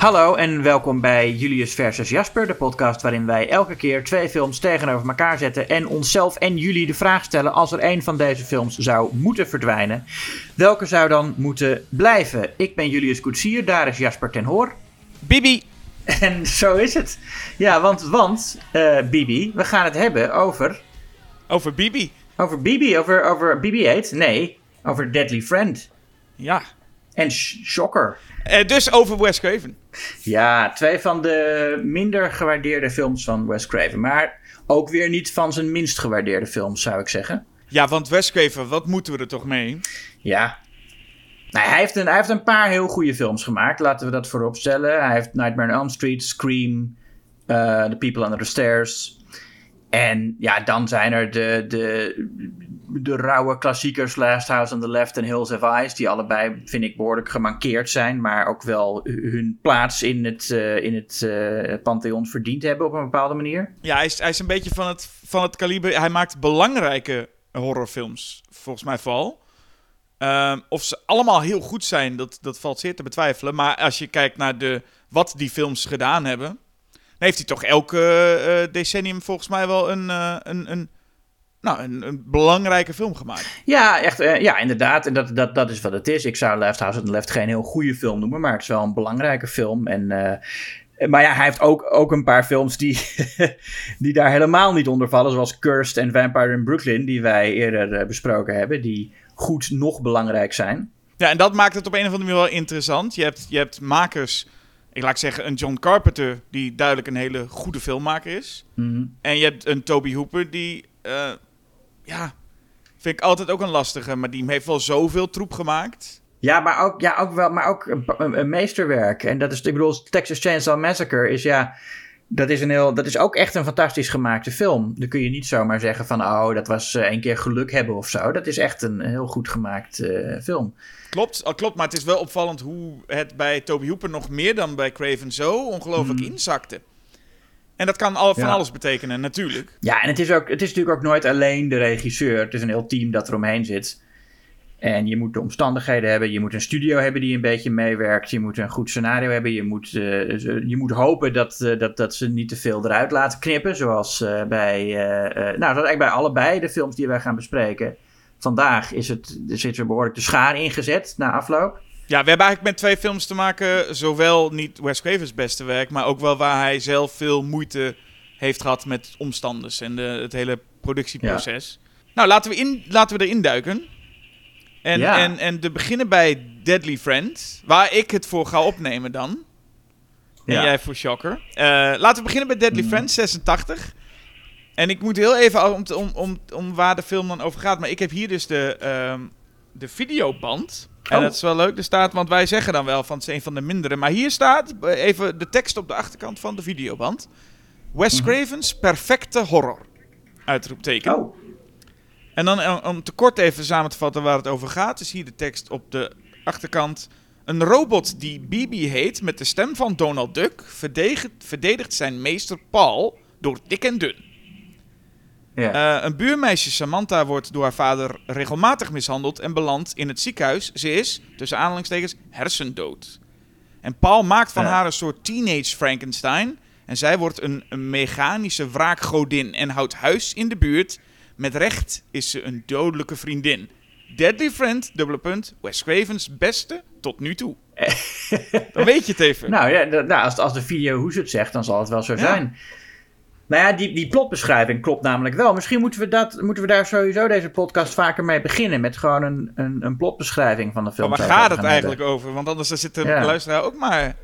Hallo en welkom bij Julius versus Jasper, de podcast waarin wij elke keer twee films tegenover elkaar zetten en onszelf en jullie de vraag stellen als er een van deze films zou moeten verdwijnen. Welke zou dan moeten blijven? Ik ben Julius Koetsier, daar is Jasper ten Hoor. Bibi! En zo is het. Ja, want, want eh, Bibi, we gaan het hebben over... Over Bibi. Over Bibi, over, over BB-8? Nee, over Deadly Friend. Ja. En Sh- Shocker. Eh, dus over Wes Craven. Ja, twee van de minder gewaardeerde films van Wes Craven. Maar ook weer niet van zijn minst gewaardeerde films, zou ik zeggen. Ja, want Wes Craven, wat moeten we er toch mee? Ja. Nou, hij, heeft een, hij heeft een paar heel goede films gemaakt, laten we dat voorop stellen. Hij heeft Nightmare on Elm Street, Scream, uh, The People Under the Stairs. En ja, dan zijn er de, de, de rauwe klassiekers Last House on the Left en Hills Have Eyes. Die allebei, vind ik, behoorlijk gemankeerd zijn. Maar ook wel hun plaats in het, uh, in het uh, pantheon verdiend hebben op een bepaalde manier. Ja, hij is, hij is een beetje van het, van het kaliber... Hij maakt belangrijke horrorfilms, volgens mij vooral. Uh, of ze allemaal heel goed zijn, dat, dat valt zeer te betwijfelen. Maar als je kijkt naar de, wat die films gedaan hebben... dan heeft hij toch elke uh, decennium volgens mij wel een, een, een, nou, een, een, belangrijke film gemaakt. Ja, echt, uh, ja inderdaad. En dat, dat, dat is wat het is. Ik zou Left House on the Left geen heel goede film noemen... maar het is wel een belangrijke film. En... Maar ja, hij heeft ook, ook een paar films die, die daar helemaal niet onder vallen. Zoals Cursed en Vampire in Brooklyn, die wij eerder besproken hebben. Die goed nog belangrijk zijn. Ja, en dat maakt het op een of andere manier wel interessant. Je hebt, je hebt makers, ik laat zeggen een John Carpenter, die duidelijk een hele goede filmmaker is. Mm -hmm. En je hebt een Toby Hooper, die, uh, ja, vind ik altijd ook een lastige, maar die heeft wel zoveel troep gemaakt. Ja, maar ook, ja, ook, wel, maar ook een, meesterwerk. En dat is, ik bedoel, Texas Chainsaw Massacre is ja... Dat is, een heel, dat is ook echt een fantastisch gemaakte film. Dan kun je niet zomaar zeggen van... oh, dat was uh, een keer geluk hebben of zo. Dat is echt een heel goed gemaakt uh, film. Klopt, al klopt, maar het is wel opvallend hoe het bij Toby Hooper... nog meer dan bij Craven zo ongelooflijk mm. inzakte. En dat kan al, van ja. alles betekenen, natuurlijk. Ja, en het is, ook, het is natuurlijk ook nooit alleen de regisseur. Het is een heel team dat eromheen zit... En je moet de omstandigheden hebben. Je moet een studio hebben die een beetje meewerkt. Je moet een goed scenario hebben. Je moet, uh, je moet hopen dat, uh, dat, dat ze niet te veel eruit laten knippen. Zoals uh, bij, nou, dat eigenlijk bij allebei de films die wij gaan bespreken. Vandaag is het, er zit er behoorlijk de schaar ingezet na afloop. Ja, we hebben eigenlijk met twee films te maken. Zowel niet Wes Craven's beste werk, maar ook wel waar hij zelf veel moeite heeft gehad met omstanders en de, het hele productieproces. Ja. Nou, laten we, in, laten we erin duiken. En, ja. en, en te beginnen bij Deadly Friend, waar ik het voor ga opnemen dan. En Ja. jij voor Shocker. Uh, laten we beginnen bij Deadly Mm. Friend, 86. En ik moet heel even om, om, om, om waar de film dan over gaat. Maar ik heb hier dus de, ehm, de videoband. En Oh. dat is wel leuk. Er staat, want wij zeggen dan wel van het is een van de mindere. Maar hier staat eh, even de tekst op de achterkant van de videoband. Wes Mhm. Craven's perfecte horror. Uitroepteken. Oh, En dan eh, om te kort even samen te vatten waar het over gaat, is hier de tekst op de achterkant. Een robot die Bibi heet met de stem van Donald Duck verdedigt, verdedigt zijn meester Paul door dik en dun. Ja. Eh, een buurmeisje Samantha wordt door haar vader regelmatig mishandeld en belandt in het ziekenhuis. Ze is, tussen aanhalingstekens, hersendood. En Paul maakt van Ja. haar een soort teenage Frankenstein. En zij wordt een, een mechanische wraakgodin en houdt huis in de buurt. Met recht is ze een dodelijke vriendin. Deadly Friend, dubbele punt, Wes Craven's beste tot nu toe. Dan weet je het even. Nou ja, nou, als, als de video hoe ze het zegt, dan zal het wel zo Ja. zijn. Nou ja, die, die plotbeschrijving klopt namelijk wel. Misschien moeten we, dat, moeten we daar sowieso deze podcast vaker mee beginnen. Met gewoon een, een, een plotbeschrijving van de film. maar waar zoals we gaat het eigenlijk over? Want anders dan zit de Ja. luisteraar ook maar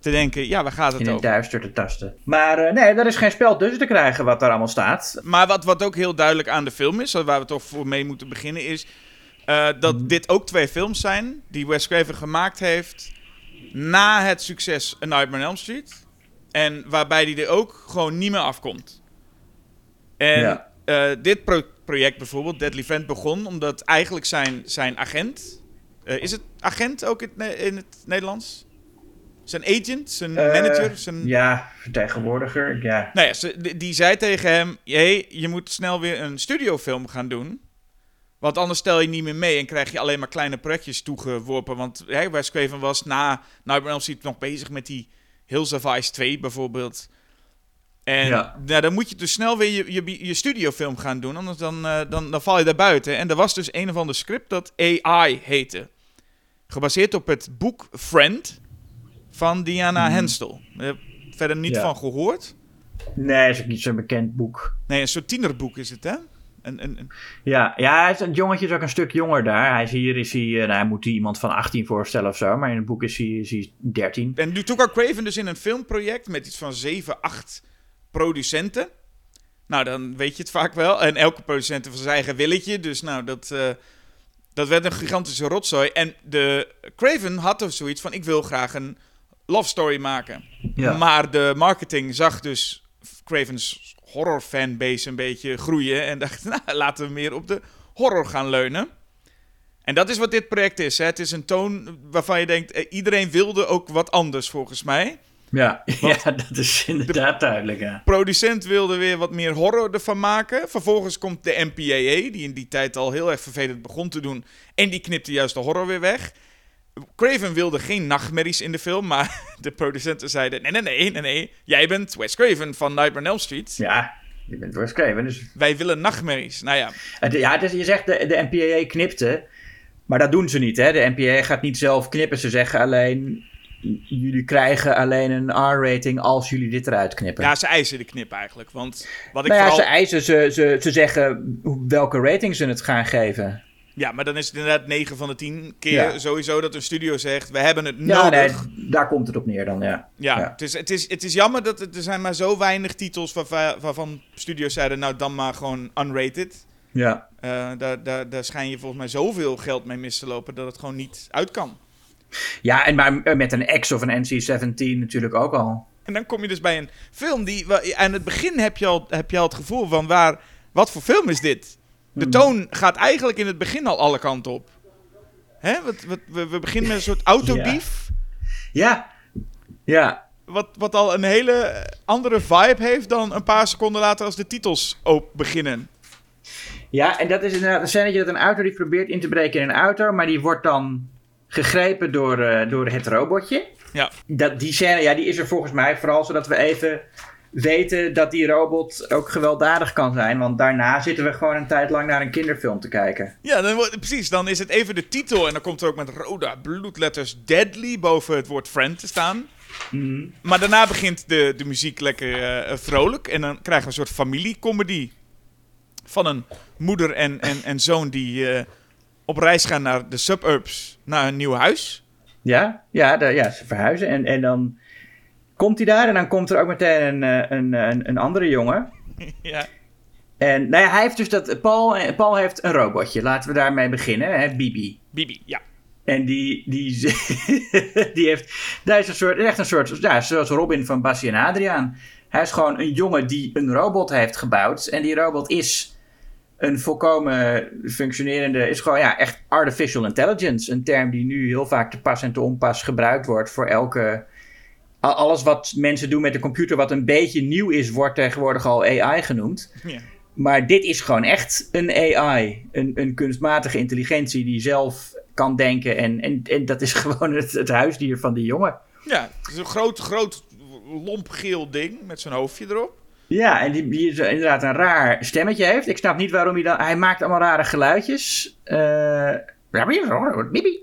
te denken, ja, waar gaat het In over? duister te tasten. Maar eh, nee, er is geen spel tussen te krijgen wat daar allemaal staat. Maar wat, wat ook heel duidelijk aan de film is, waar we toch voor mee moeten beginnen, is eh, dat Mhm. dit ook twee films zijn die Wes Craven gemaakt heeft na het succes A Nightmare on Elm Street. En waarbij hij er ook gewoon niet meer afkomt. En Ja. eh, dit pro- project bijvoorbeeld, Deadly Friend, begon omdat eigenlijk zijn, zijn agent... eh, is het agent ook in het, in het Nederlands? Zijn agent, zijn Eh, manager, zijn... Ja, vertegenwoordiger. Ja. Nou ja, ze, die, die zei tegen hem: hey, je moet snel weer een studiofilm gaan doen. Want anders stel je niet meer mee en krijg je alleen maar kleine projectjes toegeworpen. Want hè, Wes Craven was na Nightmare on Elm Street nog bezig met die Hills of Ice 2 bijvoorbeeld. En Ja. nou, dan moet je dus snel weer je, je, je studiofilm gaan doen, anders dan, eh, dan, dan val je daar buiten. En er was dus een of ander script dat AI heette. Gebaseerd op het boek Friend van Diana heb ik verder niet Ja. van gehoord. Nee, is ook niet zo'n bekend boek. Nee, een soort tienerboek is het, hè? Een, een, een- Ja, ja het jongetje is ook een stuk jonger daar. Hij is hier, is hij, eh, nou, hij moet hij iemand van 18 voorstellen of zo. Maar in het boek is hij, is hij 13. En nu ook Craven dus in een filmproject met iets van 7, 8 producenten. Nou, dan weet je het vaak wel. En elke producent heeft zijn eigen willetje. Dus nou, dat, eh, dat werd een gigantische rotzooi. En de Craven had er zoiets van: ik wil graag een love story maken. Ja. Maar de marketing zag dus Craven's horror fanbase een beetje groeien. En dacht, nou, laten we meer op de horror gaan leunen. En dat is wat dit project is. Hè. Het is een toon waarvan je denkt, eh, iedereen wilde ook wat anders volgens mij. Ja, ja, dat is inderdaad duidelijk. Ja. Producent wilde weer wat meer horror ervan maken. Vervolgens komt de MPAA, die in die tijd al heel erg vervelend begon te doen. En die knipte juist de horror weer weg. Craven wilde geen nachtmerries in de film, maar de producenten zeiden: nee, nee, nee, nee, nee. Jij bent Wes Craven van Nightmare on Elm Street. ja, je bent Wes Craven. Dus, Wij willen nachtmerries. Nou ja, het, ja, het is, je zegt de, de NPA knipte. Maar dat doen ze niet. Hè? De NPA gaat niet zelf knippen. Ze zeggen alleen... Jullie krijgen alleen een R-rating als jullie dit eruit knippen. ja, ze eisen de knip eigenlijk. Want wat ik nou ja, vooral... ze eisen, ze, ze, ze zeggen welke rating ze het gaan geven. Ja, maar dan is het inderdaad 9 van de 10 keer Ja. sowieso dat een studio zegt: we hebben het Ja, nee, nodig. daar komt het op neer dan, ja. Ja, Ja. Het, is, het, is, het is jammer dat het- er zijn maar zo weinig titels waarvan, waarvan studio's zeiden, nou dan maar gewoon unrated. Ja, Eh, daar, daar, daar schijn je volgens mij zoveel geld mee mis te lopen dat het gewoon niet uit kan. ja en maar met een X of een NC-17 natuurlijk ook al. En dan kom je dus bij een film die, aan het begin heb je al, heb je al het gevoel van, waar, wat voor film is dit? De Hmm. toon gaat eigenlijk in het begin al alle kanten op. Hè? Wat, wat, we, we beginnen met een soort autodief. Ja, ja, Wat, wat al een hele andere vibe heeft dan een paar seconden later als de titels op beginnen. Ja, en dat is inderdaad een scènetje dat een auto die probeert in te breken in een auto, maar die wordt dan gegrepen door, eh, door het robotje. Ja. Dat, die scène, ja, die is er volgens mij vooral zodat we even weten dat die robot ook gewelddadig kan zijn. Want daarna zitten we gewoon een tijd lang naar een kinderfilm te kijken. Ja, dan, precies. Dan is het even de titel en dan komt er ook met rode bloedletters Deadly boven het woord friend te staan. Mhm. Maar daarna begint de, de muziek lekker eh, vrolijk en dan krijgen we een soort familiecomedy. Van een moeder en, en, en zoon die eh, op reis gaan naar de suburbs, naar een nieuw huis. Ja, ja, de- ja ze verhuizen. En, en dan komt hij daar en dan komt er ook meteen een, eh, een, een, een andere jongen. ja. En nou ja, hij heeft dus dat. Paul, eh, Paul heeft een robotje. Laten we daarmee beginnen. Hè? Bibi. Bibi, ja. En die, die, die heeft. Daar is een soort. Echt een soort. Ja, zoals Robin van Bassie en Adriaan. Hij is gewoon een jongen die een robot heeft gebouwd. En die robot is een volkomen functionerende. Is gewoon ja, echt artificial intelligence. Een term die nu heel vaak te pas en te onpas gebruikt wordt voor elke. Al- Alles wat mensen doen met de computer, wat een beetje nieuw is, wordt tegenwoordig al AI genoemd. ja. Maar dit is gewoon echt een AI. Een, een kunstmatige intelligentie die zelf kan denken. En, en, en dat is gewoon het, het huisdier van die jongen. Ja, het is een groot, groot lomp geel ding met zijn hoofdje erop. Ja, en die, die inderdaad een raar stemmetje heeft. Ik snap niet waarom hij dan... Hij maakt allemaal rare geluidjes. Bibi.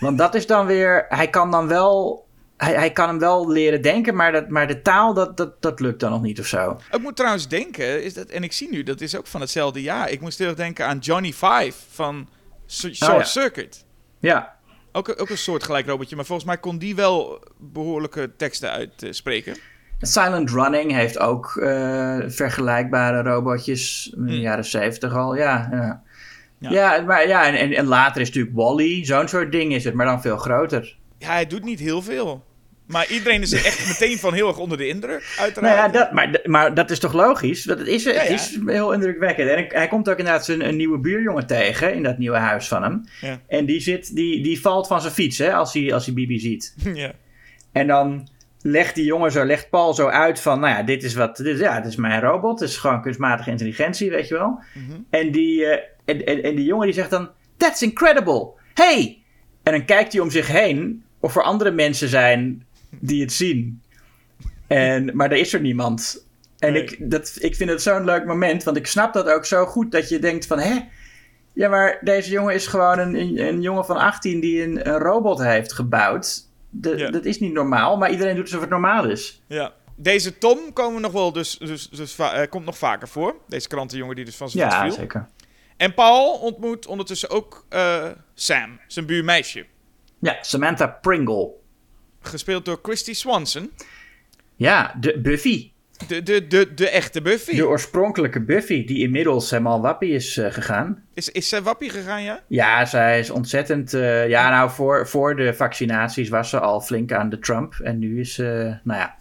Want dat is dan weer... Hij kan dan wel... Hij, hij kan hem wel leren denken, maar, dat, maar de taal, dat, dat, dat lukt dan nog niet of zo. Ik moet trouwens denken, is dat, en ik zie nu, dat is ook van hetzelfde jaar. Ik moest heel erg denken aan Johnny Five van Short Oh, ja. Circuit. Ja, Ook, een- ook een soort gelijk robotje, maar volgens mij kon die wel behoorlijke teksten uitspreken. Silent Running heeft ook eh, vergelijkbare robotjes in de Hmm. jaren zeventig al. Ja, ja. Ja. ja. maar ja, en, en, en later is natuurlijk Wally, zo'n soort ding is het, maar dan veel groter. Ja, hij doet niet heel veel. Maar iedereen is er echt meteen van heel erg onder de indruk, Nou uiteraard. ja, dat, maar, maar dat is toch logisch? Want het is, het Ja, ja. is heel indrukwekkend. En hij komt ook inderdaad zijn een nieuwe buurjongen tegen in dat nieuwe huis van hem. Ja. En die, zit, die, die valt van zijn fiets hè, als, hij, als hij Bibi ziet. ja. En dan legt die jongen zo, legt Paul zo uit van, nou ja, dit is wat, dit, ja, dit is mijn robot, het is gewoon kunstmatige intelligentie, weet je wel. Mhm. En die, eh, en, en, en die jongen die zegt dan, that's incredible, hey! En dan kijkt hij om zich heen of er andere mensen zijn die het zien. En, maar er is er niemand. En Nee. ik, dat, ik vind het zo'n leuk moment, want ik snap dat ook zo goed dat je denkt van, hè? Ja, maar deze jongen is gewoon een, een, een jongen van 18 die een, een robot heeft gebouwd. De- Ja. Dat is niet normaal, maar iedereen doet alsof het normaal is. Ja. Deze Tom komen nog wel dus, dus, dus eh, komt nog vaker voor. Deze krantenjongen die dus van zijn Ja, viel. zeker. En Paul ontmoet ondertussen ook eh, Sam, zijn buurmeisje. Ja, Samantha Pringle. Gespeeld door Christy Swanson. Ja, de Buffy. De, de, de, de echte Buffy. De oorspronkelijke Buffy, die inmiddels helemaal wappie is eh, gegaan. Is, is zij wappie gegaan, ja? Ja, zij is ontzettend. eh, ja, nou, voor, voor de vaccinaties was ze al flink aan de Trump. En nu is ze, nou ja,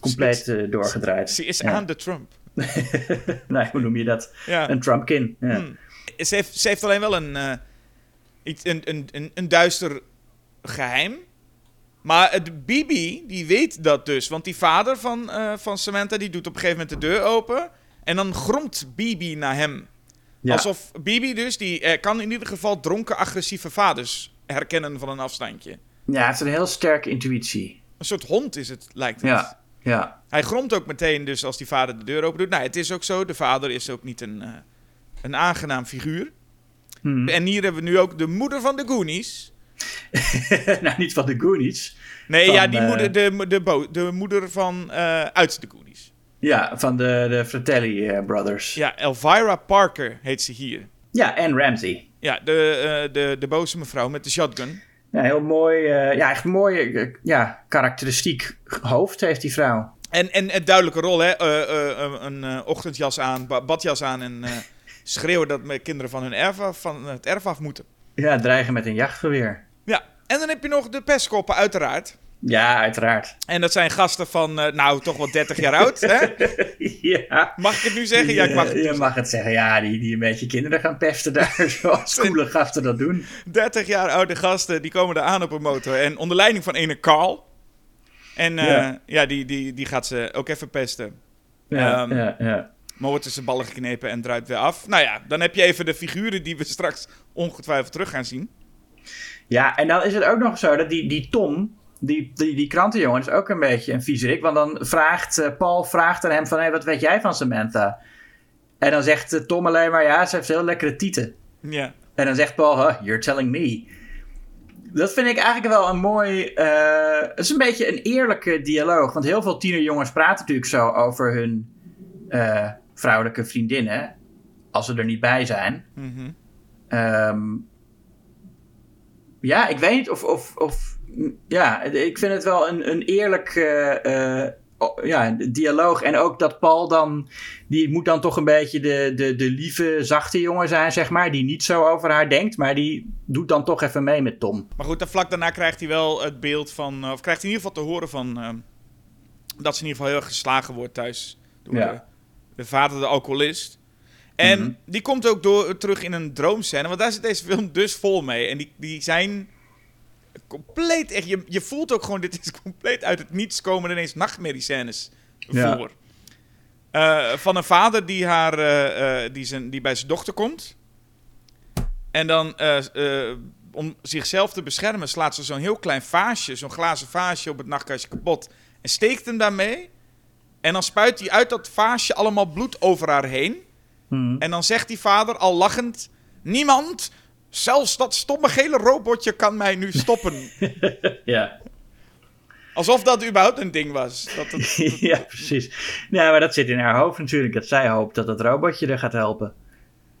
compleet eh, doorgedraaid. Ze is Ja. aan de Trump. nee, hoe noem je dat? Ja. Een Trumpkin. Ja. Hmm. Ze, heeft, ze heeft alleen wel een, iets, een, een, een, een duister geheim. Maar het Bibi, die weet dat dus. Want die vader van, eh, van Samantha, die doet op een gegeven moment de deur open. En dan gromt Bibi naar hem. Ja. Alsof Bibi dus, die eh, kan in ieder geval dronken agressieve vaders herkennen van een afstandje. ja, hij heeft een heel sterke intuïtie. Een soort hond is het, lijkt het. Ja, ja. Hij gromt ook meteen dus als die vader de deur open doet. Nou, het is ook zo. De vader is ook niet een, eh, een aangenaam figuur. Hm. En hier hebben we nu ook de moeder van de Goonies. nou, niet van de Goonies. Nee, Van, ja, die eh, moeder, de, de, de moeder van eh, uit de Goonies. Ja, van de, de Fratelli eh, Brothers. Ja. Ja, Elvira Parker heet ze hier. en Ramsey. Ja, de, de, de boze mevrouw met de shotgun. Ja, heel mooi. ja, echt eh, ja, karakteristiek hoofd heeft die vrouw. En, en een duidelijke rol, hè? Een ochtendjas aan, ba- badjas aan en schreeuwen dat kinderen van, hun erf af, van het erf af moeten. Ja, dreigen met een jachtgeweer. En dan heb je nog de pestkoppen, uiteraard. Ja, uiteraard. En dat zijn gasten van, eh, nou, toch wel 30 jaar oud, hè? ja. Mag ik het nu zeggen? Ja, ik mag het Je zeggen. mag het zeggen. Ja, die, die een beetje kinderen gaan pesten daar, zoals coole gasten dat doen. 30 jaar oude gasten, die komen er aan op een motor. En onder leiding van ene Carl. En eh, Ja. ja, die, die, die gaat ze ook even pesten. Ja, Ehm, ja, ja. Maar wordt tussen ballen geknepen en draait weer af. Nou ja, dan heb je even de figuren die we straks ongetwijfeld terug gaan zien. Ja, en dan is het ook nog zo dat die, die Tom, die, die, die krantenjongen, is ook een beetje een viezerik. Want dan vraagt eh, Paul vraagt aan hem van, hé, wat weet jij van Samantha? En dan zegt eh, Tom alleen maar, ja, ze heeft heel lekkere tieten. Ja. En dan zegt Paul, huh, you're telling me. Dat vind ik eigenlijk wel een mooi... eh, het is een beetje een eerlijke dialoog. Want heel veel tienerjongens praten natuurlijk zo over hun vrouwelijke vriendinnen. Als ze er niet bij zijn. Ehm, ja, ik weet niet of... of, of ja, ik vind het wel een, een eerlijk eh, eh, oh, ja, dialoog. En ook dat Paul dan... Die moet dan toch een beetje de, de, de lieve, zachte jongen zijn, zeg maar. Die niet zo over haar denkt. Maar die doet dan toch even mee met Tom. Maar goed, dan vlak daarna krijgt hij wel het beeld van... eh, Of krijgt hij in ieder geval te horen van... dat ze in ieder geval heel erg geslagen wordt thuis. Door Ja. de, de vader, de alcoholist. En Mhm. die komt ook door, terug in een droomscène. Want daar zit deze film dus vol mee. En die, die zijn compleet... Echt, je, je voelt ook gewoon... Dit is compleet uit het niets komen ineens nachtmerriescènes Ja. voor. Eh, van een vader die, haar, eh, eh, die, zijn, die bij zijn dochter komt. En dan, om zichzelf te beschermen, slaat ze zo'n heel klein vaasje, zo'n glazen vaasje op het nachtkastje kapot. En steekt hem daarmee. En dan spuit hij uit dat vaasje allemaal bloed over haar heen. Mhm. En dan zegt die vader al lachend: Niemand, zelfs dat stomme gele robotje, kan mij nu stoppen. Ja. Alsof dat überhaupt een ding was. Dat ja, precies. Nou, maar dat zit in haar hoofd natuurlijk. Dat zij hoopt dat het robotje er gaat helpen.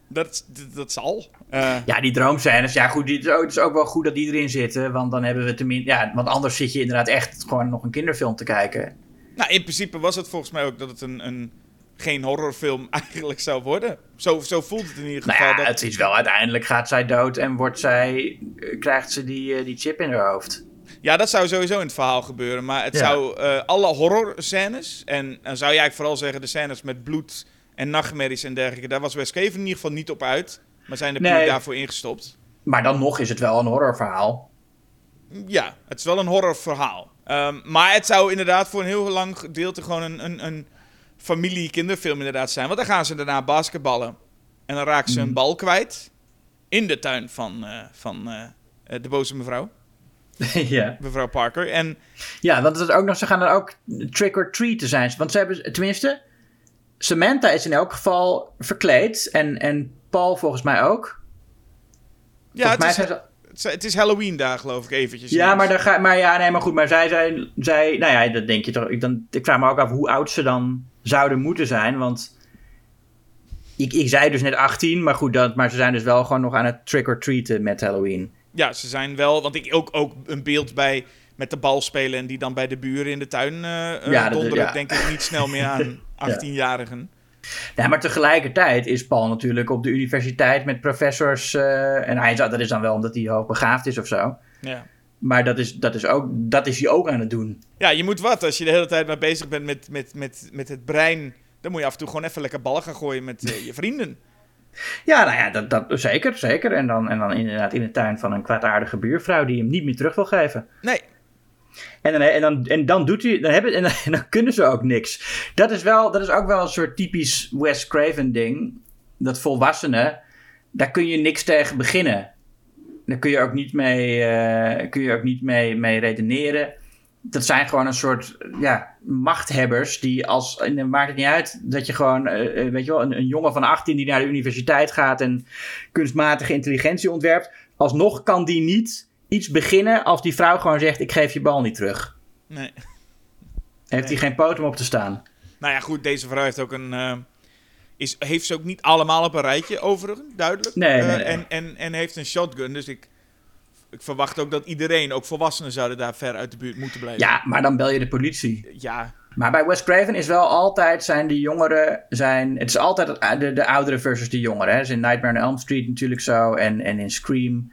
dat, dat, dat zal. Eh, Ja, die droomscènes. Ja, goed. die- Het is ook, het is ook wel goed dat die erin zitten. Want dan hebben we tenminste... Ja, want anders zit je inderdaad echt gewoon nog een kinderfilm te kijken. Nou, in principe was het volgens mij ook dat het een, een geen horrorfilm eigenlijk zou worden. Zo, zo voelt het in ieder Nou geval. ja, dat, het is wel uiteindelijk gaat zij dood en wordt zij, eh, krijgt ze die, eh, die chip in haar hoofd. ja, dat zou sowieso in het verhaal gebeuren. Maar het Ja. zou eh, alle horrorscènes, en dan zou je eigenlijk vooral zeggen de scènes met bloed en nachtmerries en dergelijke, daar was Wes Craven in ieder geval niet op uit. Maar zijn er Nee. puur daarvoor ingestopt. Maar dan nog is het wel een horrorverhaal. Ja, het is wel een horrorverhaal. Ehm, maar het zou inderdaad voor een heel lang gedeelte gewoon een, een, een familie-kinderfilm inderdaad zijn. Want dan gaan ze daarna basketballen. En dan raken ze een Mhm. bal kwijt. In de tuin van, eh, van eh, eh, de boze mevrouw. ja. Mevrouw Parker. En ja, want het is ook nog, ze gaan dan ook trick or treat te zijn. Want ze hebben, tenminste, Samantha is in elk geval verkleed. En, en Paul volgens mij ook. ja, het mij is, ze- het is- Halloween daar geloof ik eventjes. Ja, maar, dan ga, maar ja, nee, maar goed. Maar zij zijn, zij, nou ja, dat denk je toch. Ik, dan, ik vraag me ook af hoe oud ze dan zouden moeten zijn. Want ik, ik zei dus net 18, maar goed, dat, maar ze zijn dus wel gewoon nog aan het trick or treaten met Halloween. Ja, ze zijn wel... Want ik ook, ook een beeld bij met de bal spelen... en die dan bij de buren in de tuin eh, Ja, donderen... ja. denk ik niet snel meer aan 18-jarigen. Ja, maar tegelijkertijd is Paul natuurlijk op de universiteit met professors. eh, en hij, dat is dan wel omdat hij hoogbegaafd is of zo. Ja. Maar dat is, dat, is ook, dat is hij ook aan het doen. ja, je moet wat. Als je de hele tijd maar bezig bent met, met, met, met het brein... dan moet je af en toe gewoon even lekker ballen gaan gooien met eh, je vrienden. Ja, nou ja, dat, dat, zeker, zeker. En dan, en dan inderdaad in de tuin van een kwaadaardige buurvrouw die hem niet meer terug wil geven. Nee, En dan, en dan, en dan doet hij, dan hebben, en, dan, en dan kunnen ze ook niks. Dat is, wel, dat is ook wel een soort typisch Wes Craven ding. Dat volwassenen, daar kun je niks tegen beginnen. Daar kun je ook niet mee, eh, kun je ook niet mee, mee redeneren. Dat zijn gewoon een soort ja, machthebbers die als, en dan maakt het niet uit dat je gewoon, eh, eh, weet je wel, een, een jongen van 18 die naar de universiteit gaat en kunstmatige intelligentie ontwerpt. Alsnog kan die niet iets beginnen als die vrouw gewoon zegt: Ik geef je bal niet terug. nee. Heeft hij geen poot om op te staan? Nou ja, goed, deze vrouw heeft ook een... is, heeft ze ook niet allemaal op een rijtje, overigens, duidelijk. Nee, Eh, nee. En, en, en heeft een shotgun, dus ik, ik verwacht ook dat iedereen, ook volwassenen, zouden daar ver uit de buurt moeten blijven. Ja, maar dan bel je de politie. Ja, Maar bij Wes Craven is wel altijd zijn de jongeren zijn. Het is altijd de, de oudere versus de jongeren. Hè. Is in Nightmare on Elm Street natuurlijk zo. En, en in Scream.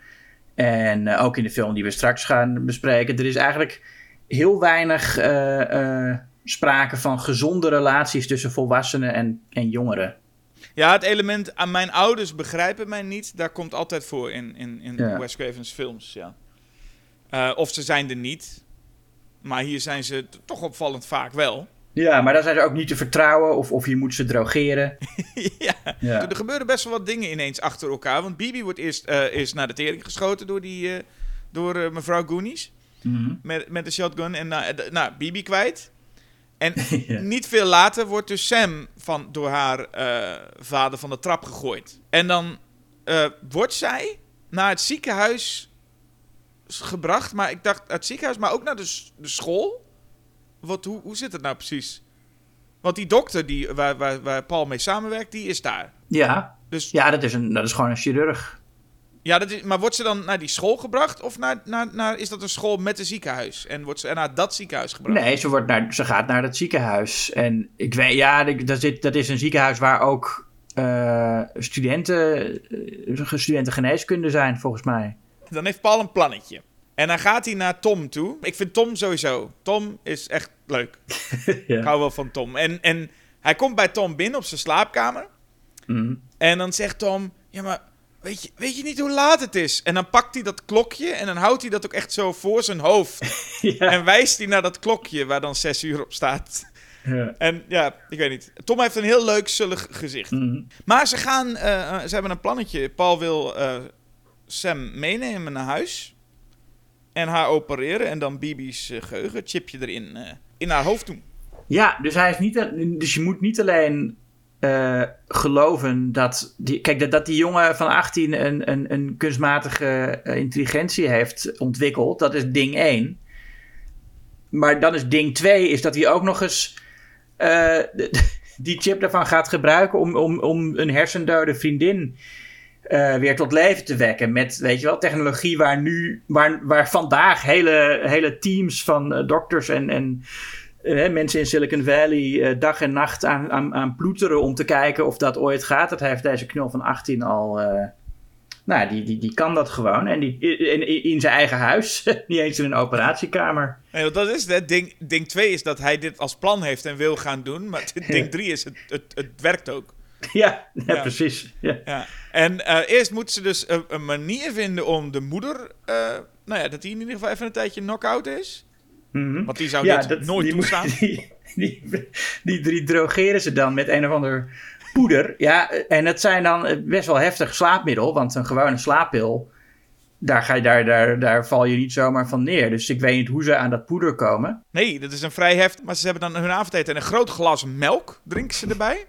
En eh, ook in de film die we straks gaan bespreken. Er is eigenlijk heel weinig eh, sprake van gezonde relaties tussen volwassenen en, en jongeren. Ja, het element aan mijn ouders begrijpen mij niet, daar komt altijd voor in, in, in Ja. Wes Craven's films, ja. Eh, of ze zijn er niet, maar hier zijn ze toch opvallend vaak wel. Ja, maar daar zijn ze ook niet te vertrouwen. Of, of je moet ze drogeren. ja. Ja. Er gebeuren best wel wat dingen ineens achter elkaar, want Bibi wordt eerst eh, is naar de tering geschoten door, die, eh, door mevrouw Goonies Mhm. met, met de shotgun en nou, Bibi kwijt. En Ja. niet veel later wordt dus Sam van, door haar eh, vader van de trap gegooid. En dan eh, wordt zij naar het ziekenhuis gebracht. Maar ik dacht het ziekenhuis, maar ook naar de, de school. Wat, hoe, hoe zit het nou precies? Want die dokter die, waar, waar, waar Paul mee samenwerkt, die is daar. Ja, Dus ja dat, is een, dat is gewoon een chirurg. Dat is, maar wordt ze dan naar die school gebracht? Of naar, naar, naar, is dat een school met een ziekenhuis? En wordt ze naar dat ziekenhuis gebracht? Nee, ze, wordt naar, ze gaat naar het ziekenhuis. En ik weet, ja, ik- dat, zit, dat is een ziekenhuis waar ook eh, studenten, eh, studenten geneeskunde zijn, volgens mij. Dan heeft Paul een plannetje. En dan gaat hij naar Tom toe. Ik vind Tom sowieso. Tom is echt leuk. Ik ja. hou wel van Tom. En, en hij komt bij Tom binnen op zijn slaapkamer. Mhm. En dan zegt Tom: Ja, maar weet je, weet je niet hoe laat het is? En dan pakt hij dat klokje. En dan houdt hij dat ook echt zo voor zijn hoofd. ja. En wijst hij naar dat klokje waar dan 6 uur op staat. Ja. En ja, ik weet niet. Tom heeft een heel leuk zullig gezicht. Mhm. Maar ze gaan, eh, eh, ze hebben een plannetje. Paul wil eh, Sam meenemen naar huis. En haar opereren. En dan Bibi's uh, geheugenchipje erin in haar hoofd doen. Ja, dus, hij is niet, dus je moet niet alleen eh, geloven dat die, kijk, dat, dat die jongen van 18 een, een, een kunstmatige eh, intelligentie heeft ontwikkeld. Dat is ding 1. Maar dan is ding 2 is dat hij ook nog eens eh, die chip daarvan gaat gebruiken om, om, om een hersendode vriendin weer tot leven te wekken. Met, weet je wel, technologie waar nu, waar, waar vandaag hele, hele teams van dokters en, en eh, mensen in Silicon Valley eh, dag en nacht aan, aan, aan ploeteren om te kijken of dat ooit gaat. Dat heeft deze knul van 18 al. eh, nou, die, die, die kan dat gewoon. En die, in, in, in zijn eigen huis. Niet eens in een operatiekamer. Nee, dat is het. Ding, ding 2 is dat hij dit als plan heeft en wil gaan doen. Maar ding 3 is het, het, het werkt ook. Ja, ja, Ja. precies. Ja. Ja. En eerst moeten ze dus een, een manier vinden om de moeder... nou ja, dat die in ieder geval even een tijdje knock-out is. Mhm. Want die zou ja, dit dat, nooit die, toestaan. Die, die, die, drogeren ze dan met een of ander poeder. Ja, en het zijn dan best wel heftig slaapmiddel. Want een gewone slaappil, daar, ga je, daar, daar, daar val je niet zomaar van neer. Dus ik weet niet hoe ze aan dat poeder komen. Nee, dat is een vrij heftig. Maar ze hebben dan hun avondeten en een groot glas melk drinken ze erbij.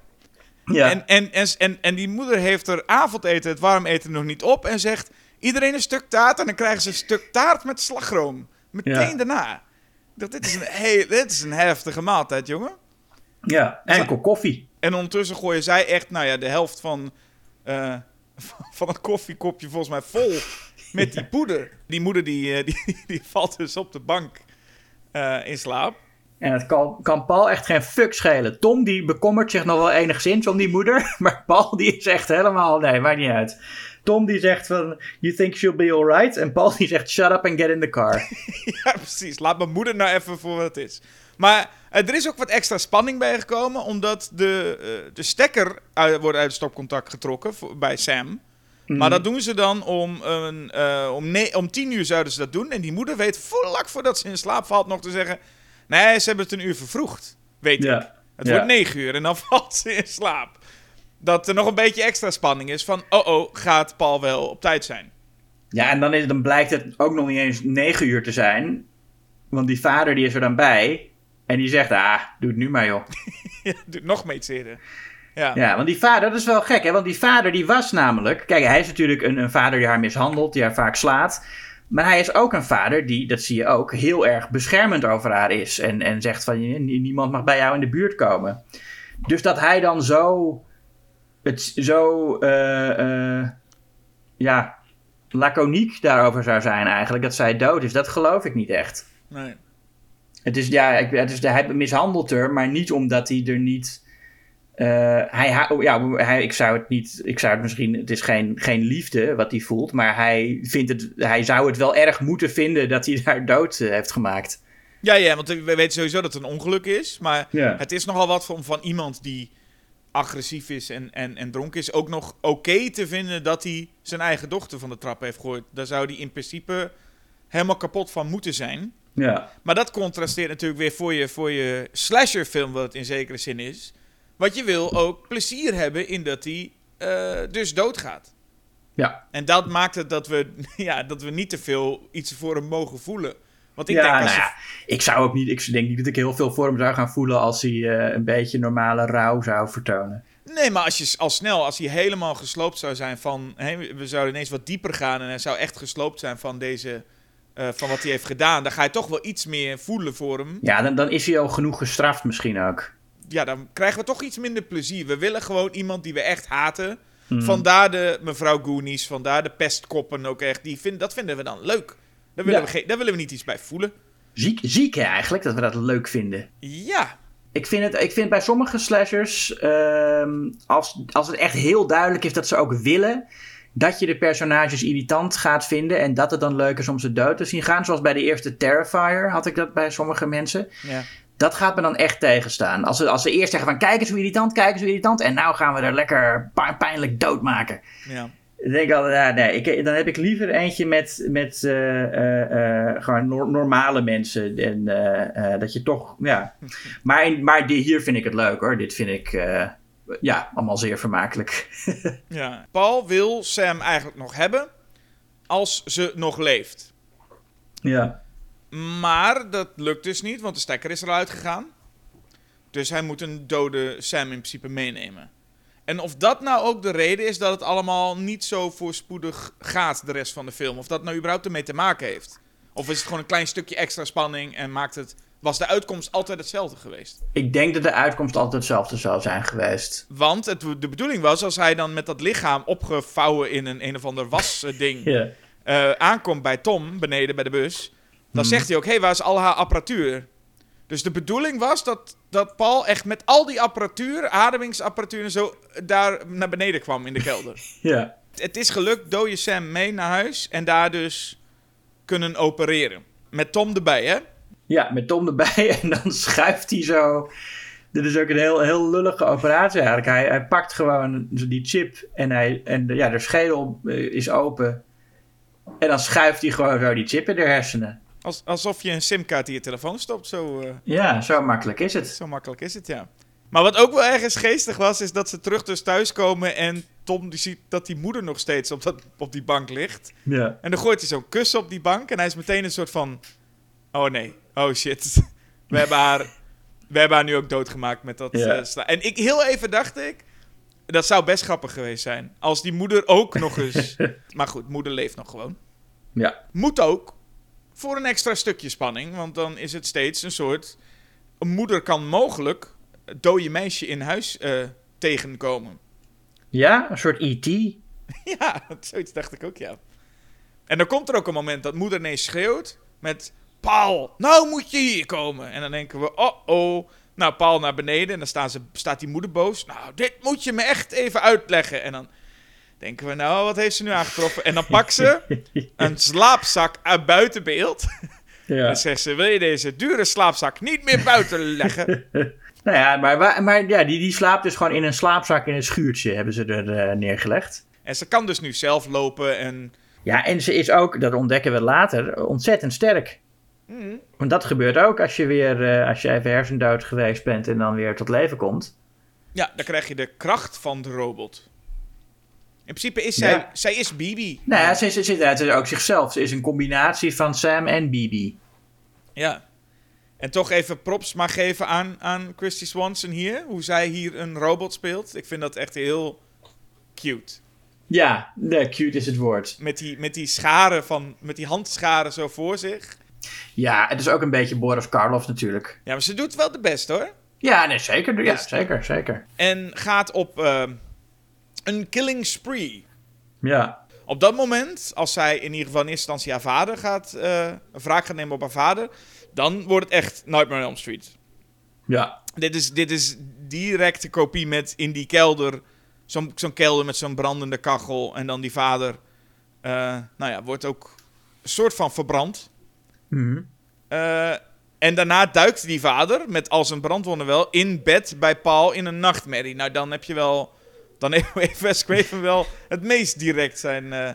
Ja. En, en, en, en, en die moeder heeft er avondeten, het warm eten nog niet op. En zegt: iedereen een stuk taart. En dan krijgen ze een stuk taart met slagroom. Meteen daarna. Dat, dit, is een hey, dit is een heftige maaltijd, jongen. Ja, en koffie. En ondertussen gooien zij echt, nou ja, de helft van, uh, van het koffiekopje volgens mij vol met die poeder. Die moeder die, eh, die, die, valt dus op de bank uh, in slaap. En het kan, kan, Paul echt geen fuck schelen. Tom die bekommert zich nog wel enigszins om die moeder. Maar Paul die is echt helemaal... Nee, maakt niet uit. Tom die zegt van, you think she'll be alright? En Paul die zegt, shut up and get in the car. ja, precies. Laat mijn moeder nou even voor wat het is. Maar uh, er is ook wat extra spanning bijgekomen, omdat de, uh, de stekker uit, wordt uit het stopcontact getrokken voor, bij Sam. Maar mhm. dat doen ze dan om, een, uh, om, nee, om tien uur zouden ze dat doen. En die moeder weet vlak voordat ze in slaap valt nog te zeggen... Nee, ze hebben het een uur vervroegd. Weet ja. ik. Het wordt negen uur en dan valt ze in slaap dat er nog een beetje extra spanning is van... oh oh, gaat Paul wel op tijd zijn? Ja, en dan, is, dan blijkt het ook nog niet eens negen uur te zijn. Want die vader die is er dan bij. En die zegt, ah, doe het nu maar joh. ja, doe het nog iets eerder. Ja. ja, want die vader, dat is wel gek hè. Want die vader die was namelijk... Kijk, hij is natuurlijk een, een vader die haar mishandelt, die haar vaak slaat... Maar hij is ook een vader die, dat zie je ook, heel erg beschermend over haar is. En, en zegt van niemand mag bij jou in de buurt komen. Dus dat hij dan zo het zo, uh, uh, ja, laconiek daarover zou zijn eigenlijk, dat zij dood is, dat geloof ik niet echt. Nee. Het is, ja, het is, hij mishandelt haar, maar niet omdat hij er niet... Uh, hij, ja, hij, ik zou het niet, ik zou het misschien, het is geen, geen liefde wat hij voelt, maar hij, vindt het, hij zou het wel erg moeten vinden dat hij daar dood heeft gemaakt. Ja, ja, want we weten sowieso dat het een ongeluk is, maar het is nogal wat van, van iemand die agressief is en, en, en dronken is, ook nog oké te vinden dat hij zijn eigen dochter van de trap heeft gegooid. Daar zou hij in principe helemaal kapot van moeten zijn. Ja. Maar dat contrasteert natuurlijk weer voor je, voor je slasherfilm, wat het in zekere zin is. Want je wil ook plezier hebben in dat hij uh, dus doodgaat. Ja. En dat maakt het dat we, ja, dat we niet te veel iets voor hem mogen voelen. Want ik ja, denk nou ja, ik zou ook niet, ik denk niet dat ik heel veel voor hem zou gaan voelen als hij uh, een beetje normale rouw zou vertonen. Nee, maar als je al snel, als hij helemaal gesloopt zou zijn van, hey, we zouden ineens wat dieper gaan en hij zou echt gesloopt zijn van deze, uh, van wat hij heeft gedaan, dan ga je toch wel iets meer voelen voor hem. Ja, dan, dan is hij al genoeg gestraft misschien ook. Ja, dan krijgen we toch iets minder plezier. We willen gewoon iemand die we echt haten. Hmm. Vandaar de mevrouw Goonies, vandaar de pestkoppen ook echt. Die vind, dat vinden we dan leuk. Daar willen, we daar willen we niet iets bij voelen. Ziek, ziek eigenlijk, dat we dat leuk vinden. Ja. Ik vind, het, ik vind bij sommige slashers, uh, als, als het echt heel duidelijk is dat ze ook willen dat je de personages irritant gaat vinden en dat het dan leuk is om ze dood te zien gaan. Zoals bij de eerste Terrifier had ik dat bij sommige mensen. Ja. Dat gaat me dan echt tegenstaan. Als ze, als ze eerst zeggen van kijk eens hoe irritant, kijk eens hoe irritant. En nou gaan we er lekker pijnlijk doodmaken. Ja. Ik denk altijd, ja, nee, ik, dan heb ik liever eentje met, met uh, gewoon normale mensen. En dat je toch, ja. Maar, maar die, hier vind ik het leuk hoor. Dit vind ik, ja, allemaal zeer vermakelijk. ja. Paul wil Sam eigenlijk nog hebben als ze nog leeft. Ja. Maar dat lukt dus niet, want de stekker is eruit gegaan. Dus hij moet een dode Sam in principe meenemen. En of dat nou ook de reden is dat het allemaal niet zo voorspoedig gaat, de rest van de film. Of dat nou überhaupt ermee te maken heeft. Of is het gewoon een klein stukje extra spanning en maakt het. Was de uitkomst altijd hetzelfde geweest? Ik denk dat de uitkomst altijd hetzelfde zou zijn geweest. Want het, de bedoeling was, als hij dan met dat lichaam opgevouwen in een een of ander wasding yeah. uh, aankomt bij Tom beneden bij de bus. Dan hmm. zegt hij ook: hé, hey, waar is al haar apparatuur? Dus de bedoeling was dat, dat Paul echt met al die apparatuur, ademingsapparatuur en zo, daar naar beneden kwam in de kelder. ja. Het is gelukt, doe je Sam mee naar huis en daar dus kunnen opereren. Met Tom erbij, hè? Ja, met Tom erbij en dan schuift hij zo. Dit is ook een heel, heel lullige operatie eigenlijk. Hij, hij pakt gewoon die chip en, hij, en ja, de schedel eh, is open. En dan schuift hij gewoon zo die chip in de hersenen. Als, alsof je een simkaart in je telefoon stopt. Zo, eh, Ja, zo makkelijk is het. zo makkelijk is het, ja. Maar wat ook wel ergens geestig was, is dat ze terug dus thuiskomen en Tom die ziet dat die moeder nog steeds op, dat, op die bank ligt. Ja. En dan gooit hij zo'n kus op die bank en hij is meteen een soort van... Oh nee, oh shit. We hebben haar, we hebben haar nu ook doodgemaakt met dat Ja. eh, sla- En ik, heel even dacht ik, dat zou best grappig geweest zijn. Als die moeder ook nog eens... maar goed, moeder leeft nog gewoon. Ja. Moet ook voor een extra stukje spanning, want dan is het steeds een soort... Een moeder kan mogelijk het dode meisje in huis eh, tegenkomen. Ja, een soort E.T. Ja, zoiets dacht ik ook, ja. En dan komt er ook een moment dat moeder ineens schreeuwt met... Paul, nou moet je hier komen. En dan denken we, oh oh. Nou, Paul naar beneden en dan staan ze, staat die moeder boos. Nou, dit moet je me echt even uitleggen. En dan denken we, nou, wat heeft ze nu aangetroffen? En dan pakt ze een slaapzak uit buiten beeld. En Ja. dan zegt ze, wil je deze dure slaapzak niet meer buiten leggen? Nou ja, maar, maar ja, die, die slaapt dus gewoon in een slaapzak in een schuurtje, hebben ze er eh, neergelegd. En ze kan dus nu zelf lopen en... Ja, en ze is ook, dat ontdekken we later, ontzettend sterk. Mm, Want dat gebeurt ook als je weer, eh, als je even hersendood geweest bent en dan weer tot leven komt. Ja, dan krijg je de kracht van de robot. In principe is zij, Ja. zij is Bibi. Nou ja, ze is, ze is, het is ook zichzelf. Ze is een combinatie van Sam en Bibi. Ja. En toch even props maar geven aan, aan Christy Swanson hier. Hoe zij hier een robot speelt. Ik vind dat echt heel cute. Ja, nee, cute is het woord. Met die, met die scharen van, met die handscharen zo voor zich. Ja, het is ook een beetje Boris Karloff natuurlijk. Ja, maar ze doet wel de best hoor. Ja, nee, zeker. Ja, Dus- zeker, zeker. En gaat op ehm, een killing spree. Ja, Op dat moment, als zij in ieder geval in eerste instantie haar vader gaat, een wraak gaat nemen op haar vader, dan wordt het echt Nightmare on Elm Street. ja. Dit is, dit is directe kopie met in die kelder, zo'n zo'n kelder met zo'n brandende kachel en dan die vader, eh, nou ja, wordt ook een soort van verbrand. Mhm. Eh, en daarna duikt die vader, met al zijn brandwonden wel, in bed bij Paul in een nachtmerrie. Nou, dan heb je wel, dan heeft Wes Craven wel het meest direct zijn, eh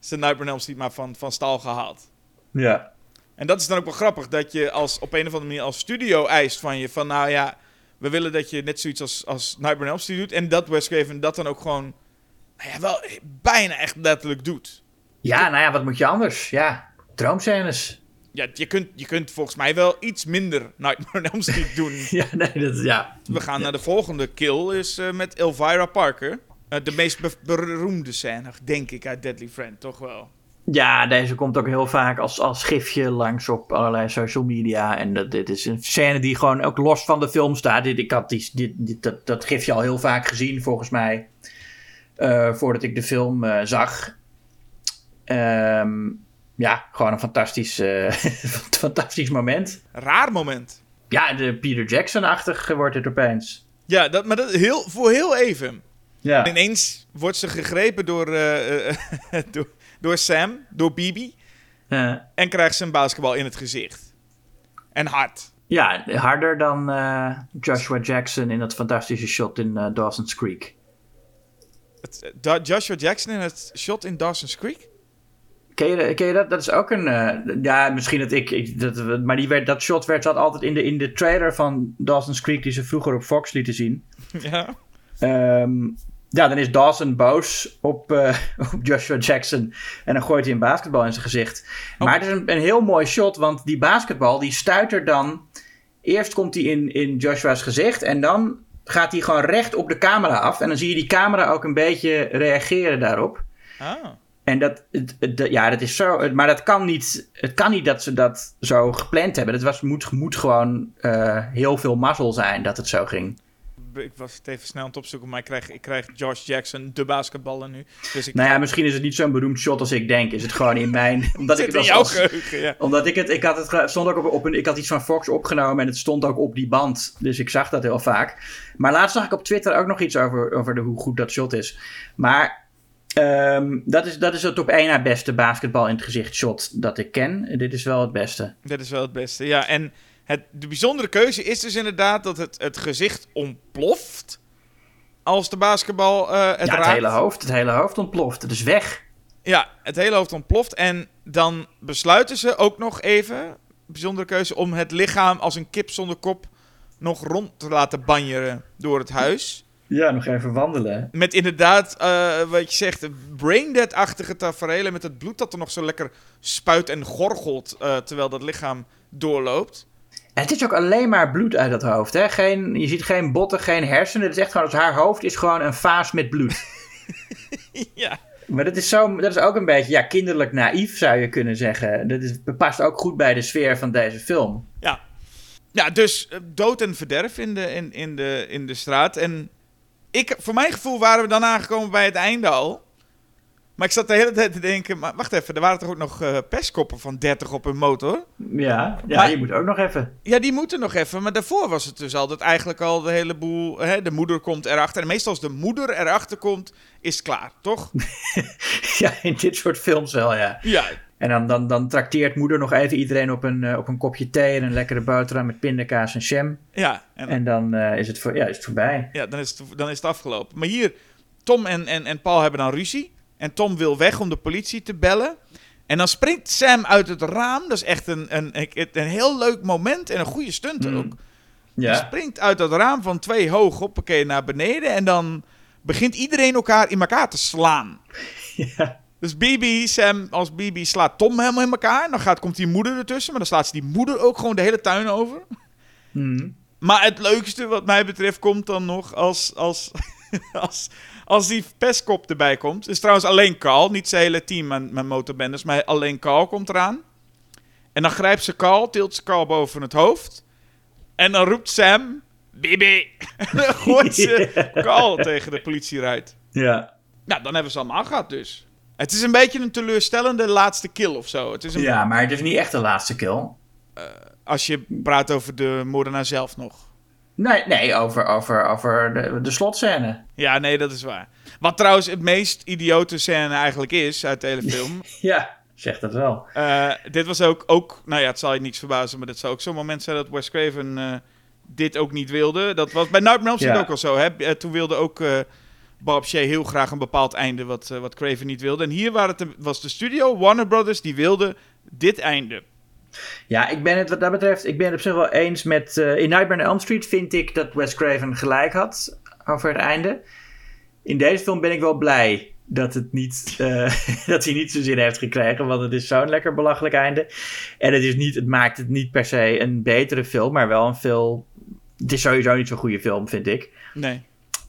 zijn Nightmare on Elm Street maar van, van stal gehaald. Ja. En dat is dan ook wel grappig, dat je als, op een of andere manier als studio eist van je, van nou ja, we willen dat je net zoiets als, als Nightmare on Elm Street doet. En dat Wes Craven dat dan ook gewoon, nou ja, wel bijna echt letterlijk doet. Ja, nou ja, wat moet je anders? Ja, droomscènes. Ja, je kunt, je kunt volgens mij wel iets minder Nightmare on Elm Street doen. Ja, nee, dat ja. We gaan naar de volgende kill, is eh, met Elvira Parker. Eh, de meest be- beroemde scène, denk ik, uit Deadly Friend, toch wel. Ja, deze komt ook heel vaak als, als gifje langs op allerlei social media. En dat, dit is een scène die gewoon ook los van de film staat. Dit, ik had die, dit, dit, dat, dat gifje al heel vaak gezien, volgens mij. eh, voordat ik de film zag. Ehm, ja, gewoon een fantastisch, eh, fantastisch moment. Raar moment. Ja, de Peter Jackson-achtig wordt het opeens. Ja, dat, maar dat heel, voor heel even. Ja. Ineens wordt ze gegrepen door, eh, eh, door, door Sam, door Bibi. En krijgt ze een basketbal in het gezicht. En hard. ja, harder dan Joshua Jackson in dat fantastische shot in Dawson's Creek. Het, Joshua Jackson in het shot in Dawson's Creek? Ken je, dat- ken je dat? Dat is ook een. eh, ja, misschien dat ik. ik dat, maar die werd, dat shot werd zat altijd in de, in de trailer van Dawson's Creek, die ze vroeger op Fox lieten zien. ja. Ehm, ja, dan is Dawson boos op, eh, op Joshua Jackson. En dan gooit hij een basketbal in zijn gezicht. Maar het is een, een heel mooi shot, want die basketbal die stuit er dan. Eerst komt hij in, in Joshua's gezicht en dan gaat hij gewoon recht op de camera af. En dan zie je die camera ook een beetje reageren daarop. Ah. En dat, ja, dat is zo. Maar dat kan niet. Het kan niet dat ze dat zo gepland hebben. Het was, moet, moet gewoon eh, heel veel mazzel zijn dat het zo ging. Ik was het even snel aan het opzoeken, maar ik krijg, ik krijg Josh Jackson, de basketballen nu. Dus ik Nou ja, misschien is het niet zo'n beroemd shot als ik denk. Is het gewoon in mijn. Omdat ik het als, geheugen, ja. omdat ik het. Ik had het stond ook op, op een. Ik had iets van Fox opgenomen en het stond ook op die band. Dus ik zag dat heel vaak. Maar laatst zag ik op Twitter ook nog iets over, over de, hoe goed dat shot is. Maar. Ehm, dat, is, dat is het op één na beste basketbal in het gezicht shot dat ik ken. Dit is wel het beste. Dat is wel het beste, ja. En het, de bijzondere keuze is dus inderdaad dat het, het gezicht ontploft als de basketbal eh het ja, het raakt. hele hoofd. Het hele hoofd ontploft. Het is weg. Ja, het hele hoofd ontploft. En dan besluiten ze ook nog even, bijzondere keuze, om het lichaam als een kip zonder kop nog rond te laten banjeren door het huis. Ja, nog even wandelen. Met inderdaad, eh, wat je zegt, braindead-achtige tafereelen met het bloed dat er nog zo lekker spuit en gorgelt eh, terwijl dat lichaam doorloopt. En het is ook alleen maar bloed uit dat hoofd. Hè? Geen, je ziet geen botten, geen hersenen. Het is echt gewoon, als haar hoofd is gewoon een vaas met bloed. ja. Maar dat is, zo, dat is ook een beetje ja, kinderlijk naïef, zou je kunnen zeggen. Dat is, past ook goed bij de sfeer van deze film. Ja, ja dus eh, dood en verderf in de, in, in, de, in de straat. En ik, voor mijn gevoel waren we dan aangekomen bij het einde al. Maar ik zat de hele tijd te denken, maar wacht even, er waren toch ook nog uh, pestkoppen van 30 op een motor? Ja, ja maar, je moet ook nog even. Ja, die moeten nog even. Maar daarvoor was het dus altijd eigenlijk al de hele boel. Hè, de moeder komt erachter. En meestal als de moeder erachter komt, is het klaar, toch? ja, in dit soort films wel, ja. Ja. En dan, dan, dan trakteert moeder nog even iedereen op een, uh, op een kopje thee en een lekkere boterham met pindakaas en jam. Ja. En, en dan uh, is, het voor, ja, is het voorbij. Ja, dan is het, dan is het afgelopen. Maar hier, Tom en, en, en Paul hebben dan ruzie. En Tom wil weg om de politie te bellen. En dan springt Sam uit het raam. Dat is echt een, een, een, een heel leuk moment en een goede stunt Mm. ook. Ja. Hij springt uit dat raam van twee hoog, hoppakee, naar beneden. En dan begint iedereen elkaar in elkaar te slaan. Ja. Dus Bibi, Sam als Bibi slaat Tom helemaal in elkaar. Dan gaat, komt die moeder ertussen. Maar dan slaat ze die moeder ook gewoon de hele tuin over. Mm. Maar het leukste wat mij betreft komt dan nog als, als, als, als die pestkop erbij komt. is trouwens alleen Carl, niet zijn hele team aan, aan motorbenders, maar alleen Carl komt eraan. En dan grijpt ze Carl, tilt ze Carl boven het hoofd. En dan roept Sam, Bibi. En dan gooit ze Carl tegen de politieruit. Ja. Nou, dan hebben ze allemaal gehad dus. Het is een beetje een teleurstellende laatste kill of zo. Het is een, ja, maar het is niet echt de laatste kill. Als je praat over de moordenaar zelf nog. Nee, nee over, over, over de, de slotscène. Ja, nee, dat is waar. Wat trouwens het meest idiote scène eigenlijk is uit de hele film. ja, zegt dat wel. Uh, dit was ook, ook, nou ja, het zal je niets verbazen, maar dit zou ook zo'n moment zijn dat Wes Craven uh, dit ook niet wilde. Dat was bij Nightmare on Ja. ook al zo. Hè? Toen wilde ook Bob Shea heel graag een bepaald einde wat, wat Craven niet wilde. En hier waren het was de studio, Warner Brothers, die wilde dit einde. Ja, ik ben het wat dat betreft, ik ben het op zich wel eens met... uh, in Nightmare on Elm Street vind ik dat Wes Craven gelijk had over het einde. In deze film ben ik wel blij dat, het niet, uh, dat hij niet zijn zin heeft gekregen, want het is zo'n lekker belachelijk einde. En het, is niet, het maakt het niet per se een betere film, maar wel een veel... Het is sowieso niet zo'n goede film, vind ik. Nee.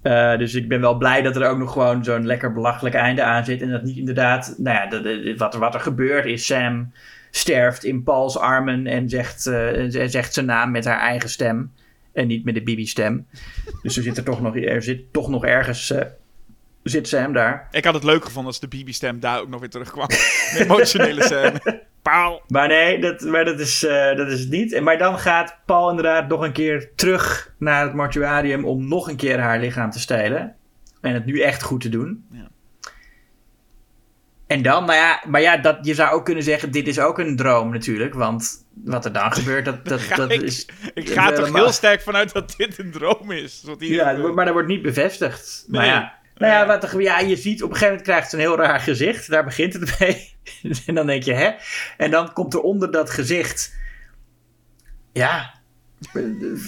Uh, dus ik ben wel blij dat er ook nog gewoon zo'n lekker belachelijk einde aan zit. En dat niet inderdaad, nou ja, wat, er, wat er gebeurt is Sam sterft in Pauls armen en zegt, uh, zegt zijn naam met haar eigen stem. En niet met de Bibi-stem. dus er zit er toch nog, er zit toch nog ergens. Zit Sam daar. Ik had het leuk gevonden als de Bibi-stem daar ook nog weer terugkwam. Een emotionele scène. Paul. Maar nee, dat, maar dat, is, uh, dat is het niet. Maar dan gaat Paul inderdaad nog een keer terug naar het mortuarium om nog een keer haar lichaam te stelen. En het nu echt goed te doen. Ja. En dan, nou ja, maar ja, dat, je zou ook kunnen zeggen, dit is ook een droom natuurlijk. Want wat er dan gebeurt, dat, dat, dat ik, is... Ik ga er toch heel sterk vanuit dat dit een droom is. Wat hier ja, gebeurt. maar dat wordt niet bevestigd. Nee. Maar ja, nou ja, wat ja, je ziet op een gegeven moment krijgt ze een heel raar gezicht. Daar begint het mee. en dan denk je, hè? En dan komt er onder dat gezicht... Ja,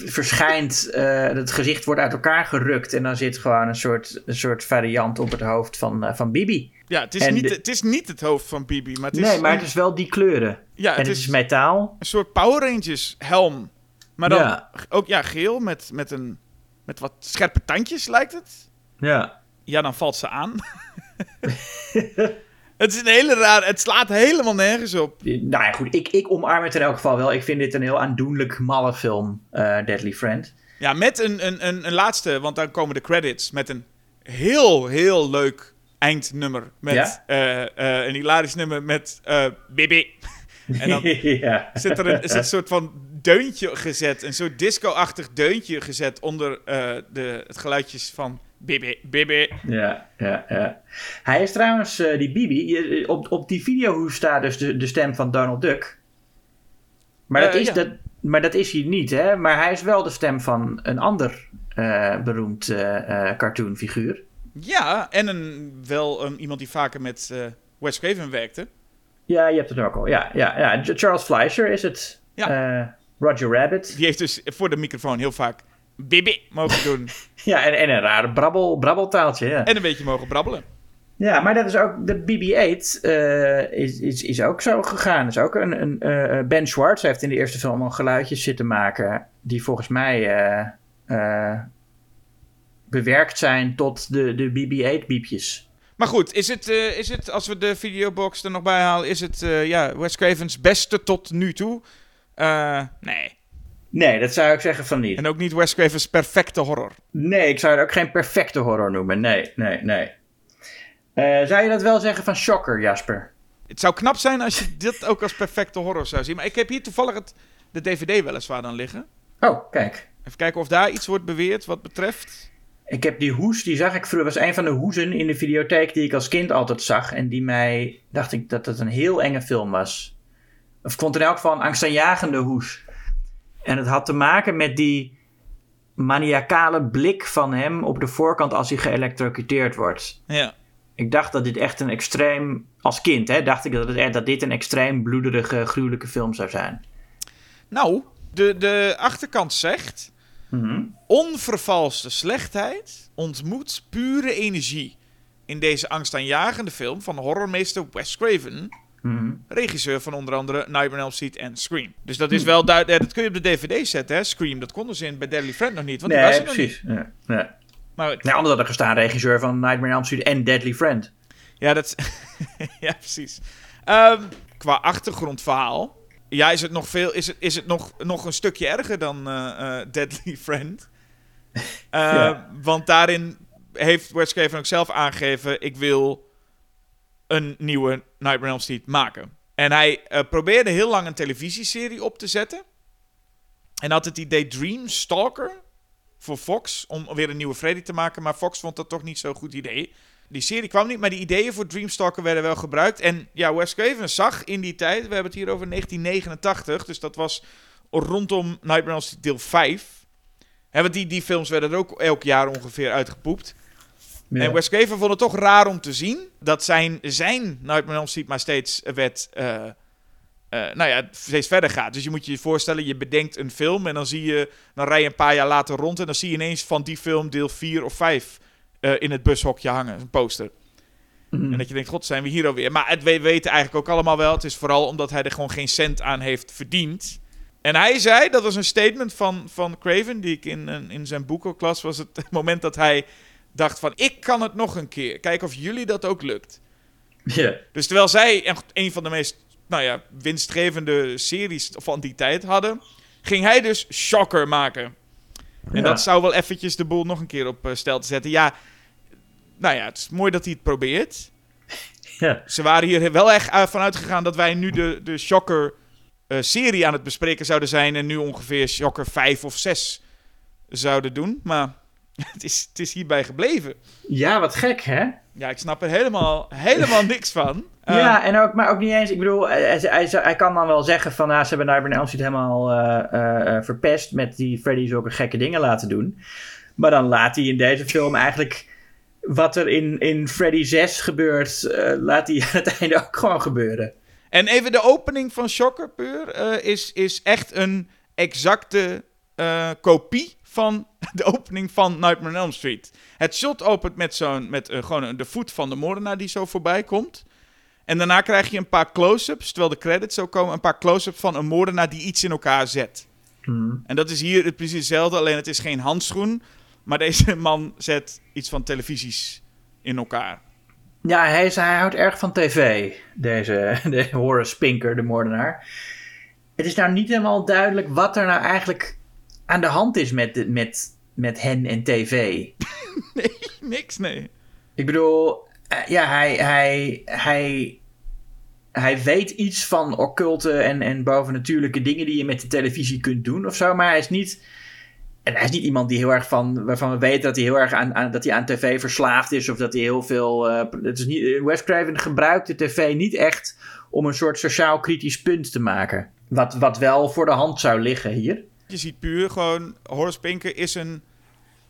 verschijnt... Uh, het gezicht wordt uit elkaar gerukt. En dan zit gewoon een soort, een soort variant op het hoofd van, uh, van Bibi. Ja, het is, En niet, de- het is niet het hoofd van Bibi, maar het is, nee, maar het is wel die kleuren. ja, en het het is is metaal. een soort Power Rangers helm. Maar dan Ja. ook ja, geel met, met, een, met wat scherpe tandjes lijkt het. Ja. Ja, dan valt ze aan. het is een hele raar. Het slaat helemaal nergens op. Nou ja, goed. Ik, ik omarm het in elk geval wel. Ik vind dit een heel aandoenlijk malle film, eh, Deadly Friend. Ja, met een, een, een, een laatste, want dan komen de credits. Met een heel, heel leuk eindnummer. Met Ja? eh, eh, een hilarisch nummer met Bibi. En dan ja. zit er een, is een soort van deuntje gezet. Een soort disco-achtig deuntje gezet onder de, het geluidjes van Bibi. Bibi. Ja, ja, ja. Hij is trouwens, eh, die Bibi, je- op, op die videohoes staat dus de, de stem van Donald Duck. Maar, dat Eh, is, ja. dat, maar dat is hij niet, hè? Maar hij is wel de stem van een ander eh, beroemd eh, eh, cartoonfiguur. Ja, en een, wel een, iemand die vaker met eh, Wes Craven werkte. Ja, je hebt het ook al. Ja, ja, ja. Charles Fleischer is het. Ja. Uh, Roger Rabbit. Die heeft dus voor de microfoon heel vaak bibi mogen doen. ja, en, en een rare brabbel, brabbeltaaltje. Ja. En een beetje mogen brabbelen. Ja, maar dat is ook, de BB-8 uh, is, is, is ook zo gegaan. Is ook een, een uh, Ben Schwartz heeft in de eerste film al geluidjes zitten maken. Die volgens mij bewerkt zijn tot de, de BB-8-biepjes. Maar goed, is het, is het, als we de videobox er nog bij halen, is het ja, Wes Cravens beste tot nu toe? Nee. Nee, dat zou ik zeggen van niet. En ook niet Wes Cravens perfecte horror? Nee, ik zou het ook geen perfecte horror noemen. Nee, nee, nee. zou je dat wel zeggen van Shocker, Jasper? Het zou knap zijn als je dit ook als perfecte horror zou zien. Maar ik heb hier toevallig het, de DVD weliswaar dan liggen. Oh, kijk. Even kijken of daar iets wordt beweerd wat betreft... Ik heb die hoes, die zag ik vroeger, was een van de hoezen in de videotheek die ik als kind altijd zag. En die mij, dacht ik dat het een heel enge film was. Of ik vond in elk geval een angstaanjagende hoes. En het had te maken met die maniacale blik van hem op de voorkant als hij geëlectrocuteerd wordt. Ja. Ik dacht dat dit echt een extreem, als kind hè, dacht ik dat, het, dat dit een extreem bloederige, gruwelijke film zou zijn. Nou, de, de achterkant zegt Mm Onvervalste slechtheid ontmoet pure energie. In deze angstaanjagende film van horrormeester Wes Craven. Mm Regisseur van onder andere Nightmare on Elm Street en Scream. Dus dat is wel duidelijk. Dat kun je op de DVD zetten, hè? Scream. Dat konden ze in bij Deadly Friend nog niet. Want nee, die was er precies. Nog niet. Ja. Maar, nee, anders had er gestaan regisseur van Nightmare on Elm Street en Deadly Friend. Ja, dat... ja, precies. Um, qua achtergrondverhaal ja, is het nog, veel, is het, is het nog, nog een stukje erger dan uh, uh, Deadly Friend? Uh, ja. Want daarin heeft Wes Craven ook zelf aangegeven... ik wil een nieuwe Nightmare on Elm Street maken. En hij probeerde heel lang een televisieserie op te zetten. En had het idee Dream Stalker voor Fox... om weer een nieuwe Freddy te maken. Maar Fox vond dat toch niet zo'n goed idee... Die serie kwam niet, maar die ideeën voor Dreamstalker werden wel gebruikt. En ja, Wes Craven zag in die tijd, we hebben het hier over 1989, dus dat was rondom Nightmare on Street deel 5. Hè, want die, die films werden er ook elk jaar ongeveer uitgepoept. Ja. En Wes Craven vond het toch raar om te zien dat zijn, zijn Nightmare on Street maar steeds werd... Uh, uh, nou ja, steeds verder gaat. Dus je moet je je voorstellen, je bedenkt een film en dan zie je, dan rij je een paar jaar later rond en dan zie je ineens van die film deel 4 of 5 uh, in het bushokje hangen, een poster. Mm. En dat je denkt, god, zijn we hier alweer. Maar het, we weten eigenlijk ook allemaal wel, het is vooral omdat hij er gewoon geen cent aan heeft verdiend. En hij zei, dat was een statement van, van Craven, die ik in, in zijn boek ook las, was het moment dat hij dacht van, ik kan het nog een keer. Kijken of jullie dat ook lukt. Yeah. Dus terwijl zij echt een van de meest nou ja, winstgevende series van die tijd hadden, ging hij dus Shocker maken. En Ja. dat zou wel eventjes de boel nog een keer op uh, stel te zetten. Ja, nou ja, het is mooi dat hij het probeert. Ja. Ze waren hier wel echt uh, vanuit gegaan dat wij nu de, de Shocker-serie uh, aan het bespreken zouden zijn. En nu ongeveer Shocker 5 of 6 zouden doen. Maar het is, het is hierbij gebleven. ja, wat gek hè? Ja, ik snap er helemaal, helemaal niks van. Uh, ja, en ook, maar ook niet eens. Ik bedoel, hij, hij, hij kan dan wel zeggen van, nou, ze hebben Nightmare on Elm Street helemaal uh, uh, verpest met die Freddy zulke gekke dingen laten doen. Maar dan laat hij in deze film eigenlijk wat er in, in Freddy 6 gebeurt, laat hij aan het einde ook gewoon gebeuren. En even de opening van Shocker puur is, is echt een exacte kopie van de opening van Nightmare on Elm Street. Het shot opent met, zo'n, met gewoon de voet van de moordenaar die zo voorbij komt. En daarna krijg je een paar close-ups, terwijl de credits zo komen, een paar close-ups van een moordenaar die iets in elkaar zet. Hmm. En dat is hier het precies hetzelfde, alleen het is geen handschoen, maar deze man zet iets van televisies in elkaar. Ja, hij, is, hij houdt erg van tv, deze, de Horace Pinker, de moordenaar. Het is nou niet helemaal duidelijk wat er nou eigenlijk aan de hand is met, met, met hen en tv. nee, niks, nee. Ik bedoel, ja, hij, hij, hij, hij weet iets van occulte en, en bovennatuurlijke dingen die je met de televisie kunt doen of zo. Maar hij is niet. En hij is niet iemand die heel erg van. waarvan we weten dat hij heel erg aan, aan dat hij aan tv verslaafd is. Of dat hij heel veel. Uh, het is niet, Wes Craven gebruikt de tv niet echt om een soort sociaal kritisch punt te maken. Wat, wat wel voor de hand zou liggen hier. Je ziet puur gewoon. Horace Pinker is een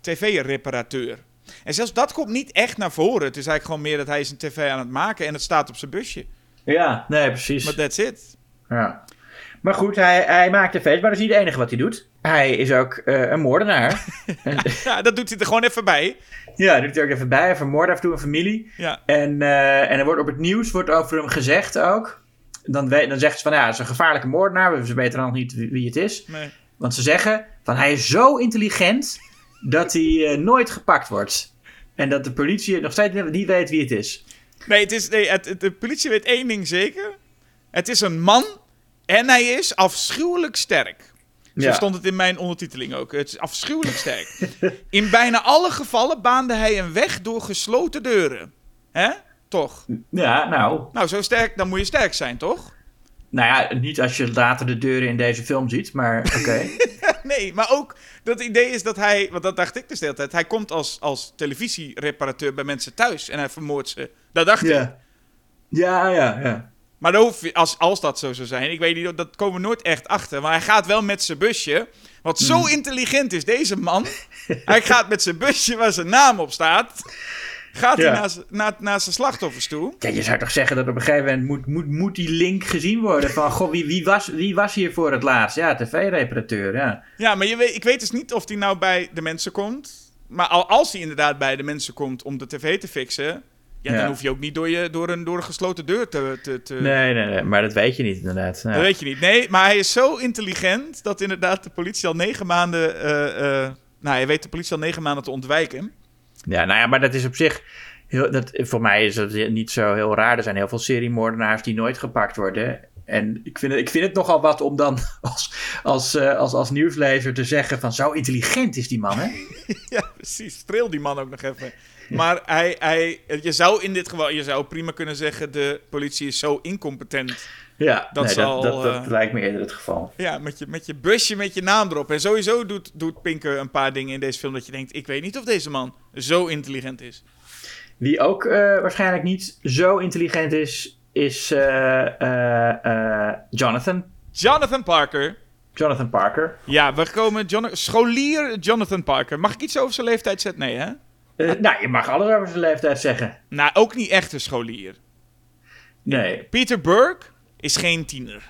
tv-reparateur. En zelfs dat komt niet echt naar voren. Het is eigenlijk gewoon meer dat hij is een tv aan het maken en het staat op zijn busje. Ja, nee, precies. Maar that's it. Ja. Maar goed, hij, hij maakt tv's, maar dat is niet het enige wat hij doet. Hij is ook eh, een moordenaar. Ja, dat doet hij er gewoon even bij. ja, doet hij ook even bij. Hij vermoordt af en toe een familie. Ja, En, eh, en er wordt op het nieuws wordt over hem gezegd ook. Dan, dan zeggen ze van ja, het is een gevaarlijke moordenaar. We weten dan nog niet wie, wie het is. nee. Want ze zeggen van hij is zo intelligent dat hij eh, nooit gepakt wordt. En dat de politie nog steeds niet weet wie het is. Nee, het is, nee het, het- de politie weet één ding zeker. Het is een man en hij is afschuwelijk sterk. Zo Ja. stond het in mijn ondertiteling ook. Het is afschuwelijk sterk. In bijna alle gevallen baande hij een weg door gesloten deuren. Hè? Toch? Ja, nou. Nou, zo sterk, dan moet je sterk zijn, toch? Nou ja, niet als je later de deuren in deze film ziet, maar oké. Nee, maar ook dat idee is dat hij, want dat dacht ik dus de hele tijd, hij komt als, als televisiereparateur bij mensen thuis en hij vermoordt ze. Dat dacht ik. ja. Ja, ja. Maar dan hoef je, als, als dat zo zou zijn, ik weet niet, dat komen we nooit echt achter. Maar hij gaat wel met zijn busje, wat zo Mhm. intelligent is, deze man. hij gaat met zijn busje waar zijn naam op staat, gaat Ja. hij naar, naar zijn slachtoffers toe. Ja, je zou toch zeggen dat op een gegeven moment moet, moet, moet die link gezien worden van, goh, wie, wie, was, wie was hier voor het laatst? Ja, tv-reparateur, ja. Ja, maar je weet, ik weet dus niet of hij nou bij de mensen komt. Maar al, als hij inderdaad bij de mensen komt om de tv te fixen, ja, Ja. dan hoef je ook niet door, je, door, een, door een gesloten deur te... te, te Nee, nee, nee, maar dat weet je niet inderdaad. Ja. Dat weet je niet. Nee, maar hij is zo intelligent dat inderdaad de politie al negen maanden... eh, eh, nou, hij weet de politie al negen maanden te ontwijken. Ja, nou ja, maar dat is op zich. Heel, dat, voor mij is dat niet zo heel raar. Er zijn heel veel seriemoordenaars die nooit gepakt worden. En ik vind het, ik vind het nogal wat om dan als, als, eh, als, als nieuwslezer te zeggen: van zo intelligent is die man, hè? ja, precies. Streel die man ook nog even. Maar hij, hij, je zou in dit geval, je zou prima kunnen zeggen, de politie is zo incompetent. Ja, Dat nee, zal, dat, dat, eh, lijkt me eerder het geval. Ja, met je, met je busje, met je naam erop. En sowieso doet, doet Pinker een paar dingen in deze film dat je denkt, ik weet niet of deze man zo intelligent is. Wie ook eh, waarschijnlijk niet zo intelligent is, is eh, Jonathan. Jonathan Parker. Jonathan Parker. Ja, we komen scholier Jonathan Parker. Mag ik iets over zijn leeftijd zetten? Nee, hè? Nou, je mag alles over zijn leeftijd zeggen. Nou, ook niet echt een scholier. Nee, Peter Burke is geen tiener.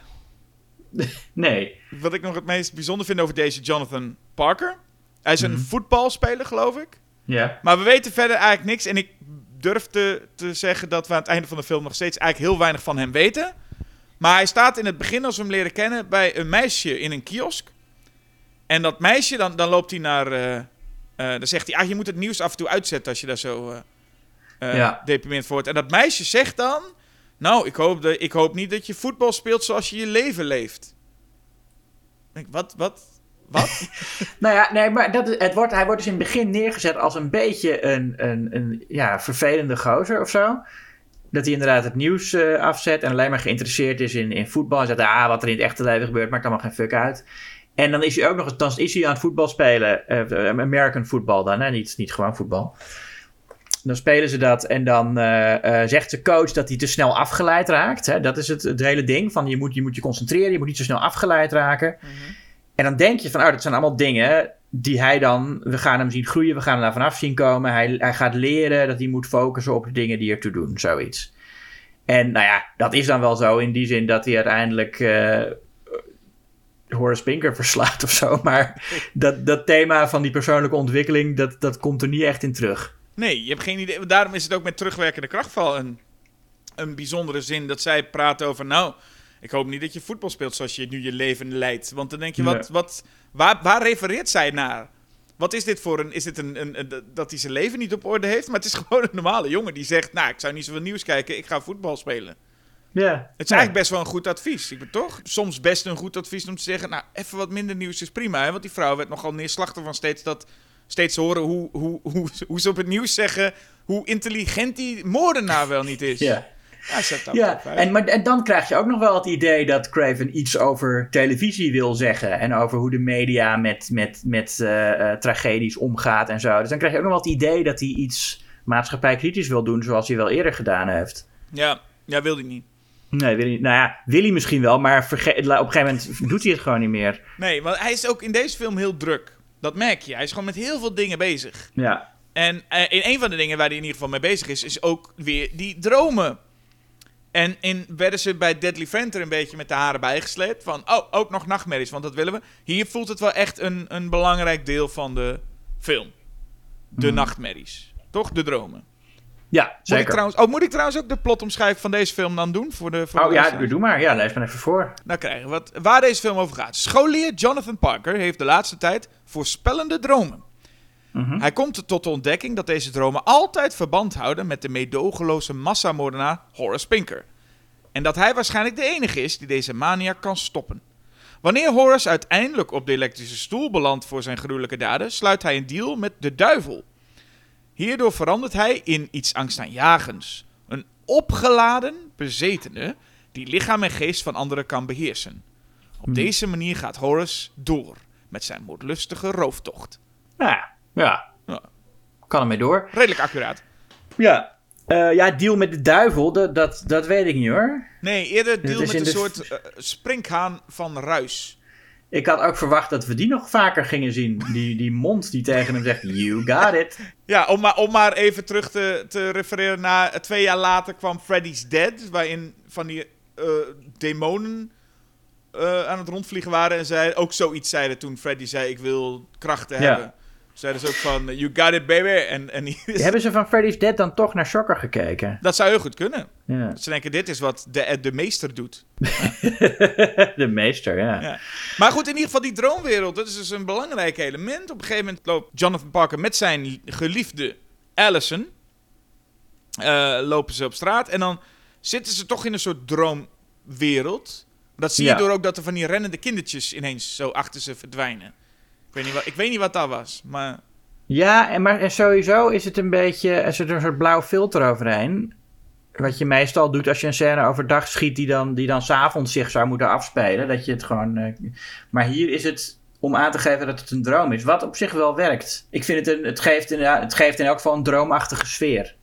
nee. Wat ik nog het meest bijzonder vind over deze Jonathan Parker. Hij is een Mhm. voetbalspeler, geloof ik. Ja. Maar we weten verder eigenlijk niks. En ik durf te, te zeggen dat we aan het einde van de film nog steeds eigenlijk heel weinig van hem weten. Maar hij staat in het begin, als we hem leren kennen, bij een meisje in een kiosk. En dat meisje, dan, dan loopt hij naar. eh, dan zegt hij: ah, je moet het nieuws af en toe uitzetten als je daar zo Ja. deprimerend voor wordt. En dat meisje zegt dan: Nou, ik hoop, de, ik hoop niet dat je voetbal speelt zoals je je leven leeft. Denk, wat, wat, wat? Nou ja, nee, maar dat, is- het wordt, hij wordt dus in het begin neergezet als een beetje een, een, een ja, vervelende gozer of zo. Dat hij inderdaad het nieuws eh, afzet en alleen maar geïnteresseerd is in, in voetbal. En zegt, ah, wat er in het echte leven gebeurt, maakt allemaal geen fuck uit. En dan is hij ook nog eens, dan is hij aan het voetbal spelen. eh, American voetbal dan, hè? Niet, niet gewoon voetbal. Dan spelen ze dat en dan eh, eh, zegt de coach dat hij te snel afgeleid raakt. Hè? Dat is het, het hele ding. Van je, moet, je moet je concentreren, je moet niet zo snel afgeleid raken. En dan denk je van, oh, dat zijn allemaal dingen die hij dan, we gaan hem zien groeien, we gaan hem daar vanaf zien komen. Hij, hij gaat leren dat hij moet focussen op de dingen die ertoe doen, zoiets. En nou ja, dat is dan wel zo in die zin dat hij uiteindelijk eh Horace Pinker verslaat of zo. Maar dat, dat thema van die persoonlijke ontwikkeling, dat, dat komt er niet echt in terug. Nee, je hebt geen idee. Daarom is het ook met terugwerkende kracht wel een, een bijzondere zin dat zij praten over. Nou, ik hoop niet dat je voetbal speelt zoals je nu je leven leidt. Want dan denk je, wat, Nee. wat, waar, waar refereert zij naar? Wat is dit voor een. Is dit een, een, een- dat hij zijn leven niet op orde heeft? Maar het is gewoon een normale jongen die zegt: Nou, ik zou niet zoveel nieuws kijken, ik ga voetbal spelen. Ja. Het is eigenlijk best wel een goed advies. Ik ben toch soms best een goed advies om te zeggen: Nou, even wat minder nieuws is prima. Hè? Want die vrouw werd nogal neerslachtig van steeds dat. Steeds horen hoe, hoe, hoe, hoe ze op het nieuws zeggen hoe intelligent die moordenaar wel niet is. Ja. Ja, op, en, maar, en dan krijg je ook nog wel het idee dat Craven iets over televisie wil zeggen. En over hoe de media met, met, met eh, tragedies omgaat en zo. Dus dan krijg je ook nog wel het idee dat hij iets maatschappijkritisch wil doen, zoals hij wel eerder gedaan heeft. ja, ja, wil hij niet. Nee, wil hij, nou ja, wil hij misschien wel, maar op een gegeven moment doet hij het gewoon niet meer. Nee, want hij is ook in deze film heel druk. Dat merk je. Hij is gewoon met heel veel dingen bezig. Ja, En eh, in een van de dingen waar hij in ieder geval mee bezig is, is ook weer die dromen. En in werden ze bij Deadly Friend er een beetje met de haren bijgesleept. Van, oh, ook nog nachtmerries, want dat willen we. Hier voelt het wel echt een, een belangrijk deel van de film. De Mhm. nachtmerries. Toch? De dromen. Ja, Moet ik, zeker. trouwens, oh, moet ik trouwens ook de plotomschrijving van deze film dan doen? Voor de, voor Oh de ja, doe maar. Ja, lees maar even voor. Nou krijgen we wat, waar deze film over gaat. Scholier Jonathan Parker heeft de laatste tijd voorspellende dromen. Mhm. Hij komt tot de ontdekking dat deze dromen altijd verband houden met de meedogenloze massamoordenaar Horace Pinker. En dat hij waarschijnlijk de enige is die deze mania kan stoppen. Wanneer Horace uiteindelijk op de elektrische stoel belandt voor zijn gruwelijke daden, sluit hij een deal met de duivel. Hierdoor verandert hij in iets angstaanjagends. Een opgeladen bezetene die lichaam en geest van anderen kan beheersen. Op Hmm. deze manier gaat Horace door met zijn moordlustige rooftocht. Nou ja, ja. Ja. Kan ermee door. Redelijk accuraat. Ja. Eh, ja, deal met de duivel, dat, dat, dat weet ik niet hoor. Nee, eerder deal met een de- soort eh, sprinkhaan van ruis. Ik had ook verwacht dat we die nog vaker gingen zien. Die, die mond die tegen hem zegt, you got it. Ja, om maar, om maar even terug te, te refereren naar eh, twee jaar later kwam Freddy's Dead, waarin van die eh, demonen eh, aan het rondvliegen waren en zij ook zoiets zeiden toen Freddy zei ik wil krachten Ja. hebben. Zeiden ze ook van you got it baby en, en hier is- Hebben ze van Freddy's Dead dan toch naar Shocker gekeken? dat zou heel goed kunnen. Ja. Ze denken dit is wat de, de meester doet. de meester, ja. Ja. Maar goed, in ieder geval die droomwereld, dat is dus een belangrijk element. Op een gegeven moment loopt Jonathan Parker met zijn geliefde Allison. eh, lopen ze op straat en dan zitten ze toch in een soort droomwereld. Dat zie je Ja. door ook dat er van die rennende kindertjes ineens zo achter ze verdwijnen. Ik weet niet wat, ik weet niet wat dat was, maar... Ja, en, maar, en sowieso is het een beetje, er zit een soort blauw filter overheen. Wat je meestal doet als je een scène overdag schiet die dan, die dan s'avonds zich zou moeten afspelen. Dat je het gewoon. eh, maar hier is het om aan te geven dat het een droom is. Wat op zich wel werkt. Ik vind het een, het geeft, in, het geeft in elk geval een droomachtige sfeer.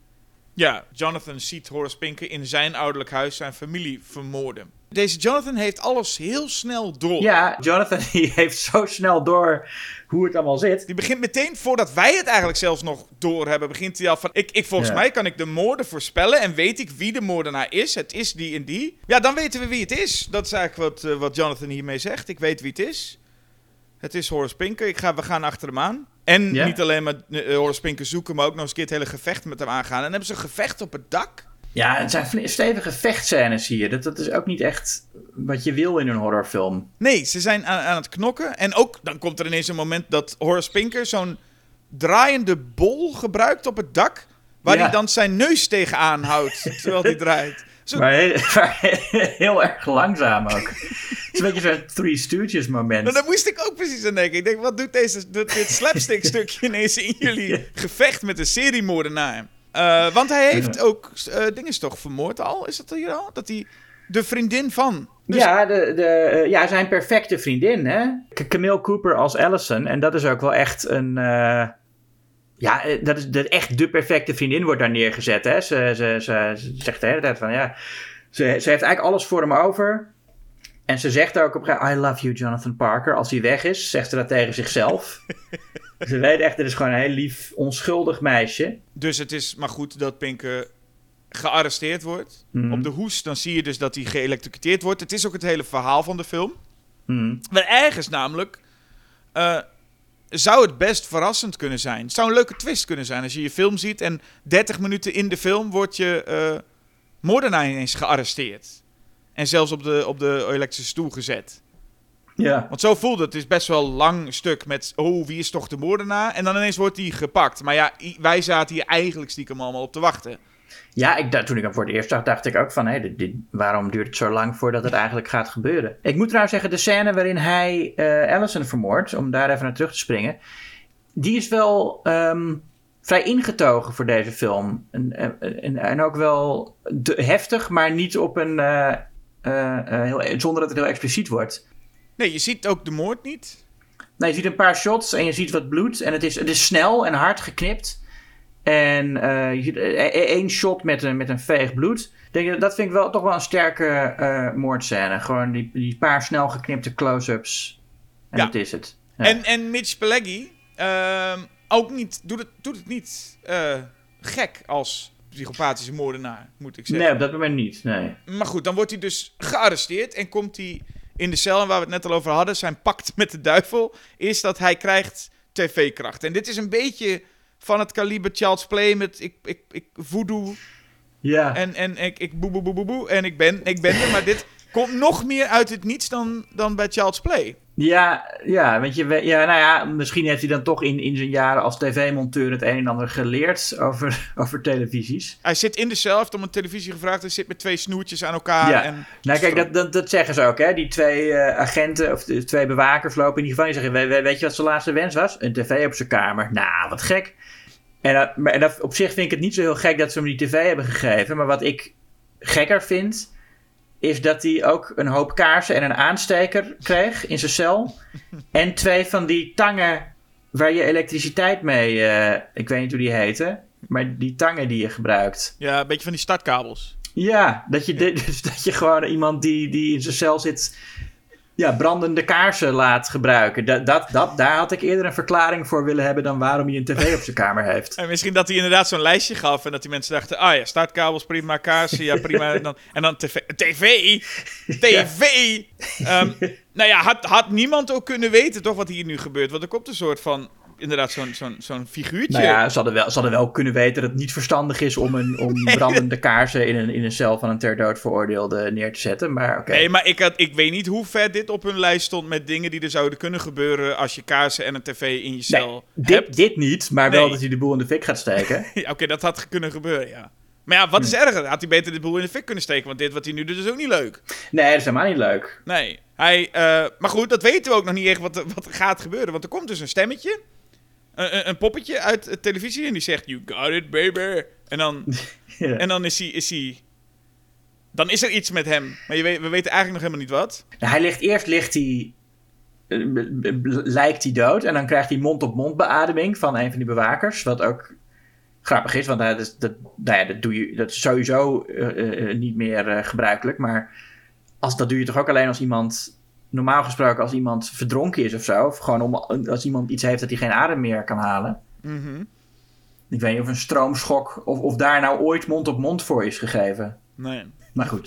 Ja, Jonathan ziet Horace Pinker in zijn ouderlijk huis zijn familie vermoorden. Deze Jonathan heeft alles heel snel door. Ja, Jonathan die heeft zo snel door hoe het allemaal zit. Die begint meteen, voordat wij het eigenlijk zelfs nog door hebben, begint hij al van... Ik, ik, volgens Ja. mij kan ik de moorden voorspellen en weet ik wie de moordenaar is. Het is die en die. Ja, dan weten we wie het is. Dat is eigenlijk wat, eh, wat Jonathan hiermee zegt. Ik weet wie het is. Het is Horace Pinker. Ik ga, we gaan achter hem aan. En Ja. niet alleen maar eh, Horace Pinker zoeken, maar ook nog eens een keer het hele gevecht met hem aangaan. En dan hebben ze een gevecht op het dak. Ja, het zijn stevige vechtscènes hier. Dat, dat is ook niet echt wat je wil in een horrorfilm. Nee, ze zijn aan, aan het knokken. En ook, dan komt er ineens een moment dat Horace Pinker zo'n draaiende bol gebruikt op het dak. Waar Ja. hij dan zijn neus tegenaan houdt, terwijl hij draait. Zo, Maar heel, maar heel erg langzaam ook. Het is een beetje zo'n Three Stooges moment. nou, daar moest ik ook precies aan denken. Ik denk, wat doet deze, doet dit slapstick stukje ineens in jullie gevecht met een seriemoordenaar? Eh want hij heeft ook eh dingen toch vermoord al? Is dat hier al? Dat hij de vriendin van... Dus- Ja, de, de, eh, ja, zijn perfecte vriendin, hè? Camille Cooper als Allison. En dat is ook wel echt een... ja, dat is dat echt de perfecte vriendin wordt daar neergezet, hè? Ze, ze, ze, ze zegt de hele tijd van, ja... Ze, ze heeft eigenlijk alles voor hem over. En ze zegt ook op een gegeven moment... I love you, Jonathan Parker. Als hij weg is, zegt ze dat tegen zichzelf. ze weet echt, het is gewoon een heel lief, onschuldig meisje. Dus het is maar goed dat Pinker gearresteerd wordt. Mhm. Op de hoes, dan zie je dus dat hij geëlectrocuteerd wordt. Het is ook het hele verhaal van de film. Hmm. Maar ergens namelijk eh, zou het best verrassend kunnen zijn. Het zou een leuke twist kunnen zijn als je je film ziet en 30 minuten in de film wordt je eh moordenaar ineens gearresteerd. En zelfs op de, op de elektrische stoel gezet. Ja. Want zo voelde het. Het is best wel een lang stuk met, oh, wie is toch de moordenaar? En dan ineens wordt hij gepakt. Maar ja, wij zaten hier eigenlijk stiekem allemaal op te wachten. Ja, ik, toen ik hem voor het eerst zag, dacht ik ook van... Hé, dit, dit- waarom duurt het zo lang voordat het eigenlijk gaat gebeuren? Ik moet trouwens zeggen, de scène waarin hij eh Allison vermoordt... om daar even naar terug te springen... die is wel ehm, vrij ingetogen voor deze film. En, en, en ook wel de- heftig, maar niet op een... eh, eh, heel, zonder dat het heel expliciet wordt. Nee, je ziet ook de moord niet. Nou, je ziet een paar shots en je ziet wat bloed. En het is, het is snel en hard geknipt. En je ziet eh, één shot met een, met een veeg bloed. Denk, je, dat vind ik wel, toch wel een sterke eh moordscène. Gewoon die, die paar snel geknipte close-ups. En Ja. dat is het. Ja. En, en Mitch Pileggi, ehm, ook niet, doet het, doet het niet gek als psychopathische moordenaar, moet ik zeggen. Nee, op dat moment niet. Nee. Maar goed, dan wordt hij dus gearresteerd en komt hij in de cel. En waar we het net al over hadden, zijn pact met de duivel, is dat hij krijgt tv-kracht. En dit is een beetje van het kaliber Child's Play met ik, ik, ik voodoo Ja. en, en ik, ik boe, boe, boe, boe, boe en ik ben, ik ben er. Maar dit komt nog meer uit het niets dan, dan bij Child's Play. Ja, ja, want je, weet- ja, nou ja, misschien heeft hij dan toch in, in zijn jaren als tv-monteur het een en ander geleerd over, over televisies. Hij zit in de cel, heeft om een televisie gevraagd. Hij zit met twee snoertjes aan elkaar. Ja. En Nou, kijk, dat, dat, dat zeggen ze ook, hè. Die twee eh, agenten, of de twee bewakers lopen in die gevangenis en zeggen... "We- we- Weet je wat zijn laatste wens was? Een tv op zijn kamer. Nou, wat gek. En, dat, maar, en dat, op zich vind ik het niet zo heel gek dat ze hem die tv hebben gegeven. Maar wat ik gekker vind, is dat hij ook een hoop kaarsen en een aansteker kreeg in zijn cel. En twee van die tangen waar je elektriciteit mee... eh, ik weet niet hoe die heten, maar die tangen die je gebruikt. ja, een beetje van die startkabels. Ja, dat je, dat je gewoon iemand die, die in zijn cel zit, ja, brandende kaarsen laat gebruiken. Dat, dat, dat, daar had ik eerder een verklaring voor willen hebben dan waarom hij een tv op zijn kamer heeft. En misschien dat hij inderdaad zo'n lijstje gaf en dat die mensen dachten: ah ja, startkabels, prima, kaarsen, ja prima. En dan, en dan tv. TV! TV! Ehm, nou ja, had, had niemand ook kunnen weten toch wat hier nu gebeurt? Want er komt een soort van, inderdaad, zo'n zo'n zo'n figuurtje. Nou ja, ze hadden, wel, ze hadden wel kunnen weten dat het niet verstandig is om, een, om brandende kaarsen in een, in een cel van een ter dood veroordeelde neer te zetten. Maar oké. Nee, maar ik, had, ik weet niet hoe ver dit op hun lijst stond met dingen die er zouden kunnen gebeuren als je kaarsen en een tv in je cel dit, hebt. dit niet, maar wel Nee. dat hij de boel in de fik gaat steken. Ja, Oké, dat had kunnen gebeuren, ja. Maar ja, wat is erger? Had hij beter de boel in de fik kunnen steken? Want dit wat hij nu doet is ook niet leuk. Nee, dat is helemaal niet leuk. Nee. Hij, eh, maar goed, dat weten we ook nog niet echt wat, wat er gaat gebeuren. Want er komt dus een stemmetje. Een, een, een poppetje uit de televisie. En die zegt, you got it, baby. En dan, Ja. en dan is hij... Is hij dan is er iets met hem. Maar je weet, we weten eigenlijk nog helemaal niet wat. Nou, hij ligt, eerst ligt hij, eh, lijkt hij dood. En dan krijgt hij mond-op-mond beademing van een van die bewakers. Wat ook grappig is, want dat, is, dat, nou ja, dat, doe je, dat is sowieso eh, eh, niet meer eh, gebruikelijk. Maar als, dat doe je toch ook alleen als iemand, normaal gesproken als iemand verdronken is of zo. Of gewoon om, als iemand iets heeft dat hij geen adem meer kan halen. Mhm. Ik weet niet of een stroomschok, of, of daar nou ooit mond-op-mond voor is gegeven. Nee. Maar goed,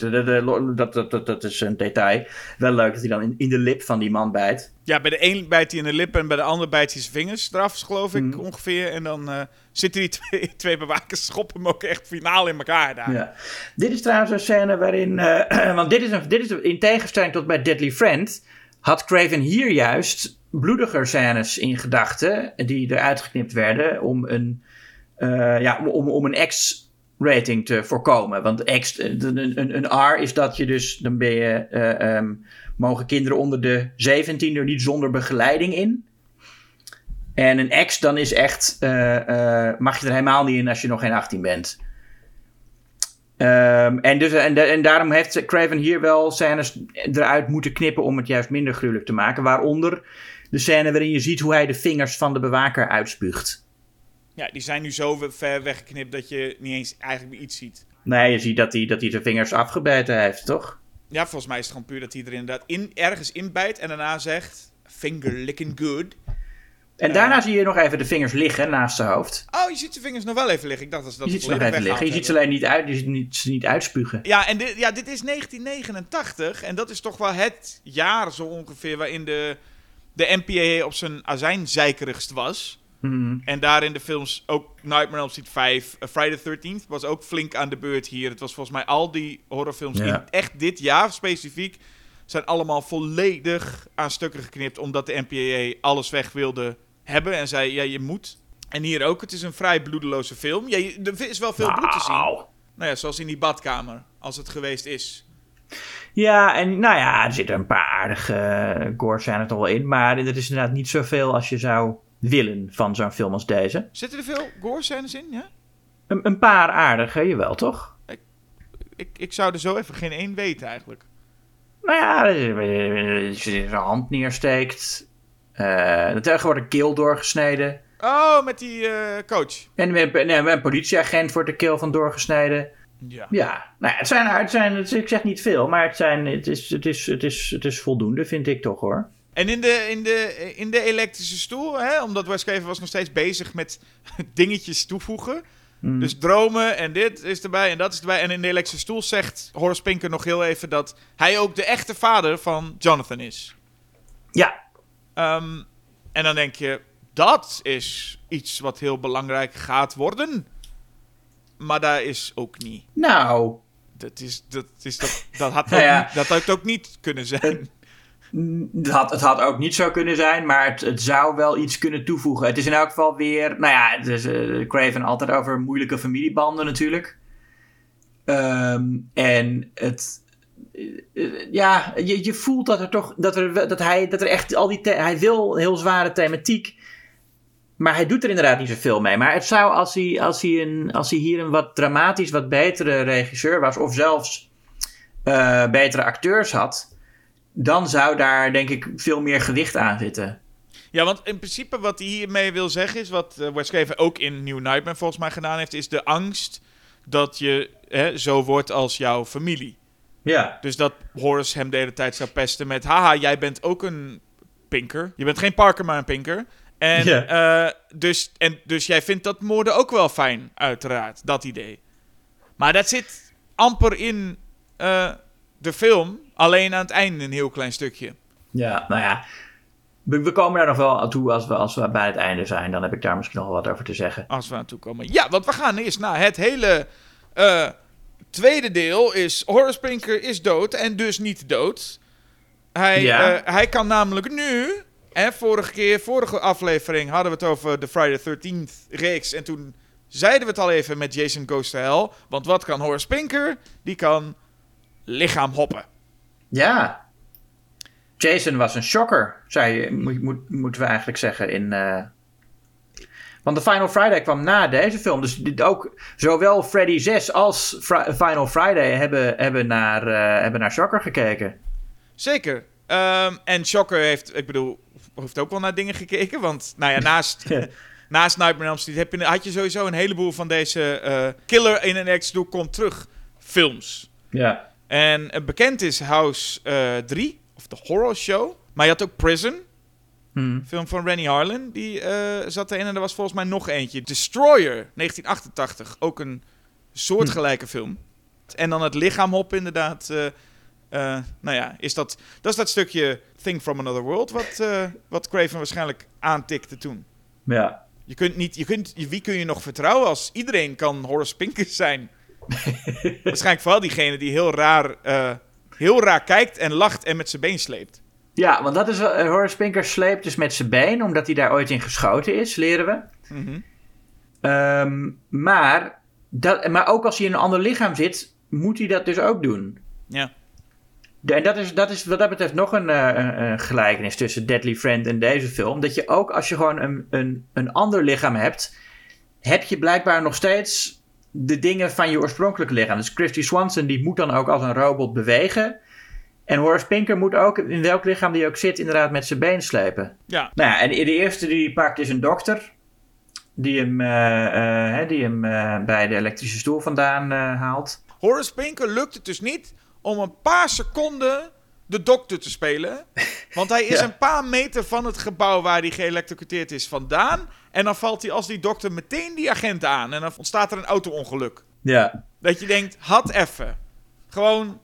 dat, dat, dat, dat is een detail. Wel leuk dat hij dan in, in de lip van die man bijt. Ja, bij de een bijt hij in de lippen en bij de ander bijt hij zijn vingers eraf, geloof ik, Mhm. ongeveer. En dan eh, zitten die twee, twee bewakers, schoppen hem ook echt finaal in elkaar daar. Ja. Dit is trouwens een scène waarin. eh, want dit is, een, dit is een- in tegenstelling tot bij Deadly Friend. had Craven hier juist bloediger scènes in gedachten. die eruit geknipt werden. om een, eh, ja, om, om, om een X-rating te voorkomen. Want eh, een, R is dat je dus. dan ben je. eh, ehm, mogen kinderen onder de 17 er niet zonder begeleiding in. En een X, dan is echt. eh, mag je er helemaal niet in als je nog geen 18 bent. Ehm, en, dus, en daarom heeft Craven hier wel scènes eruit moeten knippen om het juist minder gruwelijk te maken. Waaronder de scène waarin je ziet hoe hij de vingers van de bewaker uitspuugt. Ja, die zijn nu zo ver weggeknipt dat je niet eens eigenlijk meer iets ziet. Nee, je ziet dat hij, dat hij zijn vingers afgebeten heeft, toch? Ja, volgens mij is het gewoon puur dat hij er inderdaad in, ergens inbijt en daarna zegt... Finger licking good. En daarna zie je nog even de vingers liggen naast zijn hoofd. Oh, je ziet zijn vingers nog wel even liggen. Ik dacht dat ze dat Je ziet ze nog volledig even liggen. Je ziet ze alleen niet, uit, je ziet niet, ze niet uitspugen. Ja, en dit, ja, dit is 1989. En dat is toch wel het jaar zo ongeveer waarin de, de NPA op zijn azijnzeikerigst was. Mhm. En daarin de films ook Nightmare on Elm Street 5, uh, Friday the 13th was ook flink aan de beurt hier. Het was volgens mij al die horrorfilms Ja. in echt dit jaar specifiek zijn allemaal volledig aan stukken geknipt omdat de NPA alles weg wilde hebben en zei ja je moet. En hier ook, het is een vrij bloedeloze film. Ja, je- er is wel veel bloed te zien. Nou. Nou ja, zoals in die badkamer, als het geweest is. Ja, en nou ja, er zitten een paar aardige gore scènes toch wel in. Maar er is inderdaad niet zoveel als je zou willen van zo'n film als deze. Zitten er veel gore scènes in? Ja? Een, een paar aardige, jawel toch? Ik, ik zou er zo even geen één weten eigenlijk. Nou ja, als je zijn hand neersteekt. Uh, er wordt een keel doorgesneden. Oh, met die uh, coach. En nee, een politieagent wordt de keel van doorgesneden. Ja. Ja, nou ja, het zijn, het zijn, het, ik zeg niet veel, maar het, zijn, het, is, het, is, het, is, het is voldoende, vind ik toch hoor. En in de, in de, in de elektrische stoel, hè, omdat Wes Craven was nog steeds bezig met dingetjes toevoegen. Hmm. Dus dromen en dit is erbij en dat is erbij. En in de elektrische stoel zegt Horace Pinker nog heel even dat hij ook de echte vader van Jonathan is. Ja, Ehm, en dan denk je, dat is iets wat heel belangrijk gaat worden. Maar daar is ook niet. nou, Dat, is, dat, is, dat, dat, had, Nou ook ja. dat had ook niet kunnen zijn. Het had, het had ook niet zo kunnen zijn, maar het, zou wel iets kunnen toevoegen. Het is in elk geval weer, nou ja, het is, eh, Craven altijd over moeilijke familiebanden natuurlijk. Ehm, en het, eh, eh, ja, je, je voelt dat er toch, dat, er, dat, hij, dat er echt al die, hij wil heel zware thematiek, maar hij doet er inderdaad niet zoveel mee. Maar het zou, als hij, als hij, een, als hij hier een wat dramatisch, wat betere regisseur was, of zelfs betere acteurs had, dan zou daar denk ik veel meer gewicht aan zitten. Ja, want in principe wat hij hiermee wil zeggen is... wat eh, Wes Craven ook in New Nightmare volgens mij gedaan heeft... is de angst dat je hè, zo wordt als jouw familie. Ja. Dus dat Horace hem de hele tijd zou pesten met... Haha, jij bent ook een pinker. Je bent geen Parker, maar een pinker. En, Ja. eh, dus, en dus jij vindt dat moorden ook wel fijn, uiteraard. Dat idee. Maar dat zit amper in eh, de film. Alleen aan het einde een heel klein stukje. Ja, nou ja. We, we komen daar nog wel aan toe als we, als we bij het einde zijn. Dan heb ik daar misschien nog wel wat over te zeggen. Als we aan toe komen. Ja, want we gaan eerst naar het hele eh, tweede deel. Is Horace Pinker is dood en dus niet dood. Hij, Ja. eh, hij kan namelijk nu... Hè, vorige keer, vorige aflevering hadden we het over de Friday the 13th reeks. En toen zeiden we het al even met Jason Goes to Hell. Want wat kan Horace Pinker? Die kan lichaam hoppen. Ja. Jason was een shocker, zei, je- moet, moet, moeten we eigenlijk zeggen. In, eh, Want de Final Friday kwam na deze film. Dus dit ook zowel Freddy 6 als Final Friday hebben, hebben, naar, eh, hebben naar Shocker gekeken. Zeker. Ehm, en Shocker heeft, ik bedoel, heeft ook wel naar dingen gekeken. Want, nou ja, naast... Naast Nightmare on Elm Street heb je, had je sowieso een heleboel van deze eh, Killer in een Ex Doe Komt Terug films. ja. En eh, bekend is House eh 3, of de Horror Show. Maar je had ook Prison, Hm. film van Rennie Harlan. Die eh, zat erin en er was volgens mij nog eentje. Destroyer, 1988. Ook een soortgelijke film. En dan het lichaamhop inderdaad. eh, nou ja, is dat, dat is dat stukje Thing from Another World... wat, wat Craven waarschijnlijk aantikte toen. ja. Je kunt niet, je kunt, wie kun je nog vertrouwen als iedereen kan Horace zijn? Waarschijnlijk vooral diegene die heel raar, eh, heel raar kijkt en lacht en met zijn been sleept. Ja, want dat is eh, Horace Pinker sleept dus met zijn been, omdat hij daar ooit in geschoten is, leren we. Mhm. Ehm, maar, dat, maar ook als hij in een ander lichaam zit, moet hij dat dus ook doen. Ja. De- En dat is, dat is wat dat betreft nog een, eh, een, een gelijkenis tussen Deadly Friend en deze film. Dat je ook als je gewoon een, een, een ander lichaam hebt, heb je blijkbaar nog steeds de dingen van je oorspronkelijke lichaam. Dus Christy Swanson die moet dan ook als een robot bewegen. En Horace Pinker moet ook, in welk lichaam die ook zit, inderdaad met zijn been slepen. Ja. Nou ja, en de eerste die hij pakt is een dokter. Die hem, eh, eh, die hem eh, bij de elektrische stoel vandaan haalt. Horace Pinker lukt het dus niet om een paar seconden de dokter te spelen. Want hij is Ja. een paar meter van het gebouw waar hij geëlectrocuteerd is vandaan. En dan valt hij als die dokter meteen die agent aan. En dan ontstaat er een auto-ongeluk. Ja, Dat je denkt, had even. Gewoon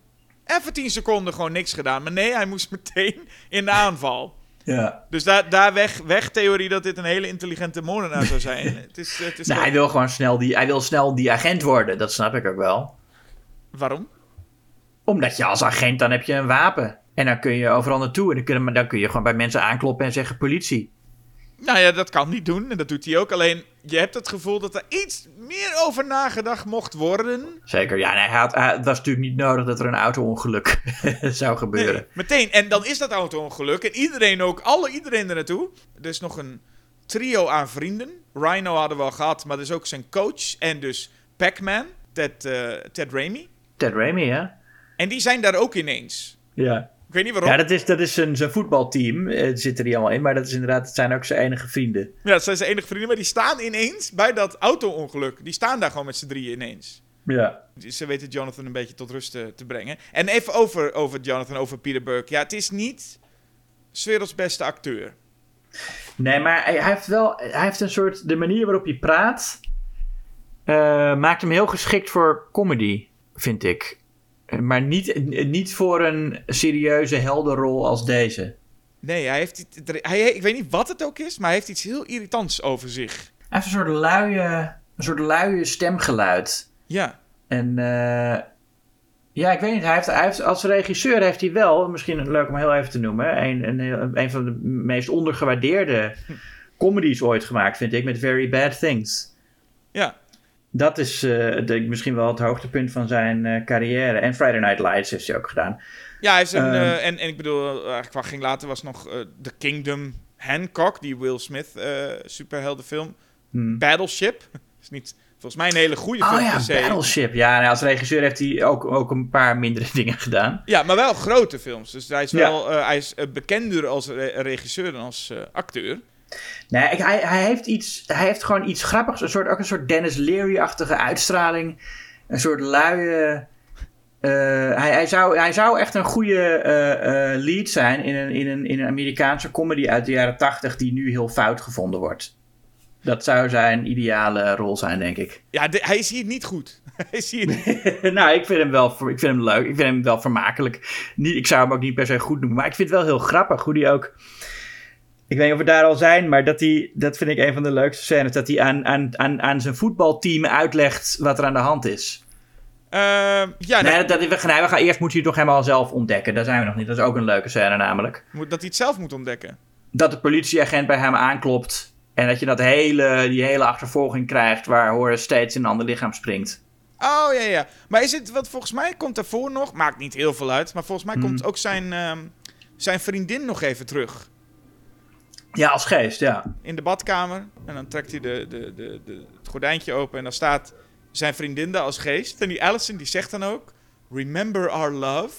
even 10 seconden gewoon niks gedaan. Maar nee, hij moest meteen in de aanval. ja. Dus daar, daar weg, weg theorie dat dit een hele intelligente moordenaar zou zijn. het is, het is Nou, hij wil gewoon snel die, hij wil snel die agent worden. Dat snap ik ook wel. Waarom? Omdat je als agent, dan heb je een wapen. En dan kun je overal naartoe. En dan kun je, dan kun je gewoon bij mensen aankloppen en zeggen politie. Nou ja, dat kan niet doen. En dat doet hij ook. Alleen, je hebt het gevoel dat er iets meer over nagedacht mocht worden. Zeker, ja. Nee, hij had, hij- het was natuurlijk niet nodig dat er een auto-ongeluk zou gebeuren. Nee, meteen. En dan is dat auto-ongeluk. En iedereen ook, alle iedereen er naartoe. Er is nog een trio aan vrienden. Rhino hadden we al gehad, maar er is ook zijn coach. En dus Pac-Man, Ted, eh, Ted Raimi. Ted Raimi, ja. En die zijn daar ook ineens. Ja. Ik weet niet waarom. Ja, dat is, dat is zijn, zijn voetbalteam. Het zit er niet allemaal in. Maar dat is inderdaad, het zijn ook zijn enige vrienden. Ja, dat zijn zijn enige vrienden. Maar die staan ineens bij dat auto-ongeluk. Die staan daar gewoon met z'n drieën ineens. Ja. Ze weten Jonathan een beetje tot rust te, te brengen. En even over, over Jonathan, over Peter Burke. Ja, het is niet werelds beste acteur. Nee, maar hij, hij heeft wel... Hij heeft een soort... De manier waarop hij praat... eh, maakt hem heel geschikt voor comedy, vind ik. Maar niet, niet voor een serieuze heldenrol als deze. Nee, hij heeft hij, ik weet niet wat het ook is, maar hij heeft iets heel irritants over zich. Hij heeft een soort luie, een soort luie stemgeluid. Ja, En eh, ja, ik weet niet. Hij heeft, hij heeft, als regisseur heeft hij wel, misschien leuk om heel even te noemen, een, een, een van de meest ondergewaardeerde comedies ooit gemaakt, vind ik, met Very Bad Things. ja. Dat is eh, de, misschien wel het hoogtepunt van zijn eh, carrière. En Friday Night Lights heeft hij ook gedaan. Ja, hij is een, Ehm. eh, en, en ik bedoel, eigenlijk wat ging later was nog The Kingdom Hancock, die Will Smith superheldenfilm. Hmm. Battleship. is niet, volgens mij een hele goede film Oh ja, per. Battleship. Ja, nou, als regisseur heeft hij ook, ook een paar mindere dingen gedaan. Ja, maar wel grote films. Dus hij is wel hij is, bekender als re- regisseur dan als acteur. Nee, ik- hij, hij, heeft iets, hij heeft gewoon iets grappigs. Een soort, ook een soort Dennis Leary-achtige uitstraling. Een soort luie... eh, hij, hij, zou, hij zou echt een goede eh, eh, lead zijn in een, in, een, in een Amerikaanse comedy uit de jaren tachtig... die nu heel fout gevonden wordt. Dat zou zijn ideale rol zijn, denk ik. Ja, de- hij is hier niet goed. hij is hier niet- nou, ik vind hem wel ik vind hem leuk. Ik vind hem wel vermakelijk. Niet, ik zou hem ook niet per se goed noemen. Maar ik vind het wel heel grappig hoe hij ook... Ik weet niet of we daar al zijn, maar dat, hij, dat vind ik een van de leukste scènes. Dat hij aan, aan, aan, aan zijn voetbalteam uitlegt wat er aan de hand is. Ehm, ja, nee, dat, we, gaan, nee, we gaan, eerst moet hij het toch helemaal zelf ontdekken. Daar zijn we nog niet. Dat is ook een leuke scène namelijk. moet, dat hij het zelf moet ontdekken. Dat de politieagent bij hem aanklopt. En dat je dat hele, die hele achtervolging krijgt waar Horace steeds in een ander lichaam springt. Oh ja, ja. Maar is het, wat volgens mij komt daarvoor nog, maakt niet heel veel uit, maar volgens mij Hmm. komt ook zijn, ehm, zijn vriendin nog even terug. Ja, als geest, ja. in de badkamer. En dan trekt hij de, de, de, de, het gordijntje open en dan staat zijn vriendin daar als geest. En die Allison die zegt dan ook: Remember our love.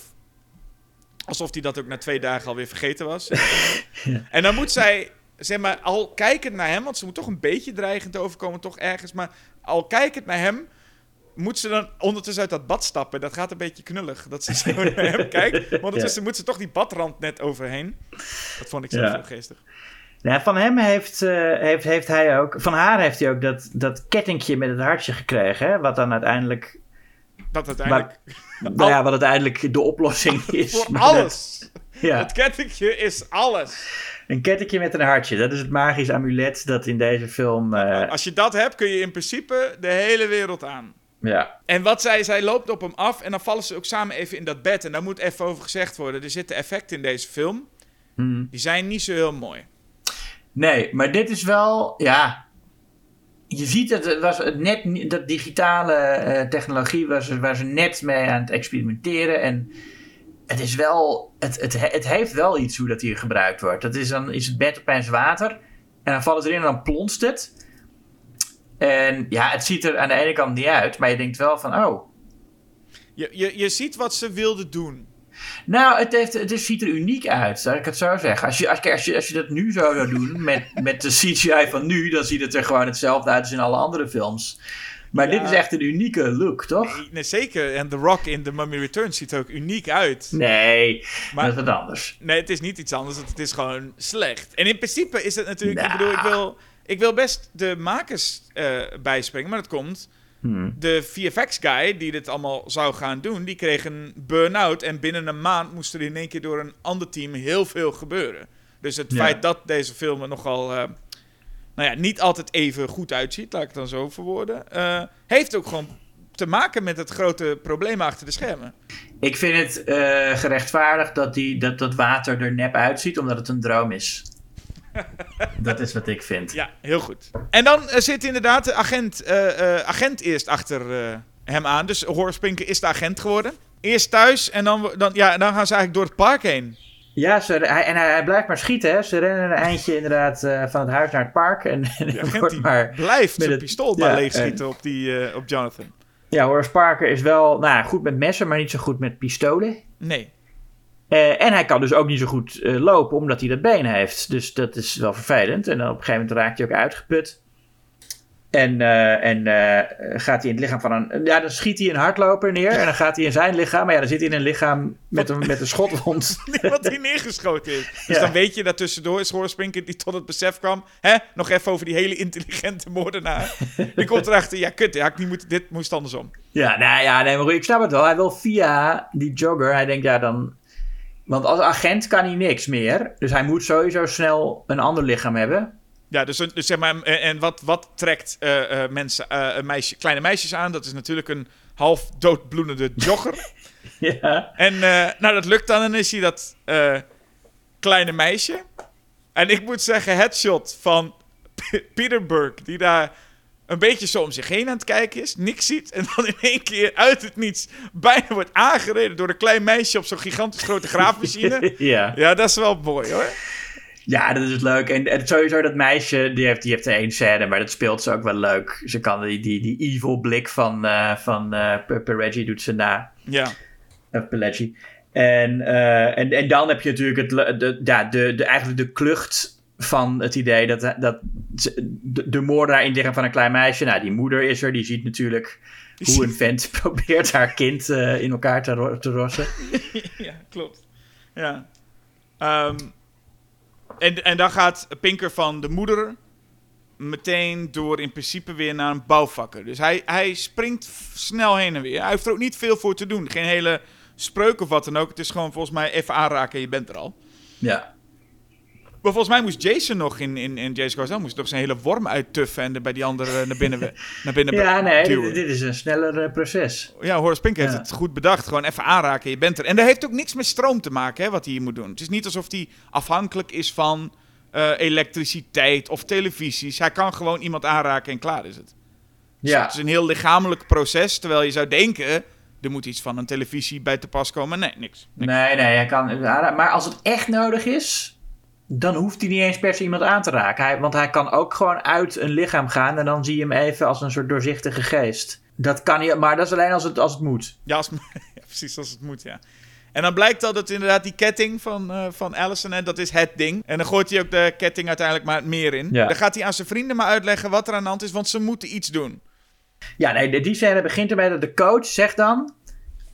Alsof hij dat ook na twee dagen alweer vergeten was. En dan moet zij, zeg maar, al kijkend naar hem, want ze moet toch een beetje dreigend overkomen, toch ergens. Maar al kijkend naar hem, moet ze dan ondertussen uit dat bad stappen. Dat gaat een beetje knullig, dat ze zo naar hem kijkt. Maar ondertussen moet ze toch die badrand net overheen. Dat vond ik zelf Ja. heel geestig. Ja, van hem heeft, eh, heeft, heeft hij ook. Van haar heeft hij ook dat, dat kettingje met het hartje gekregen. Hè? Wat dan uiteindelijk. Dat uiteindelijk... Nou ja, wat uiteindelijk de oplossing is. Voor alles. dat- ja, Het kettingje is alles. een kettingje met een hartje. Dat is het magisch amulet dat in deze film. eh, Als je dat hebt, kun je in principe de hele wereld aan. ja. En wat zij, zij loopt op hem af en dan vallen ze ook samen even in dat bed. En daar moet even over gezegd worden. Er zitten effecten in deze film. Hmm. Die zijn niet zo heel mooi. Nee, maar dit is wel. Ja. Je ziet het, het was net dat digitale eh, technologie was, waar ze net mee aan het experimenteren. En het is wel. Het, het, het heeft wel iets hoe dat hier gebruikt wordt. Dat is dan is het bed opeens water. En dan valt het erin en dan plonst het. En ja, het ziet er aan de ene kant niet uit, maar je denkt wel van, oh. Je, je, je ziet wat ze wilden doen. Nou, het, heeft, het ziet er uniek uit, laat ik het zo zeggen. Als je, als, als je, als je dat nu zo zou doen, met, met de CGI van nu, dan ziet het er gewoon hetzelfde uit als in alle andere films. Maar Ja. dit is echt een unieke look, toch? Nee, nee, zeker. En The Rock in The Mummy Returns ziet er ook uniek uit. Nee, Maar- dat is wat anders. Nee, het is niet iets anders. Het is gewoon slecht. En in principe is het natuurlijk... Ik bedoel, ik wil, ik wil best de makers eh, bijspringen, maar dat komt... Hmm. De VFX-guy die dit allemaal zou gaan doen, die kreeg een burn-out. En binnen een maand moest er in één keer door een ander team heel veel gebeuren. Dus het Ja. feit dat deze film er nogal, eh, nou ja, niet altijd even goed uitziet, laat ik het dan zo verwoorden, eh, heeft ook gewoon te maken met het grote probleem achter de schermen. Ik vind het eh, gerechtvaardigd dat, die, dat dat water er nep uitziet, omdat het een droom is. dat is wat ik vind. Ja, heel goed. En dan eh, zit inderdaad de agent, eh, eh, agent eerst achter eh, hem aan. Dus Horace Pinker is de agent geworden. Eerst thuis en dan, dan, ja, dan gaan ze eigenlijk door het park heen. Ja, ze, hij, en hij, hij blijft maar schieten. Hè? Ze rennen een eindje inderdaad eh, van het huis naar het park. En, en De agent wordt die maar... blijft met zijn het- pistool ja, maar leegschieten op, die, eh, op Jonathan. Ja, Horace Parker is wel nou, goed met messen, maar niet zo goed met pistolen. Nee. Eh, en hij kan dus ook niet zo goed eh, lopen, omdat hij dat been heeft. Dus dat is wel vervelend. En dan op een gegeven moment raakt hij ook uitgeput. En, uh, en gaat hij in het lichaam van een. Ja, dan schiet hij een hardloper neer. En dan gaat hij in zijn lichaam. Maar ja, dan zit hij in een lichaam met een, met een schotwond. Wat hij neergeschoten is. Dus ja. dan weet je dat tussendoor is Horace Pinker die tot het besef kwam. Hè? Nog even over die hele intelligente moordenaar. die komt erachter. Ja, kut. Ja, ik niet moet, dit moest andersom. Ja, nou ja, nee, maar ik snap het wel. Hij wil via die jogger. Hij denkt, ja, dan. Want als agent kan hij niks meer. Dus hij moet sowieso snel een ander lichaam hebben. Ja, dus, dus zeg maar, en wat, wat trekt uh, uh, mensen, uh, meisje, kleine meisjes aan? Dat is natuurlijk een half doodbloedende jogger. ja. En nou, dat lukt dan en is hij dat kleine meisje. En ik moet zeggen, headshot van Peter Burke, die daar een beetje zo om zich heen aan het kijken is, niks ziet en dan in één keer uit het niets bijna wordt aangereden door een klein meisje op zo'n gigantisch grote graafmachine. ja. ja, dat is wel mooi hoor. Ja, dat is leuk. En, en sowieso dat meisje, die heeft, die heeft er één scène, maar dat speelt ze ook wel leuk. Ze kan die, die, die evil blik van, uh, van uh, Pereggi doet ze na. Ja. Of Pelleggi. En, uh, en, en dan heb je natuurlijk het, de, ja, de, de, eigenlijk de klucht van het idee dat, dat de, de moordenaar in van een klein meisje, nou die moeder is er, die ziet natuurlijk hoe een vent probeert haar kind in elkaar te, ro te rossen. ja, klopt. Ja. Um, en, en dan gaat Pinker van de moeder meteen door in principe weer naar een bouwvakker. Dus hij, hij springt snel heen en weer. Hij hoeft er ook niet veel voor te doen. Geen hele spreuk of wat dan ook. Het is gewoon volgens mij even aanraken en je bent er al. Ja. Maar volgens mij moest Jason nog in, in, in Jason Goes moest toch zijn hele worm uittuffen en bij die andere naar binnen, naar binnen Ja, nee, dit, dit, is een sneller uh, proces. Ja, Horace Pink heeft het goed bedacht. Gewoon even aanraken, je bent er. En dat heeft ook niks met stroom te maken, hè, wat hij hier moet doen. Het is niet alsof hij afhankelijk is van uh, elektriciteit of televisies. Hij kan gewoon iemand aanraken en klaar is het. Ja. Dus het is een heel lichamelijk proces, terwijl je zou denken... er moet iets van een televisie bij te pas komen. Nee, niks. niks. Nee, nee, hij kan... Maar als het echt nodig is dan hoeft hij niet eens per se iemand aan te raken. Hij, want hij kan ook gewoon uit een lichaam gaan en dan zie je hem even als een soort doorzichtige geest. Dat kan hij, maar dat is alleen als het, als het moet. Ja, als, ja, precies als het moet, ja. En dan blijkt dat het inderdaad die ketting van, uh, van Allison, hè, dat is het ding. En dan gooit hij ook de ketting uiteindelijk maar het meer in. Ja. Dan gaat hij aan zijn vrienden maar uitleggen wat er aan de hand is, want ze moeten iets doen. Ja, nee, die scène begint ermee dat de coach zegt dan...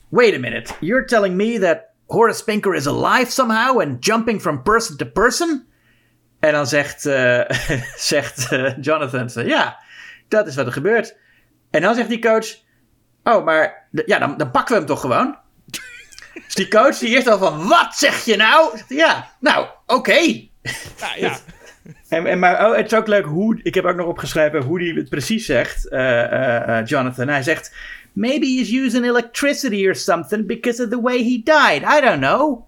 Wait a minute, you're telling me that Horace Pinker is alive somehow and jumping from person to person? En dan zegt, uh, zegt uh, Jonathan, ja, dat is wat er gebeurt. En dan zegt die coach, oh, maar ja, dan, dan pakken we hem toch gewoon? dus die coach die eerst al van, wat zeg je nou? Ja, nou, oké. Okay. Ja, ja. En, en, maar oh, het is ook leuk hoe, ik heb ook nog opgeschreven hoe hij het precies zegt, uh, Jonathan. Hij zegt, maybe he's using electricity or something because of the way he died. I don't know.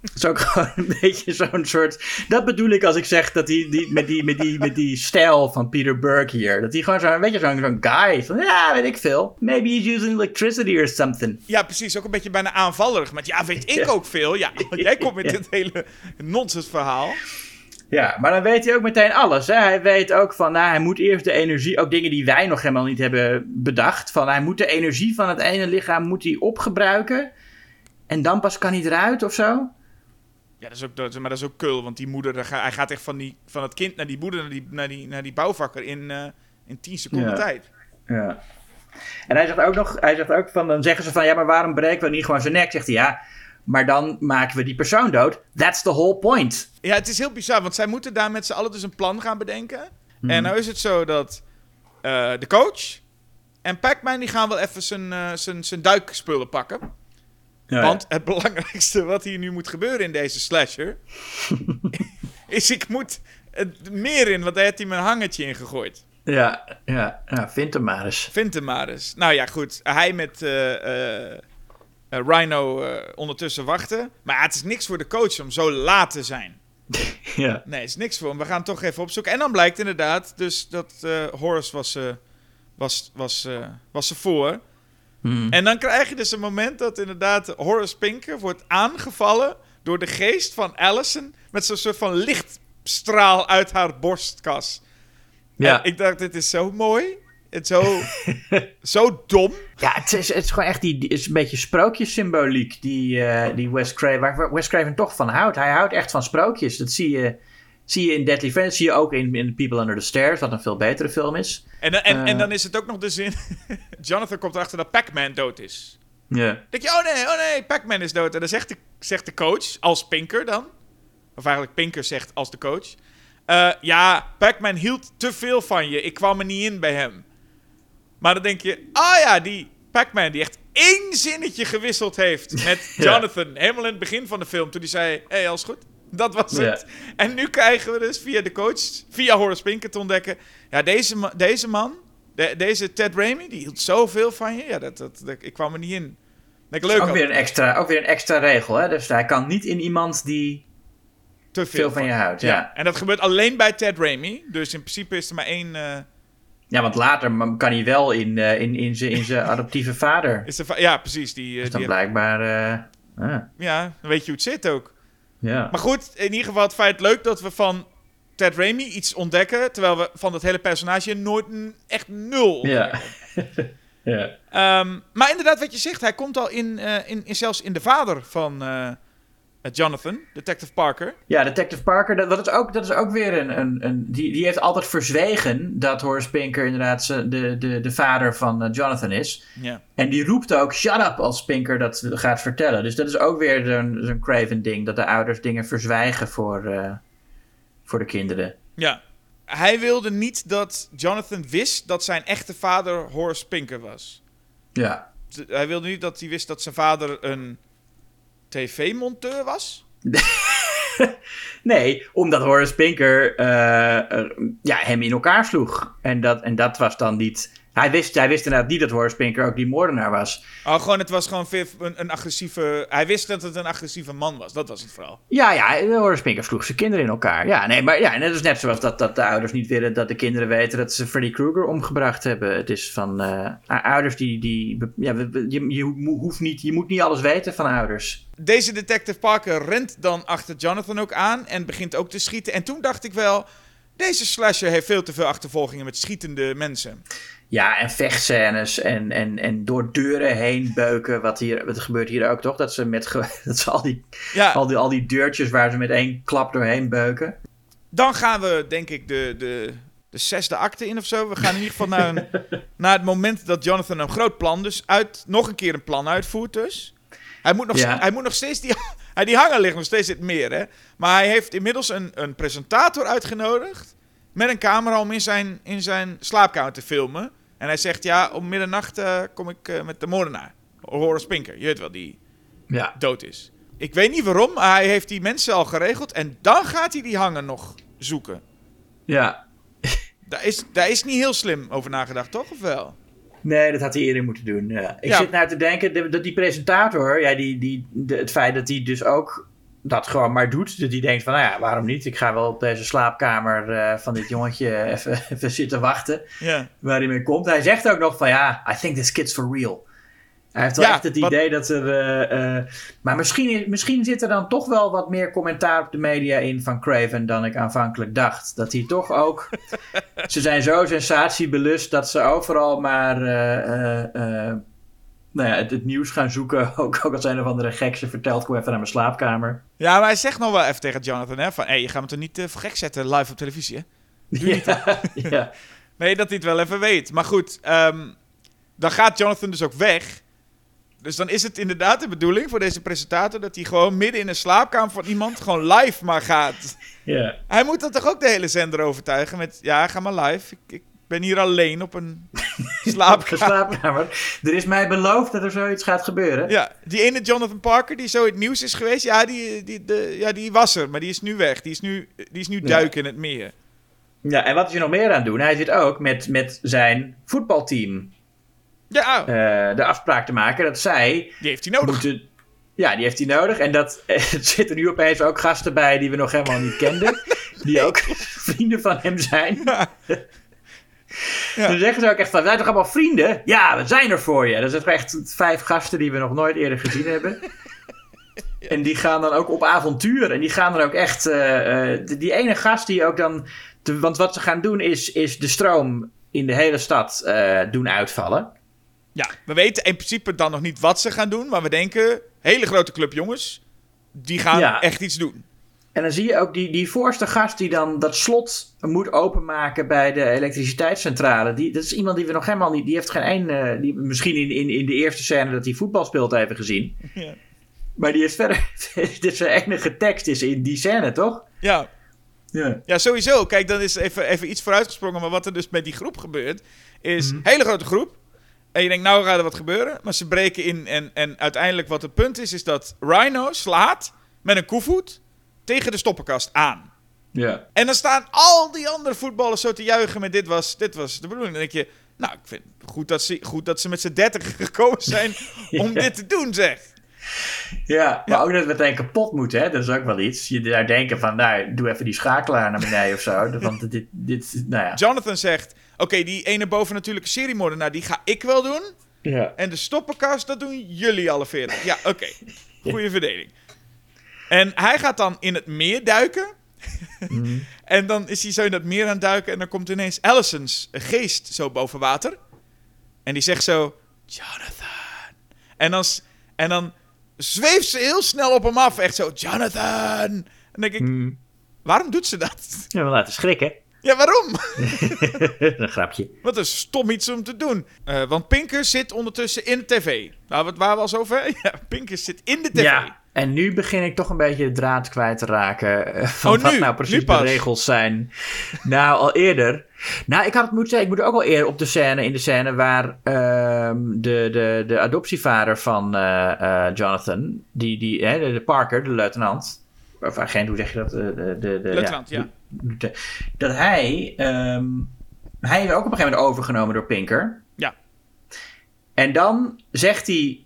Dat is ook gewoon een beetje zo'n soort. Dat bedoel ik als ik zeg dat hij die, met, die, met, die, met die stijl van Peter Burke hier. Dat hij gewoon zo'n beetje zo'n zo'n guy. Van ja, weet ik veel. Maybe he's using electricity or something. Ja, precies. Ook een beetje bijna aanvallerig. Met ja, weet ik ook veel. Ja, jij komt met dit hele nonsens verhaal. Ja, maar dan weet hij ook meteen alles. Hè? Hij weet ook van, nou, hij moet eerst de energie, ook dingen die wij nog helemaal niet hebben bedacht. Van, hij moet de energie van het ene lichaam moet hij opgebruiken. En dan pas kan hij eruit of zo. Ja, dat is ook, dat, maar dat is ook kul, want die moeder, hij gaat echt van, die, van het kind naar die moeder, naar die, naar die, naar die bouwvakker in, uh, in 10 seconden ja. tijd. Ja. En hij zegt ook nog, hij zegt ook van, dan zeggen ze van, ja, maar waarom breken we niet gewoon zijn nek? Zegt hij, ja, maar dan maken we die persoon dood. That's the whole point. Ja, het is heel bizar, want zij moeten daar met z'n allen dus een plan gaan bedenken. Hmm. En nou is het zo dat uh, de coach en Pac-Man, die gaan wel even zijn, uh, zijn, zijn duikspullen pakken. Ja, Want het belangrijkste wat hier nu moet gebeuren in deze slasher... is ik moet het meer in, want daar heeft hij mijn hangertje in gegooid. Ja, ja. Nou, vind hem maar eens. Vind hem maar eens. Nou ja, goed. Hij met uh, Rhino ondertussen wachten. Maar het is niks voor de coach om zo laat te zijn. ja. Nee, het is niks voor hem. We gaan toch even opzoeken. En dan blijkt inderdaad dus dat Horace was, was, was, was ze voor... Hmm. En dan krijg je dus een moment dat inderdaad Horace Pinker wordt aangevallen door de geest van Allison met zo'n soort van lichtstraal uit haar borstkas. Ja. En ik dacht, dit is zo mooi. Het zo, zo dom. Ja, het is, het is gewoon echt die, die is een beetje sprookjessymboliek die, uh, die Wes Craven, waar Wes Craven toch van houdt. Hij houdt echt van sprookjes. Dat zie je Zie je in Deadly Friends, zie je ook in, in People Under the Stairs, wat een veel betere film is. En, en, en Eh. dan is het ook nog de zin... Jonathan komt erachter dat Pac-Man dood is. Ja. Denk je, oh nee, oh nee, Pac-Man is dood. En dan zegt de, zegt de coach, als Pinker dan... Of eigenlijk Pinker zegt als de coach... eh, ja, Pac-Man hield te veel van je. Ik kwam er niet in bij hem. Maar dan denk je, ah ja, die Pac-Man die echt één zinnetje gewisseld heeft met Ja. Jonathan. Helemaal in het begin van de film, toen hij zei, hé, hey, alles goed? Dat was Ja. het. En nu krijgen we dus via de coach, via Horace te ontdekken... Ja, deze, ma- deze man, de- deze Ted Raimi, die hield zoveel van je. Ja, dat, dat, dat- ik kwam er niet in. Denk ik leuk Ook weer, een extra, ook weer een extra regel, hè? Dus hij kan niet in iemand die Te veel van je houdt. Ja. En dat gebeurt alleen bij Ted Raimi. Dus in principe is er maar één... eh, Ja, want later kan hij wel in, eh, in, in zijn in zijn adoptieve vader. is va- ja, precies. Die, eh, Dus dan die, blijkbaar. eh, ah, ja, dan weet je hoe het zit ook. ja. Maar goed, in ieder geval het feit leuk dat we van Ted Raimi iets ontdekken. Terwijl we van dat hele personage nooit echt nul ontdekken. Ja. ja. Ehm, maar inderdaad, wat je zegt, hij komt al in, in, in zelfs in de vader van Jonathan, Detective Parker. Ja, Detective Parker, dat, dat, is, ook, dat is ook weer een. een, een die, die heeft altijd verzwegen dat Horace Pinker inderdaad de, de, de vader van eh, Jonathan is. Ja. En die roept ook shut up als Pinker dat gaat vertellen. Dus dat is ook weer zo'n zo'n Craven ding, dat de ouders dingen verzwijgen voor, eh, voor de kinderen. ja. Hij wilde niet dat Jonathan wist dat zijn echte vader Horace Pinker was. Ja. Hij wilde niet dat hij wist dat zijn vader een tv-monteur was. Nee, omdat Horace Pinker eh, er- ja, hem in elkaar sloeg. En dat, en dat was dan niet. Hij wist, hij wist inderdaad niet dat Horace Pinker ook die moordenaar was. Oh, gewoon, het was gewoon een, een agressieve... Hij wist dat het een agressieve man was. Dat was het vooral. Ja, ja, Horace Pinker sloeg zijn kinderen in elkaar. Ja, nee, maar ja, en het is net zoals dat, dat de ouders niet willen dat de kinderen weten dat ze Freddy Krueger omgebracht hebben. Het is van eh, ouders die. die ja, je, je, hoeft niet, je moet niet alles weten van ouders. Deze detective Parker rent dan achter Jonathan ook aan en begint ook te schieten. En toen dacht ik wel, deze slasher heeft veel te veel achtervolgingen met schietende mensen. Ja, en vechtscènes en, en, en door deuren heen beuken. Wat, hier, wat gebeurt hier ook toch? Dat ze, met, dat ze al, die, Ja, al, die, al die deurtjes waar ze met één klap doorheen beuken. dan gaan we denk ik de, de, de zesde acte in of zo. We gaan in ieder geval naar, een, naar het moment dat Jonathan een groot plan dus uit, nog een keer een plan uitvoert dus. Hij moet nog, Ja. hij moet nog steeds die, hij, die hanger ligt nog steeds in het meer hè. Maar hij heeft inmiddels een, een presentator uitgenodigd met een camera om in zijn, in zijn slaapkamer te filmen. En hij zegt ja, om middernacht eh, kom ik eh, met de moordenaar. Horace Pinker, je weet wel, die Ja. dood is. Ik weet niet waarom, maar hij heeft die mensen al geregeld. En dan gaat hij die hanger nog zoeken. ja. Daar is, daar is niet heel slim over nagedacht, toch? Of wel? Nee, dat had hij eerder moeten doen. Ja. Ik Ja. zit nou te denken de- dat die presentator, ja, die, die, de- het feit dat hij dus ook dat gewoon maar doet. Dat hij denkt van, nou ja, waarom niet? Ik ga wel op deze slaapkamer eh, van dit jongetje even, even zitten wachten Ja. waar hij mee komt. Hij zegt ook nog van, ja, I think this kid's for real. Hij heeft wel Ja, echt het wat- idee dat er... eh, eh, maar misschien, misschien zit er dan toch wel wat meer commentaar op de media in van Craven dan ik aanvankelijk dacht. Dat hij toch ook... ze zijn zo sensatiebelust dat ze overal maar... eh, nou ja, het, het nieuws gaan zoeken. Ook, ook als een of andere gek ze vertelt, kom even naar mijn slaapkamer. ja, maar hij zegt nog wel even tegen Jonathan, hè, van... Hé, je gaat me toch niet voor gek zetten live op televisie, hè? Ja, ja. Nee, dat hij het wel even weet. Maar goed, ehm, dan gaat Jonathan dus ook weg. Dus dan is het inderdaad de bedoeling voor deze presentator... dat hij gewoon midden in een slaapkamer van iemand gewoon live maar gaat. ja. Hij moet dan toch ook de hele zender overtuigen met... Ja, ga maar live. Ik, ik ben hier alleen op een slaapkamer. slaapkamer. Er is mij beloofd dat er zoiets gaat gebeuren. Ja, die ene Jonathan Parker die zo het nieuws is geweest... Ja, die, die, de, ja, die was er, maar die is nu weg. Die is nu, die is nu Ja. duiken in het meer. Ja, en wat is er nog meer aan doen? Hij zit ook met, met zijn voetbalteam Ja, eh, de afspraak te maken dat zij die heeft hij nodig. moeten... Ja, die heeft hij nodig. En dat, er zitten nu opeens ook gasten bij die we nog helemaal niet kenden. die ook vrienden van hem zijn. Ja. Ja. Dan zeggen ze ook echt van, wij zijn toch allemaal vrienden? Ja, we zijn er voor je. Dat zijn toch echt vijf gasten die we nog nooit eerder gezien hebben. En die gaan dan ook op avontuur. En die gaan dan ook echt... eh, eh, die, ene gast die ook dan... de- want wat ze gaan doen is, is de stroom in de hele stad doen uitvallen. Ja, we weten in principe dan nog niet wat ze gaan doen, maar we denken, hele grote club jongens, die gaan Ja. echt iets doen. En dan zie je ook die, die voorste gast die dan dat slot moet openmaken bij de elektriciteitscentrale. Die, dat is iemand die we nog helemaal niet. Die heeft geen één. die, misschien in, in, in de eerste scène dat hij voetbal speelt even gezien. Ja. Maar die is verder. dit zijn enige tekst is in die scène, toch? Ja. Ja. Ja, sowieso. Kijk, dan is even, even iets vooruitgesprongen. Maar wat er dus met die groep gebeurt, is Mhm. een hele grote groep. En je denkt, nou gaat er wat gebeuren. Maar ze breken in. En, en uiteindelijk wat het punt is, is dat Rhino slaat met een koevoet tegen de stoppenkast aan. Ja. En dan staan al die andere voetballers zo te juichen met dit was, dit was de bedoeling. Dan denk je, nou, ik vind het goed dat ze, goed dat ze met z'n dertig gekomen zijn om Ja. dit te doen, zeg. Ja, maar ook dat het meteen kapot moet, hè? Dat is ook wel iets. Je daar denken van, nou, doe even die schakelaar naar beneden of zo. Want dit, dit nou ja. Jonathan zegt, oké, die ene bovennatuurlijke seriemoordenaar, die ga ik wel doen. Ja. En de stoppenkast, dat doen jullie alle veertig. Ja, oké. Goeie verdeling. En hij gaat dan in het meer duiken. Mhm. En dan is hij zo in dat meer aan het duiken. En dan komt ineens Allison's geest zo boven water. En die zegt zo: Jonathan. En dan, en dan zweeft ze heel snel op hem af. Echt zo: Jonathan. En dan denk ik: Mhm. waarom doet ze dat? Ja, we laten schrikken. Ja, waarom? een grapje. Wat een stom iets om te doen. Eh, want Pinker zit ondertussen in de tv. Nou, wat waren we al zover? Ja, Pinker zit in de tv. Ja, en nu begin ik toch een beetje de draad kwijt te raken. eh, Van Oh, wat nu? nou precies de regels zijn. nou, al eerder. Nou, ik had het moeten zeggen, ik moet ook al eerder op de scène, in de scène waar ehm, de, de, de adoptievader van eh, Jonathan, die, die, hè, de, de Parker, de luitenant, of agent, hoe zeg je dat? De, de, de, Luitenant, ja. Dat hij, ehm, hij is ook op een gegeven moment overgenomen door Pinker. Ja. En dan zegt hij,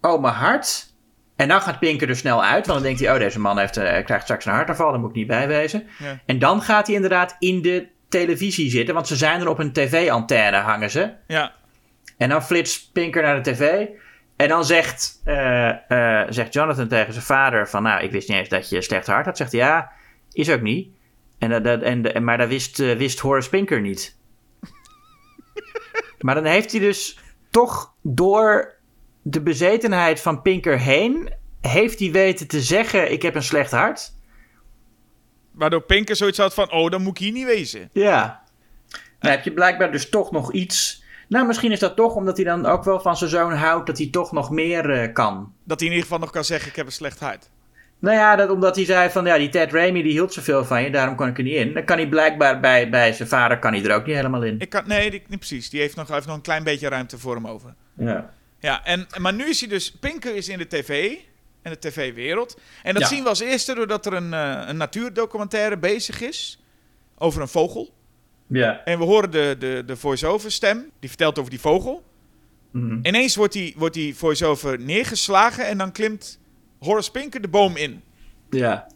oh mijn hart. En dan gaat Pinker er snel uit, want dan denkt hij, oh deze man heeft, eh, krijgt straks een hartaanval, daar moet ik niet bij wezen. Ja. En dan gaat hij inderdaad in de televisie zitten, want ze zijn er op een tv-antenne hangen ze. Ja. En dan flitst Pinker naar de tv. En dan zegt, eh, eh, zegt Jonathan tegen zijn vader van... Nou, ik wist niet eens dat je een slecht hart had. Zegt hij, ja, is ook niet. En, dat- en, en, maar dat wist, eh, wist Horace Pinker niet. maar dan heeft hij dus toch door de bezetenheid van Pinker heen... heeft hij weten te zeggen, ik heb een slecht hart. Waardoor Pinker zoiets had van: oh, dan moet ik hier niet wezen. Ja. Dan heb je blijkbaar dus toch nog iets... Nou, misschien is dat toch omdat hij dan ook wel van zijn zoon houdt... dat hij toch nog meer eh, kan. Dat hij in ieder geval nog kan zeggen: ik heb een slecht hart. Nou ja, dat omdat hij zei van ja, die Ted Raimi die hield zoveel van je, daarom kan ik er niet in. Dan kan hij blijkbaar bij, bij zijn vader kan hij er ook niet helemaal in. Ik kan, nee, die, niet precies. Die heeft nog, heeft nog een klein beetje ruimte voor hem over. Ja. Ja, en, maar nu is hij dus... Pinker is in de tv. En de tv-wereld. En dat Ja. zien we als eerste doordat er een, eh, een natuurdocumentaire bezig is. Over een vogel. Ja. En we horen de, de, de voice-over stem. Die vertelt over die vogel. Mhm. Ineens wordt die, wordt die voice-over neergeslagen. En dan klimt Horace Pinker de boom in. Ja.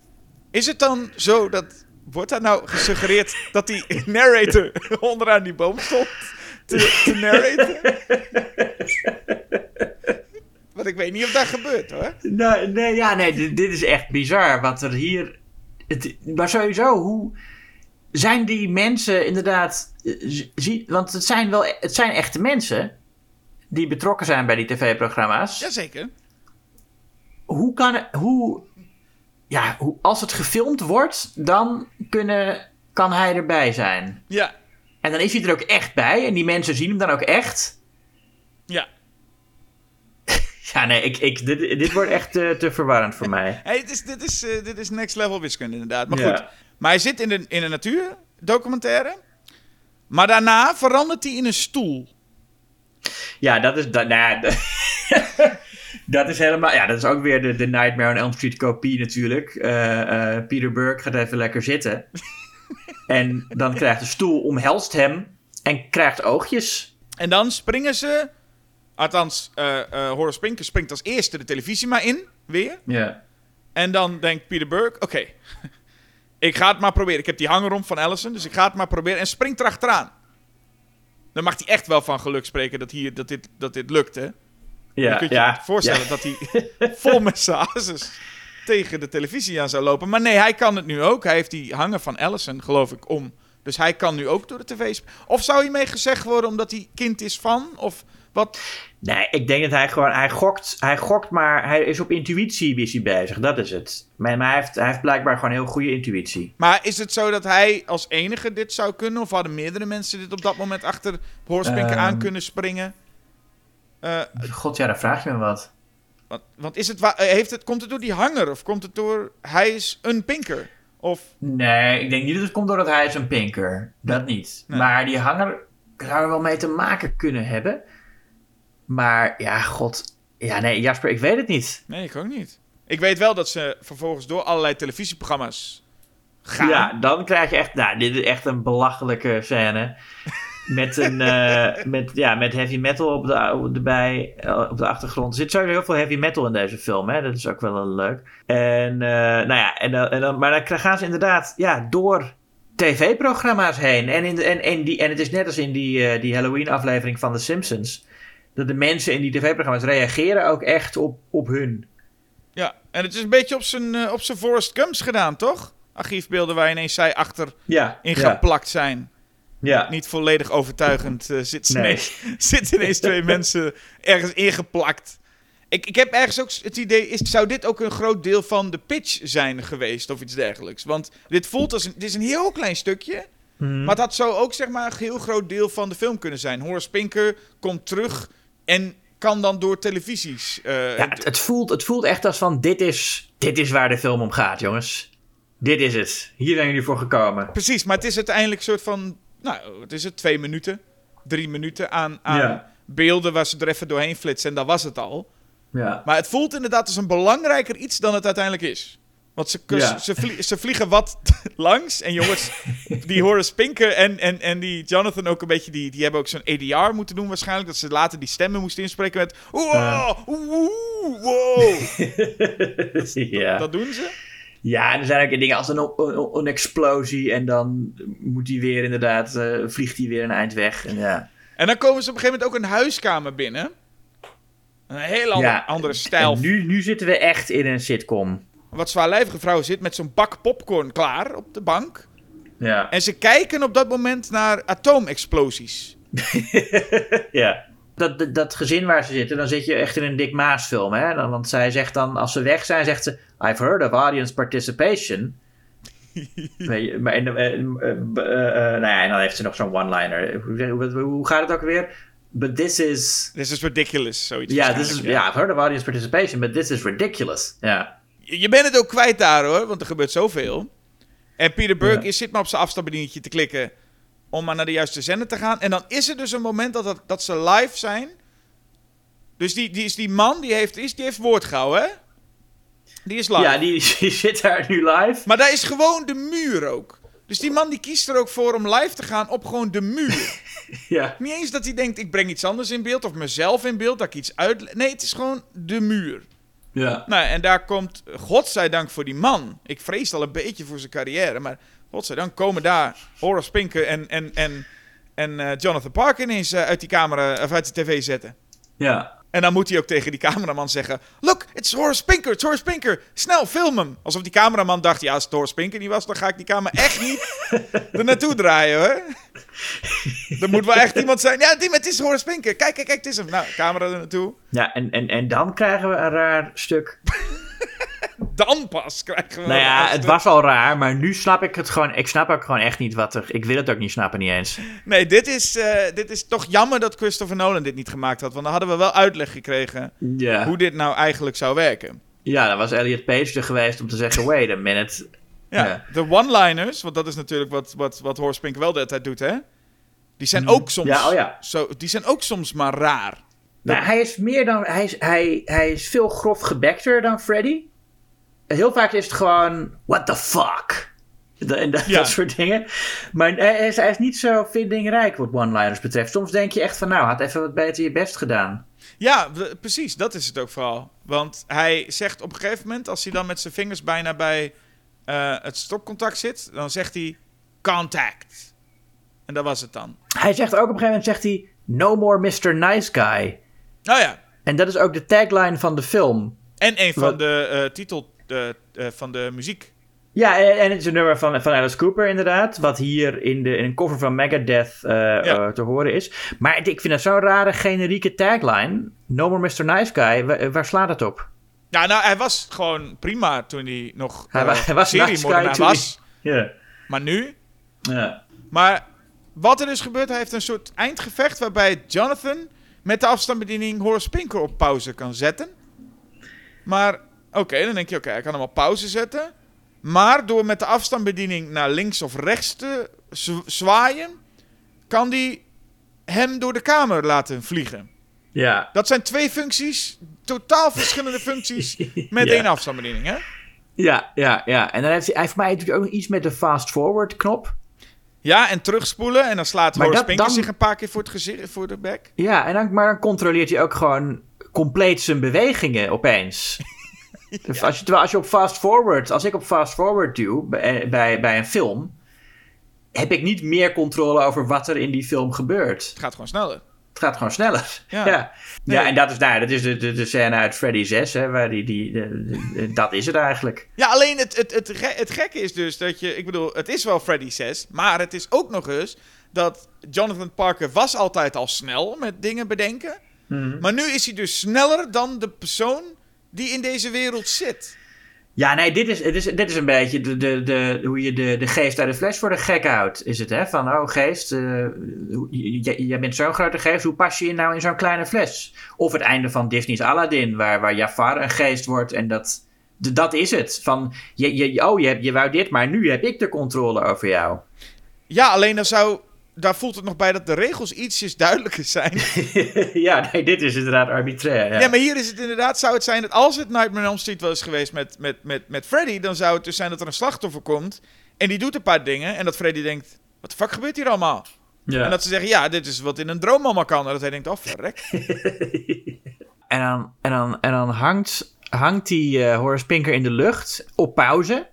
Is het dan zo dat... Wordt daar nou gesuggereerd dat die narrator onderaan die boom stond te, te narraten? Want ik weet niet of dat gebeurt hoor. Nou, nee, ja, nee, dit, dit is echt bizar wat er hier. Het, maar sowieso, hoe zijn die mensen inderdaad. eh, Zie, want het zijn wel het zijn echte mensen die betrokken zijn bij die tv-programma's. Jazeker. Hoe kan het. Hoe, ja, hoe, als het gefilmd wordt, dan kunnen, kan hij erbij zijn. Ja, En dan is hij er ook echt bij en die mensen zien hem dan ook echt. ja. Ja, nee, ik, ik, dit, dit wordt echt eh, te verwarrend voor mij. Hey, dit, is, dit, is, eh, dit is next level wiskunde inderdaad. Maar Ja. goed. Maar hij zit in de, in de natuurdocumentaire. Maar daarna verandert hij in een stoel. Ja, dat is. Dat, nou ja, dat is helemaal. Ja, dat is ook weer de, de Nightmare on Elm Street kopie natuurlijk. Eh, Peter Burke gaat even lekker zitten. en dan krijgt de stoel omhelst hem en krijgt oogjes. En dan springen ze... Althans, eh Horace Pinker springt als eerste de televisie maar in. Weer. Ja. En dan denkt Peter Burke... Oké, ik ga het maar proberen. Ik heb die hanger om van Allison, dus ik ga het maar proberen. En springt erachteraan. Dan mag hij echt wel van geluk spreken dat, hier, dat, dit, dat dit lukt, hè? Ja, je kunt je voorstellen ja. dat hij vol met zijn ases tegen de televisie aan zou lopen. Maar nee, hij kan het nu ook. Hij heeft die hanger van Allison, geloof ik, om. Dus hij kan nu ook door de tv. Of zou hiermee gezegd worden omdat hij kind is van? Of Wat? Nee, ik denk dat hij gewoon, hij gokt, hij gokt, maar hij is op intuïtie is hij bezig. Dat is het. Maar, maar hij, heeft, hij heeft blijkbaar gewoon heel goede intuïtie. Maar is het zo dat hij als enige dit zou kunnen? Of hadden meerdere mensen dit op dat moment achter Horspinker Ehm. aan kunnen springen? Eh, God, ja, dan vraag je me wat. want, want is het, eh, heeft het, komt het door die hanger? Of komt het door hij is een pinker? Of Nee, ik denk niet dat het komt doordat hij is een pinker. Dat niet. Nee. Maar die hanger zou er wel mee te maken kunnen hebben. Maar ja, god. Ja, nee, Jasper, ik weet het niet. nee, ik ook niet. Ik weet wel dat ze vervolgens door allerlei televisieprogramma's gaan. Ja, dan krijg je echt... Nou, dit is echt een belachelijke scène. Met, een, eh, met, ja, met heavy metal op de, erbij, eh, op de achtergrond. Er zit sowieso heel veel heavy metal in deze film. Hè? Dat is ook wel heel leuk. En, eh, nou ja, en, en dan, maar dan gaan ze inderdaad ja, door tv-programma's heen. En, in de, en, en, die, en het is net als in die, eh, die Halloween-aflevering van The Simpsons. Dat de mensen in die tv-programma's reageren ook echt op, op hun. Ja, en het is een beetje op zijn, eh, op zijn Forrest Gumps gedaan, toch? Archiefbeelden waar ineens zij achter Ja, in ja, geplakt zijn. Ja. Niet volledig overtuigend uh, zitten Nee. ineens, zitten ineens twee mensen ergens ingeplakt. Ik, ik heb ergens ook het idee, is, zou dit ook een groot deel van de pitch zijn geweest of iets dergelijks? Want dit voelt als een, dit is een heel klein stukje, Mhm. maar dat zou ook zeg maar een heel groot deel van de film kunnen zijn. Horace Pinker komt terug en kan dan door televisies. eh, Ja, het, het, voelt, het voelt echt als van: dit is, dit is waar de film om gaat, jongens. Dit is het. Hier zijn jullie voor gekomen. Precies, maar het is uiteindelijk een soort van, nou, het is het, twee minuten, drie minuten aan, aan Ja. beelden waar ze er even doorheen flitsen en dat was het al. Ja. Maar het voelt inderdaad als een belangrijker iets dan het uiteindelijk is. Want ze, Ja. ze, vlie- ze vliegen wat langs. En jongens, die Horace Pinker en, en, en die Jonathan ook een beetje... Die, die hebben ook zo'n ADR moeten doen waarschijnlijk. Dat ze later die stemmen moesten inspreken met... Wow, woe, wow. ja. Dat doen ze. Ja, er zijn ook dingen als een, een, een explosie. En dan moet hij weer inderdaad, eh, vliegt hij weer een eind weg. En ja. En dan komen ze op een gegeven moment ook een huiskamer binnen. Een heel ander- Ja, andere stijl. Nu, nu zitten we echt in een sitcom. Wat zwaarlijvige vrouw zit met zo'n bak popcorn klaar op de bank. Ja. En ze kijken op dat moment naar atoomexplosies. ja. Dat, dat, dat gezin waar ze zitten, dan zit je echt in een Dick Maas film. Hè? Dan, want zij zegt dan, als ze weg zijn, zegt ze... I've heard of audience participation. Maar, en, eh, eh, eh, nou ja, en dan heeft ze nog zo'n one-liner. Hoe, gaat het ook weer? But this is... Dit is ridiculous, zoiets. Ja, this is, ja, I've heard of audience participation, but this is ridiculous. Ja. Je je bent het ook kwijt daar hoor, want er gebeurt zoveel. En Peter Burke Ja. is, zit maar op zijn afstandsbedienetje te klikken om maar naar de juiste zender te gaan. En dan is er dus een moment dat, dat, dat ze live zijn. Dus die, die, is die man die heeft, is, die heeft woord gehouden, hè? Die is live. Ja, die, die zit daar nu live. Maar daar is gewoon de muur ook. Dus die man die kiest er ook voor om live te gaan op gewoon de muur. Ja. Niet eens dat hij denkt, ik breng iets anders in beeld of mezelf in beeld, dat ik iets uit... Nee, het is gewoon de muur. Ja. Nou, en daar komt, godzijdank voor die man. Ik vrees al een beetje voor zijn carrière, maar godzijdank komen daar Horace Pinker en, en, en, en eh, Jonathan Parker ineens eh, uit die camera, of uit de tv zetten. Ja. En dan moet hij ook tegen die cameraman zeggen: Look, it's Horace Pinker, it's Horace Pinker. Snel, film hem. Alsof die cameraman dacht: Ja, als het Horace Pinker niet was, dan ga ik die camera echt niet er naartoe draaien hoor. er moet wel echt iemand zijn. Ja, die, het is Horace Pinker. Kijk, kijk, kijk, het is hem. Nou, camera er naartoe. Ja, en, en, en dan krijgen we een raar stuk. Dan pas krijgen we. Nou ja, het was al raar, maar nu snap ik het gewoon. Ik snap ook gewoon echt niet wat er. Ik wil het ook niet snappen, niet eens. Nee, dit is, eh, dit is toch jammer dat Christopher Nolan dit niet gemaakt had. Want dan hadden we wel uitleg gekregen Ja. hoe dit nou eigenlijk zou werken. Ja, dan was Elliot Page er geweest om te zeggen: wait a minute. Ja, Ja. de one-liners, want dat is natuurlijk wat, wat, wat Horst Pink wel de tijd doet, hè? Die zijn Mhm. ook soms. Ja, oh ja. Zo, die zijn ook soms maar raar. Nou, hij is meer dan. Hij is, hij, hij is veel grof gebekter dan Freddy. Heel vaak is het gewoon. What the fuck? En dat, Ja. dat soort dingen. Maar hij is, hij is niet zo vindingrijk wat one-liners betreft. Soms denk je echt van, nou, had even wat beter je best gedaan. Ja, precies, dat is het ook vooral. Want hij zegt op een gegeven moment, als hij dan met zijn vingers bijna bij eh, het stopcontact zit, dan zegt hij contact. En dat was het dan. Hij zegt ook op een gegeven moment: zegt hij, No more Mr. Nice Guy. Nou ja, En dat is ook de tagline van de film. en een van Wat- de eh, titel eh, eh, van de muziek. Ja, en, het is een nummer van, van Alice Cooper inderdaad. Wat hier in, de, in een cover van Megadeth eh, Ja. eh, te horen is. Maar ik vind het zo'n rare generieke tagline. No more Mr. Nice Guy. Waar, waar slaat het op? Ja, nou, hij was gewoon prima toen hij nog Hij wa- hij was nice guy was. Ja. Maar nu? Ja. Maar wat er is gebeurd, hij heeft een soort eindgevecht waarbij Jonathan met de afstandsbediening Horace Pinker op pauze kan zetten. Maar oké, dan denk je, oké, hij kan hem op pauze zetten. Maar door met de afstandsbediening naar links of rechts te zwaaien, kan hij hem door de kamer laten vliegen. ja. Dat zijn twee functies, totaal verschillende functies met Ja. één afstandsbediening, hè? Ja, ja, ja. En dan heeft hij, hij voor mij natuurlijk ook nog iets met de fast-forward knop. Ja, en terugspoelen en dan slaat Maar Horace dan- zich een paar keer voor, het gezicht, voor de bek. Ja, en dan, maar dan controleert hij ook gewoon compleet zijn bewegingen opeens. Dus als, je, terwijl als je op fast-forward, als ik op fast-forward duw bij, bij, bij een film, heb ik niet meer controle over wat er in die film gebeurt. Het gaat gewoon sneller. Het gaat gewoon sneller. Ja. Ja, ja. En dat is, nou, dat is de, de, de scène uit Freddy 6, hè, waar die, die, de- de- de- dat is het eigenlijk. Ja, alleen het, het, het, het gekke is dus dat je... Ik bedoel, het is wel Freddy 6, maar het is ook nog eens dat Jonathan Parker was altijd al snel met dingen bedenken. Maar nu is hij dus sneller dan de persoon die in deze wereld zit. Ja, nee, dit is, dit is, dit is een beetje de, de, de, hoe je de, de geest uit de fles voor de gek houdt. Is het, hè? Van, oh geest, eh, j- j- jij bent zo'n grote geest, hoe pas je je nou in zo'n kleine fles? Of het einde van Disney's Aladdin, waar, waar Jafar een geest wordt en dat, dat is het. Van, je, je, oh, je, je wou dit, maar nu heb ik de controle over jou. Ja, alleen dan zou... Daar voelt het nog bij dat de regels ietsjes duidelijker zijn. ja, nee, dit is inderdaad arbitrair. Ja, Ja, maar hier is het inderdaad, zou het zijn dat als het Nightmare on Elm Street was geweest met, met, met, met Freddy, dan zou het dus zijn dat er een slachtoffer komt en die doet een paar dingen en dat Freddy denkt, wat de fuck gebeurt hier allemaal? Ja. En dat ze zeggen, ja, dit is wat in een droom allemaal kan. En dat hij denkt, oh verrek. En dan, en dan, en dan hangt, hangt die eh, Horace Pinker in de lucht op pauze.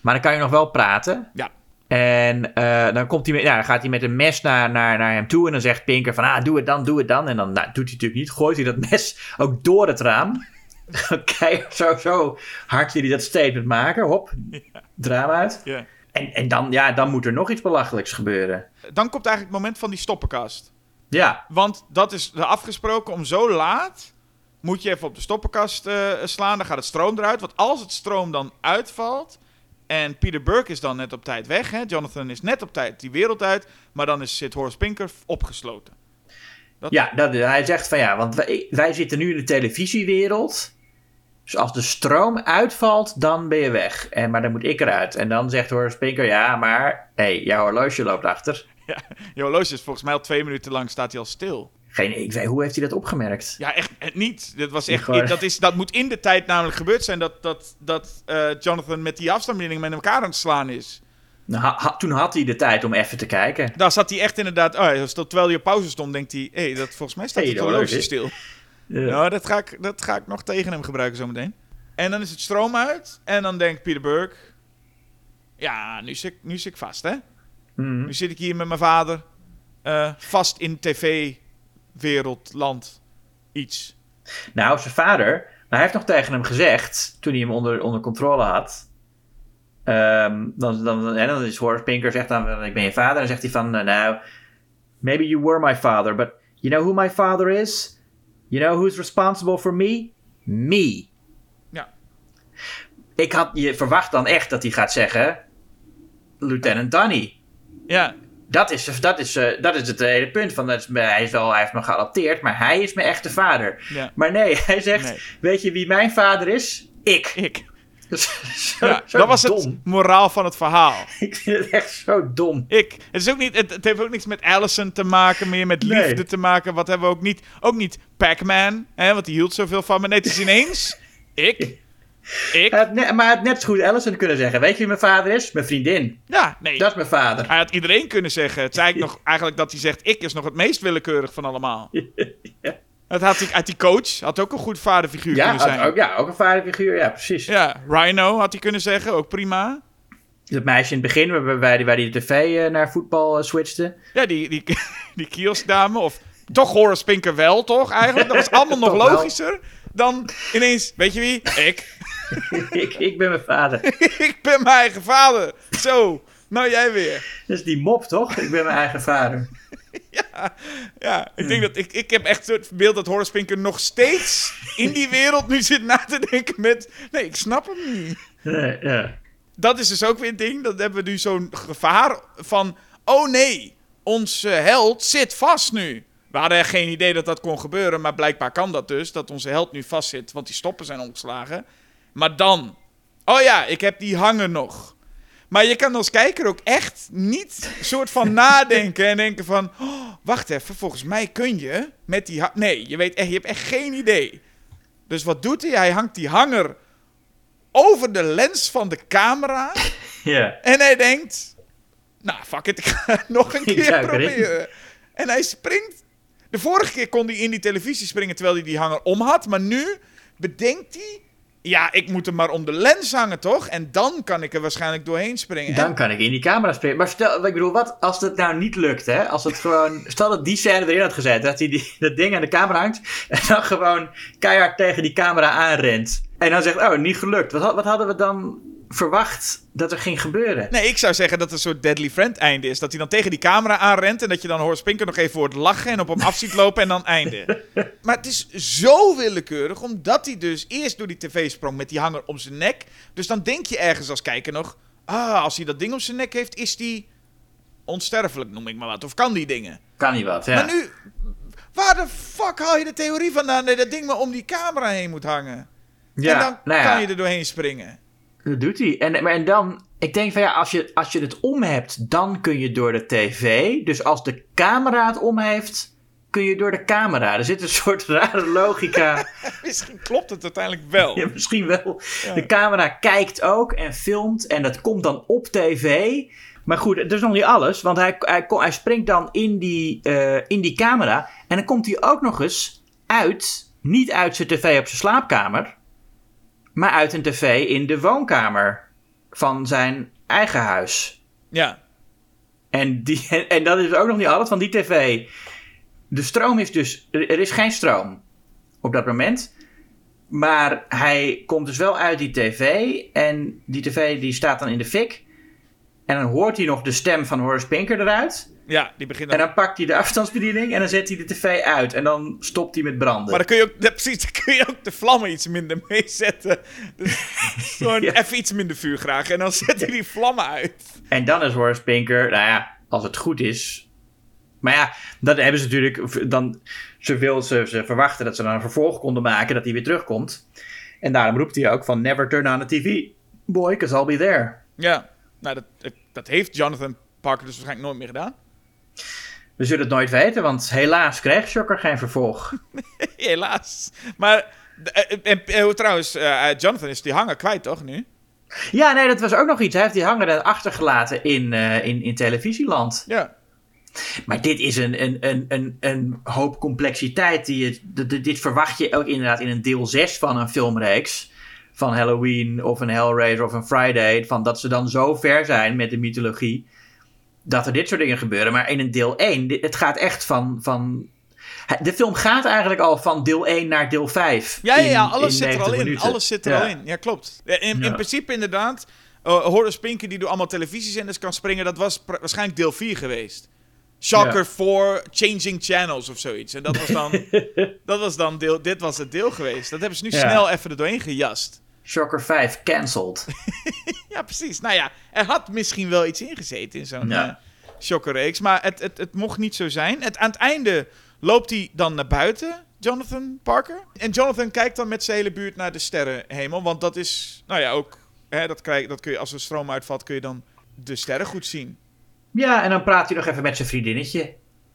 Maar dan kan je nog wel praten. Ja. En eh, dan, komt hij met, ja, dan gaat hij met een mes naar, naar, naar hem toe. En dan zegt Pinker van, ah, doe het dan, doe het dan. En dan nou, doet hij natuurlijk niet. Gooit hij dat mes ook door het raam. Kijk, zo, zo hard jullie dat statement maken. Hop, draam uit. Ja. En, en dan, ja, dan moet er nog iets belachelijks gebeuren. Dan komt eigenlijk het moment van die stoppenkast. Ja, Want dat is afgesproken om zo laat. Moet je even op de stoppenkast eh, slaan. Dan gaat het stroom eruit. Want als het stroom dan uitvalt. En Peter Burke is dan net op tijd weg. Hè? Jonathan is net op tijd die wereld uit. Maar dan is, zit Horace Pinker opgesloten. Ja, dat, hij zegt van ja, want wij, wij zitten nu in de televisiewereld. Dus als de stroom uitvalt, dan ben je weg. En, maar dan moet ik eruit. En dan zegt Horace Pinker, ja, maar hé, hey, jouw horloge loopt achter. Je horloge is volgens mij al twee minuten lang staat hij al stil. Geen, ik weet, hoe heeft hij dat opgemerkt? Ja, echt eh, niet. Dat, was echt, dat, is, dat moet in de tijd namelijk gebeurd zijn dat, dat, dat eh, Jonathan met die afstandsbediening met elkaar aan het slaan is. Nou, ha- ha- toen had hij de tijd om even te kijken. Daar zat hij echt inderdaad. Oh, terwijl hij op pauze stond, denkt hij: hé, hey, dat volgens mij staat het horloge stil. Ja. Nou, dat ga, ik, dat ga ik nog tegen hem gebruiken zometeen. En dan is het stroom uit. En dan denkt Peter Burke: ja, nu zit, ik- nu zit ik vast, hè? Mhm. Nu zit ik hier met mijn vader. eh, vast in tv-wereld, land, iets. Nou, zijn vader, nou, hij heeft nog tegen hem gezegd, toen hij hem onder, onder controle had. ehm, dan, dan, en dan is Horace Pinker zegt dan, ik ben je vader. En dan zegt hij van, eh, nou, maybe you were my father, but you know who my father is? You know who's responsible for me? Me. Ja. Ik had je verwacht dan echt dat hij gaat zeggen, Lieutenant Danny. Ja, Dat is, dat, is, eh, dat is het hele punt. Van, dat is, hij, is wel, hij heeft me geadopteerd, maar hij is mijn echte vader. ja. Maar nee, hij zegt: Nee. Weet je wie mijn vader is? Ik. Ik. zo, Ja, zo dat was dom. het moraal van het verhaal. Ik vind het echt zo dom. Ik. Het, is ook niet, het, het heeft ook niks met Allison te maken, meer met Nee. liefde te maken. Wat hebben we ook niet? Ook niet Pac-Man, hè, want die hield zoveel van me. Nee, het is ineens ik. Ik. Hij had maar hij had net zo goed Allison kunnen zeggen: Weet je wie mijn vader is? Mijn vriendin. Ja, nee. Dat is mijn vader. Hij had iedereen kunnen zeggen. Het is eigenlijk, nog, eigenlijk dat hij zegt, ik is nog het meest willekeurig van allemaal. Het had hij, uit die coach had ook een goed vaderfiguur Ja, kunnen zijn. ook, ja, ook een vaderfiguur. Ja, precies. Ja, Rhino had hij kunnen zeggen, ook prima. Dat meisje in het begin, waar, waar, die, waar die de tv eh, naar voetbal eh, switchte. Ja, die, die, die kioskdame, of toch Horace Pinker wel, toch eigenlijk? Dat was allemaal nog wel. logischer dan ineens, weet je wie? Ik. ik, ik ben mijn vader. ik ben mijn eigen vader. Zo, nou jij weer. Dat is die mop, toch? Ik ben mijn eigen vader. Ja, ja ik denk dat ik, ik heb echt het beeld dat Horace Pinker nog steeds in die wereld nu zit na te denken met... Nee, ik snap hem niet. Nee, ja. Dat is dus ook weer een ding. Dat hebben we nu zo'n gevaar van... Oh nee, onze held zit vast nu. We hadden geen idee dat dat kon gebeuren, maar blijkbaar kan dat dus. Dat onze held nu vastzit, want die stoppen zijn omgeslagen. Maar dan... Oh ja, ik heb die hanger nog. Maar je kan als kijker ook echt niet soort van nadenken en denken van... Oh, wacht even, volgens mij kun je met die... Nee, je, weet echt, je hebt echt geen idee. Dus wat doet hij? Hij hangt die hanger over de lens van de camera. ja. En hij denkt... Nou, fuck it, ik ga het nog een keer proberen. En hij springt... De vorige keer kon hij in die televisie springen terwijl hij die hanger om had. Maar nu bedenkt hij... Ja, ik moet hem maar om de lens hangen, toch? En dan kan ik er waarschijnlijk doorheen springen. Dan kan ik in die camera springen. Maar stel, ik bedoel, wat als het nou niet lukt, hè? Als het gewoon, stel dat die scène erin had gezet, dat hij die, dat ding aan de camera hangt en dan gewoon keihard tegen die camera aanrent. En dan zegt, oh, niet gelukt. Wat, wat hadden we dan verwacht dat er ging gebeuren? Nee, ik zou zeggen dat het een soort Deadly Friend einde is. Dat hij dan tegen die camera aanrent en dat je dan hoort Spinker nog even hoort lachen en op hem af ziet lopen en dan einde. Maar het is zo willekeurig, omdat hij dus eerst door die tv sprong met die hanger om zijn nek. Dus dan denk je ergens als kijker nog, ah, als hij dat ding om zijn nek heeft, is die onsterfelijk, noem ik maar wat. Of kan die dingen. Kan niet wat, ja. Maar nu, waar de fuck haal je de theorie vandaan dat dat ding maar om die camera heen moet hangen? ja, en dan nou ja, kan je er doorheen springen. Dat doet hij. En, maar, en dan, ik denk van ja, als je, als je het om hebt, dan kun je door de tv. Dus als de camera het om heeft, kun je door de camera. Er zit een soort rare logica. Misschien klopt het uiteindelijk wel. Ja, misschien wel. Ja. De camera kijkt ook en filmt en dat komt dan op tv. Maar goed, dat is nog niet alles, want hij, hij springt dan in die, eh, in die camera en dan komt hij ook nog eens uit, niet uit zijn tv op zijn slaapkamer, maar uit een tv in de woonkamer van zijn eigen huis. Ja. En, die, en dat is ook nog niet alles, van die tv. De stroom is dus. Er er is geen stroom op dat moment. Maar hij komt dus wel uit die tv. En die tv die staat dan in de fik. En dan hoort hij nog de stem van Horace Pinker eruit. Ja, die begint En dan... dan pakt hij de afstandsbediening en dan zet hij de tv uit. En dan stopt hij met branden. Maar dan kun je ook, ja, precies, dan kun je ook de vlammen iets minder meezetten. Dus gewoon Ja. even iets minder vuur graag. En dan zet hij die vlammen uit. En dan is Horace Pinker, nou ja, als het goed is. Maar ja, dat hebben ze natuurlijk. Dan, ze, wil, ze, ze verwachten dat ze dan een vervolg konden maken, dat hij weer terugkomt. En daarom roept hij ook van: Never turn on the TV, boy, because I'll be there. Ja, nou dat, dat heeft Jonathan Parker dus waarschijnlijk nooit meer gedaan. We zullen het nooit weten, want helaas krijgt Shocker geen vervolg. Helaas. Maar, eh, en, eh, trouwens, eh, Jonathan is die hanger kwijt toch nu? ja, nee, dat was ook nog iets. Hij heeft die hanger achtergelaten in, eh, in, in televisieland. Ja. Maar dit is een, een, een, een, een hoop complexiteit. Die je, dit verwacht je ook inderdaad in een deel 6 van een filmreeks. Van Halloween of een Hellraiser of een Friday. Van dat ze dan zo ver zijn met de mythologie. Dat er dit soort dingen gebeuren. Maar in een deel 1, dit- het gaat echt van. van de film gaat eigenlijk al van deel 1 naar deel 5. Ja, ja, in- ja, alles in zit er al 90 in. Alles zit er Ja. al in. Ja, klopt. Ja, In, in Ja. principe inderdaad, uh, Horace Pinker die door allemaal televisiezenders kan springen, dat was waarschijnlijk deel 4 geweest. Shocker Ja. 4, Changing Channels of zoiets. En dat was dan, dat was dan deel, dit was het deel geweest. Dat hebben ze nu Ja. snel even er doorheen gejast. Shocker 5 cancelled. Ja, precies. Nou ja, er had misschien wel iets ingezeten in zo'n Ja. eh, Shocker-reeks. Maar het, het, het mocht niet zo zijn. Het, aan het einde loopt hij dan naar buiten, Jonathan Parker. En Jonathan kijkt dan met zijn hele buurt naar de sterrenhemel. Want dat is, nou ja, ook... Hè, dat, krijg, dat kun je, als er stroom uitvalt, kun je dan de sterren goed zien. Ja, en dan praat hij nog even met zijn vriendinnetje.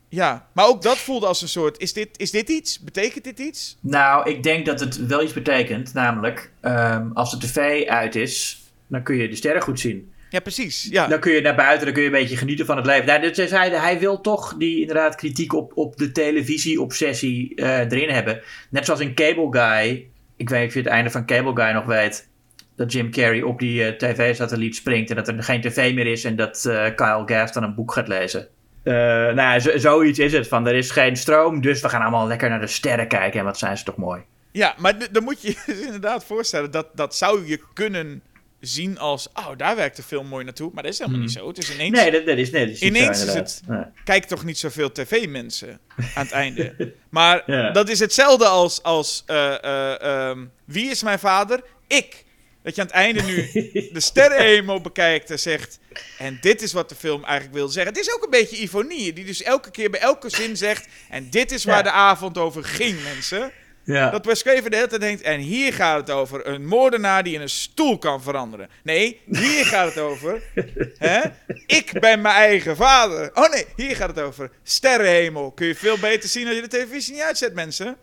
Ja, maar ook dat voelde als een soort... Is dit, is dit iets? Betekent dit iets? Nou, ik denk dat het wel iets betekent. Namelijk, ehm, als de tv uit is, dan kun je de sterren goed zien. Ja, precies. Ja. Dan kun je naar buiten, dan kun je een beetje genieten van het leven. Nou, dus hij, zei, hij wil toch die inderdaad kritiek op, op de televisie-obsessie eh, erin hebben. Net zoals in Cable Guy. Ik weet niet of je het einde van Cable Guy nog weet. Dat Jim Carrey op die eh, tv-satelliet springt en dat er geen tv meer is en dat eh, Kyle Gass dan een boek gaat lezen. Eh, nou, ja, zoiets is het. Van er is geen stroom, dus we gaan allemaal lekker naar de sterren kijken. En wat zijn ze toch mooi. Ja, maar dan moet je je dus inderdaad voorstellen dat dat zou je kunnen zien als, oh, daar werkt de film mooi naartoe. Maar dat is helemaal niet zo. Het is ineens, Nee, dat, dat is, nee, dat is niet Ineens zo, is. Nee. kijk toch niet zoveel tv-mensen aan het einde. Maar Ja. dat is hetzelfde als, als eh, eh, ehm, wie is mijn vader? Ik. Dat je aan het einde nu de sterrenhemel bekijkt en zegt... En dit is wat de film eigenlijk wil zeggen. Het is ook een beetje Ivonie, die dus elke keer bij elke zin zegt... En dit is waar Ja. de avond over ging, mensen. Ja. Dat Wes Craven de hele tijd denkt... En hier gaat het over een moordenaar die in een stoel kan veranderen. Nee, hier gaat het over... hè, ik ben mijn eigen vader. Oh nee, hier gaat het over sterrenhemel. Kun je veel beter zien als je de televisie niet uitzet, mensen.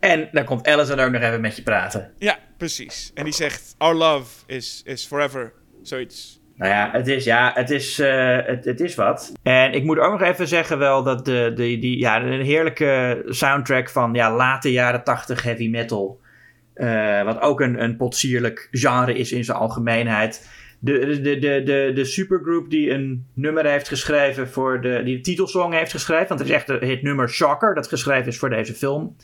En dan komt Alice dan ook nog even met je praten. Ja, precies. En die zegt... Our love is, is forever. Zoiets. Nou ja, het is, ja, het is, eh, het, het is wat. En ik moet ook nog even zeggen wel dat de, de, die, ja, een heerlijke soundtrack van ja, late jaren 80 heavy metal. eh, wat ook een, een potsierlijk genre is in zijn algemeenheid. De, de, de, de, de, supergroup die een nummer heeft geschreven voor de, die de titelsong heeft geschreven. Want het is echt het nummer Shocker dat geschreven is voor deze film.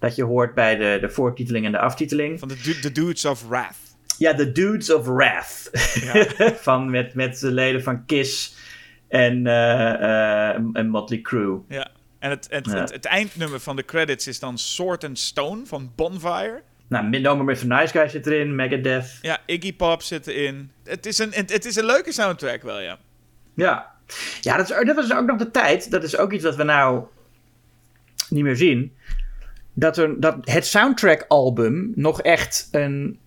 Dat je hoort bij de, de voortiteling en de aftiteling. Van de, du- de Dudes of Wrath. Ja, The Dudes of Wrath. Ja. van met, met de leden van Kiss en, eh, eh, en Motley Crue. Ja. En het, het, Ja. het, het eindnummer van de credits is dan Sword and Stone van Bonfire. Nou, No More Mr. Nice Guy zit erin, Megadeth. Ja, Iggy Pop zit erin. Het is een, het, het is een leuke soundtrack wel, ja. Ja, ja dat, is, dat was ook nog de tijd. Dat is ook iets wat we nou niet meer zien. Dat, er, dat het soundtrack-album nog echt een,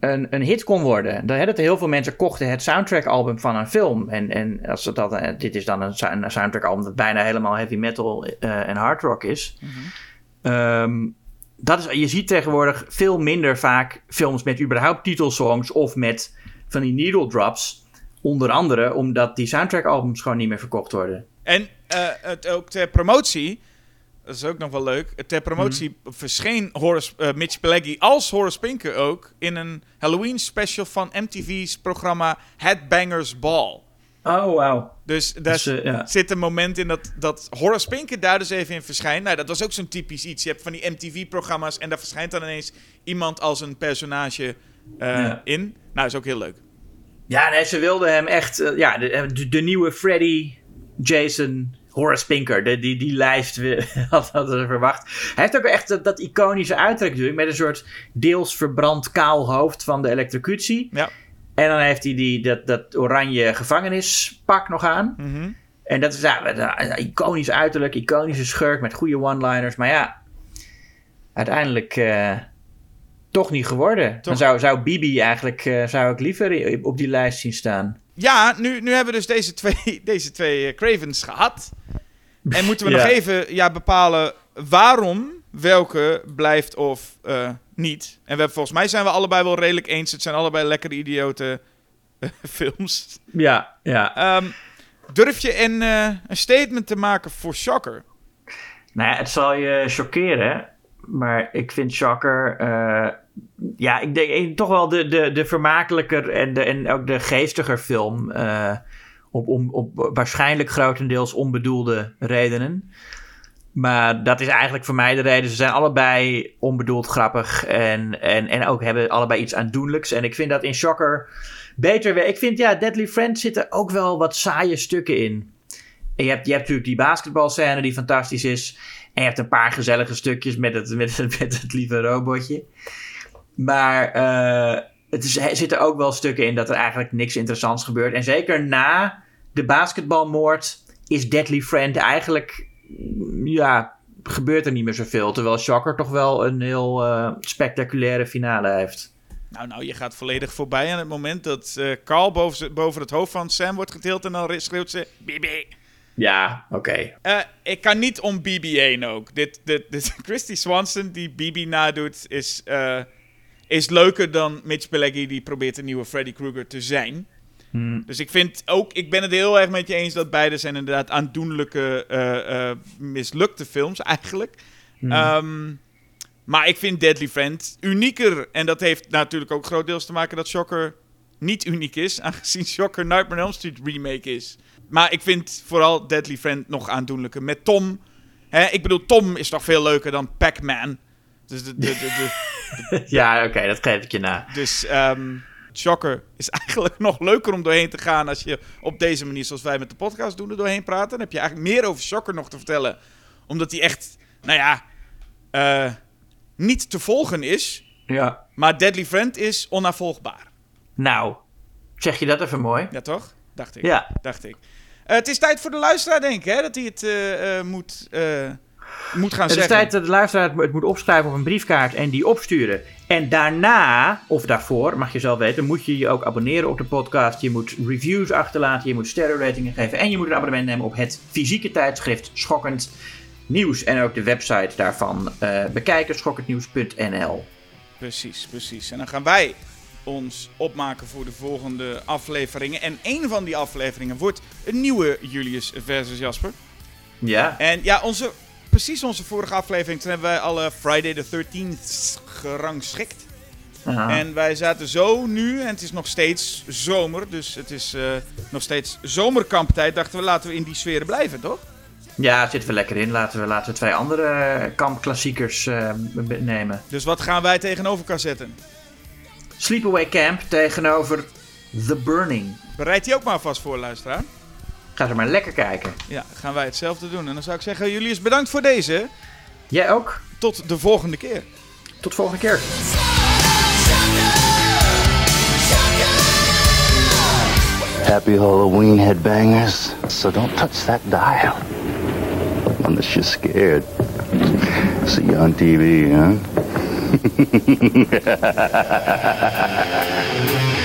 een, een hit kon worden. Dat, heel veel mensen kochten het soundtrack-album van een film. En, en als het dat, eh, dit is dan een, een soundtrack-album dat bijna helemaal heavy metal eh, en hard rock is. Ehm, dat is. Je ziet tegenwoordig veel minder vaak films met überhaupt titelsongs of met van die needle drops. Onder andere omdat die soundtrack-albums gewoon niet meer verkocht worden. En eh, het, ook ter promotie, dat is ook nog wel leuk. Ter promotie Mhm. verscheen Horace, eh, Mitch Pileggi als Horace Pinker ook in een Halloween special van MTV's programma Headbangers Ball. Oh, wauw. Dus daar Dus, eh, ja. zit een moment in dat, dat Horace Pinker daar dus even in verschijnt. Nou, dat was ook zo'n typisch iets. Je hebt van die MTV-programma's en daar verschijnt dan ineens iemand als een personage eh, Ja. in. Nou, is ook heel leuk. Ja, nee, ze wilden hem echt... eh, ja, de, de, de nieuwe Freddy, Jason, Horace Pinker. De, die, die lijst we- had- hadden ze verwacht. Hij heeft ook echt dat, dat iconische uiterlijk natuurlijk. Met een soort deels verbrand kaal hoofd van de elektrocutie. Ja. En dan heeft hij die, dat, dat oranje gevangenispak nog aan. Mhm. En dat is ja, een iconisch uiterlijk, iconische schurk met goede one-liners. Maar ja, uiteindelijk eh, toch niet geworden. Dan zou, zou Bibi eigenlijk eh, zou ik liever op die lijst zien staan. Ja, nu, nu hebben we dus deze twee, deze twee eh, Cravens gehad. En moeten we Ja. nog even ja, bepalen waarom welke blijft of eh, niet. En we, volgens mij zijn we allebei wel redelijk eens. Het zijn allebei lekkere idiote eh, films. Ja, ja. Ehm, durf je een, eh, een statement te maken voor Shocker? Nou ja, het zal je chockeren. Maar ik vind Shocker... eh, ja, ik denk toch wel de, de, de vermakelijker en, de, en ook de geestiger film. eh, op, op waarschijnlijk grotendeels onbedoelde redenen. Maar dat is eigenlijk voor mij de reden. Ze zijn allebei onbedoeld grappig. En, en, en ook hebben allebei iets aandoenlijks. En ik vind dat in Shocker beter. we- Ik vind, ja, Deadly Friends zitten ook wel wat saaie stukken in. Je hebt, je hebt natuurlijk die basketbalscène die fantastisch is. En je hebt een paar gezellige stukjes met het, met het, met het lieve robotje. Maar eh, het is, er zitten ook wel stukken in dat er eigenlijk niks interessants gebeurt. En zeker na de basketbalmoord is Deadly Friend eigenlijk... mm, Ja, gebeurt er niet meer zoveel. Terwijl Shocker toch wel een heel eh, spectaculaire finale heeft. Nou, nou, je gaat volledig voorbij aan het moment dat eh, Carl boven, boven het hoofd van Sam wordt getild en dan schreeuwt ze... Bibi. Ja, oké. Eh, ik kan niet om BB heen ook. Dit, dit, dit, Christy Swanson die BB nadoet is, is leuker dan Mitch Pileggi die probeert een nieuwe Freddy Krueger te zijn. Hm. Dus ik vind ook, ik ben het heel erg met je eens dat beide zijn inderdaad aandoenlijke eh, eh, mislukte films eigenlijk. Hm. Ehm, maar ik vind Deadly Friend unieker. En dat heeft natuurlijk ook grootdeels te maken dat Shocker niet uniek is. Aangezien Shocker Nightmare on Elm Street remake is. Maar ik vind vooral Deadly Friend nog aandoenlijker. Met Tom. Hè, ik bedoel, Tom is toch veel leuker dan Pac-Man. Dus, de, de, de, de- ja, oké, dat geef ik je na. dus ehm, Shocker is eigenlijk nog leuker om doorheen te gaan als je op deze manier, zoals wij met de podcast doen, er doorheen praten. Dan heb je eigenlijk meer over Shocker nog te vertellen. Omdat die echt, nou ja, eh, niet te volgen is. Ja. Maar Deadly Friend is onnavolgbaar. Nou, zeg je dat even mooi? Ja, toch? Dacht ik. Ja. Dacht ik. Eh, het is tijd voor de luisteraar, denk ik, hè? Dat hij het eh, moet, moet gaan Het is zeggen. tijd dat de luisteraar het mo- het moet opschrijven op een briefkaart en die opsturen. En daarna, of daarvoor, mag je zelf weten, moet je je ook abonneren op de podcast. Je moet reviews achterlaten, je moet sterrenratingen geven. En je moet een abonnement nemen op het fysieke tijdschrift Schokkend Nieuws. En ook de website daarvan eh, bekijken, schokkendnieuws.nl. Precies, precies. En dan gaan wij ons opmaken voor de volgende afleveringen. En één van die afleveringen wordt een nieuwe Julius versus Jasper. Ja, En ja, onze, precies onze vorige aflevering, toen hebben wij alle Friday the 13th gerangschikt. Aha. En wij zaten zo nu, en het is nog steeds zomer, dus het is eh, nog steeds zomerkamptijd. Dachten we, laten we in die sferen blijven, toch? ja zitten we lekker in. Laten we, laten we twee andere kampklassiekers eh, nemen. Dus wat gaan wij tegenover elkaar zetten? Sleepaway Camp tegenover The Burning. Bereid die ook maar vast voor, luisteraar. Ga ze maar lekker kijken. Ja, gaan wij hetzelfde doen. En dan zou ik zeggen, Julius, bedankt voor deze. Jij ook. Tot de volgende keer. Tot volgende keer. Happy Halloween, headbangers. So don't touch that dial. Unless you're scared. See you on TV, huh?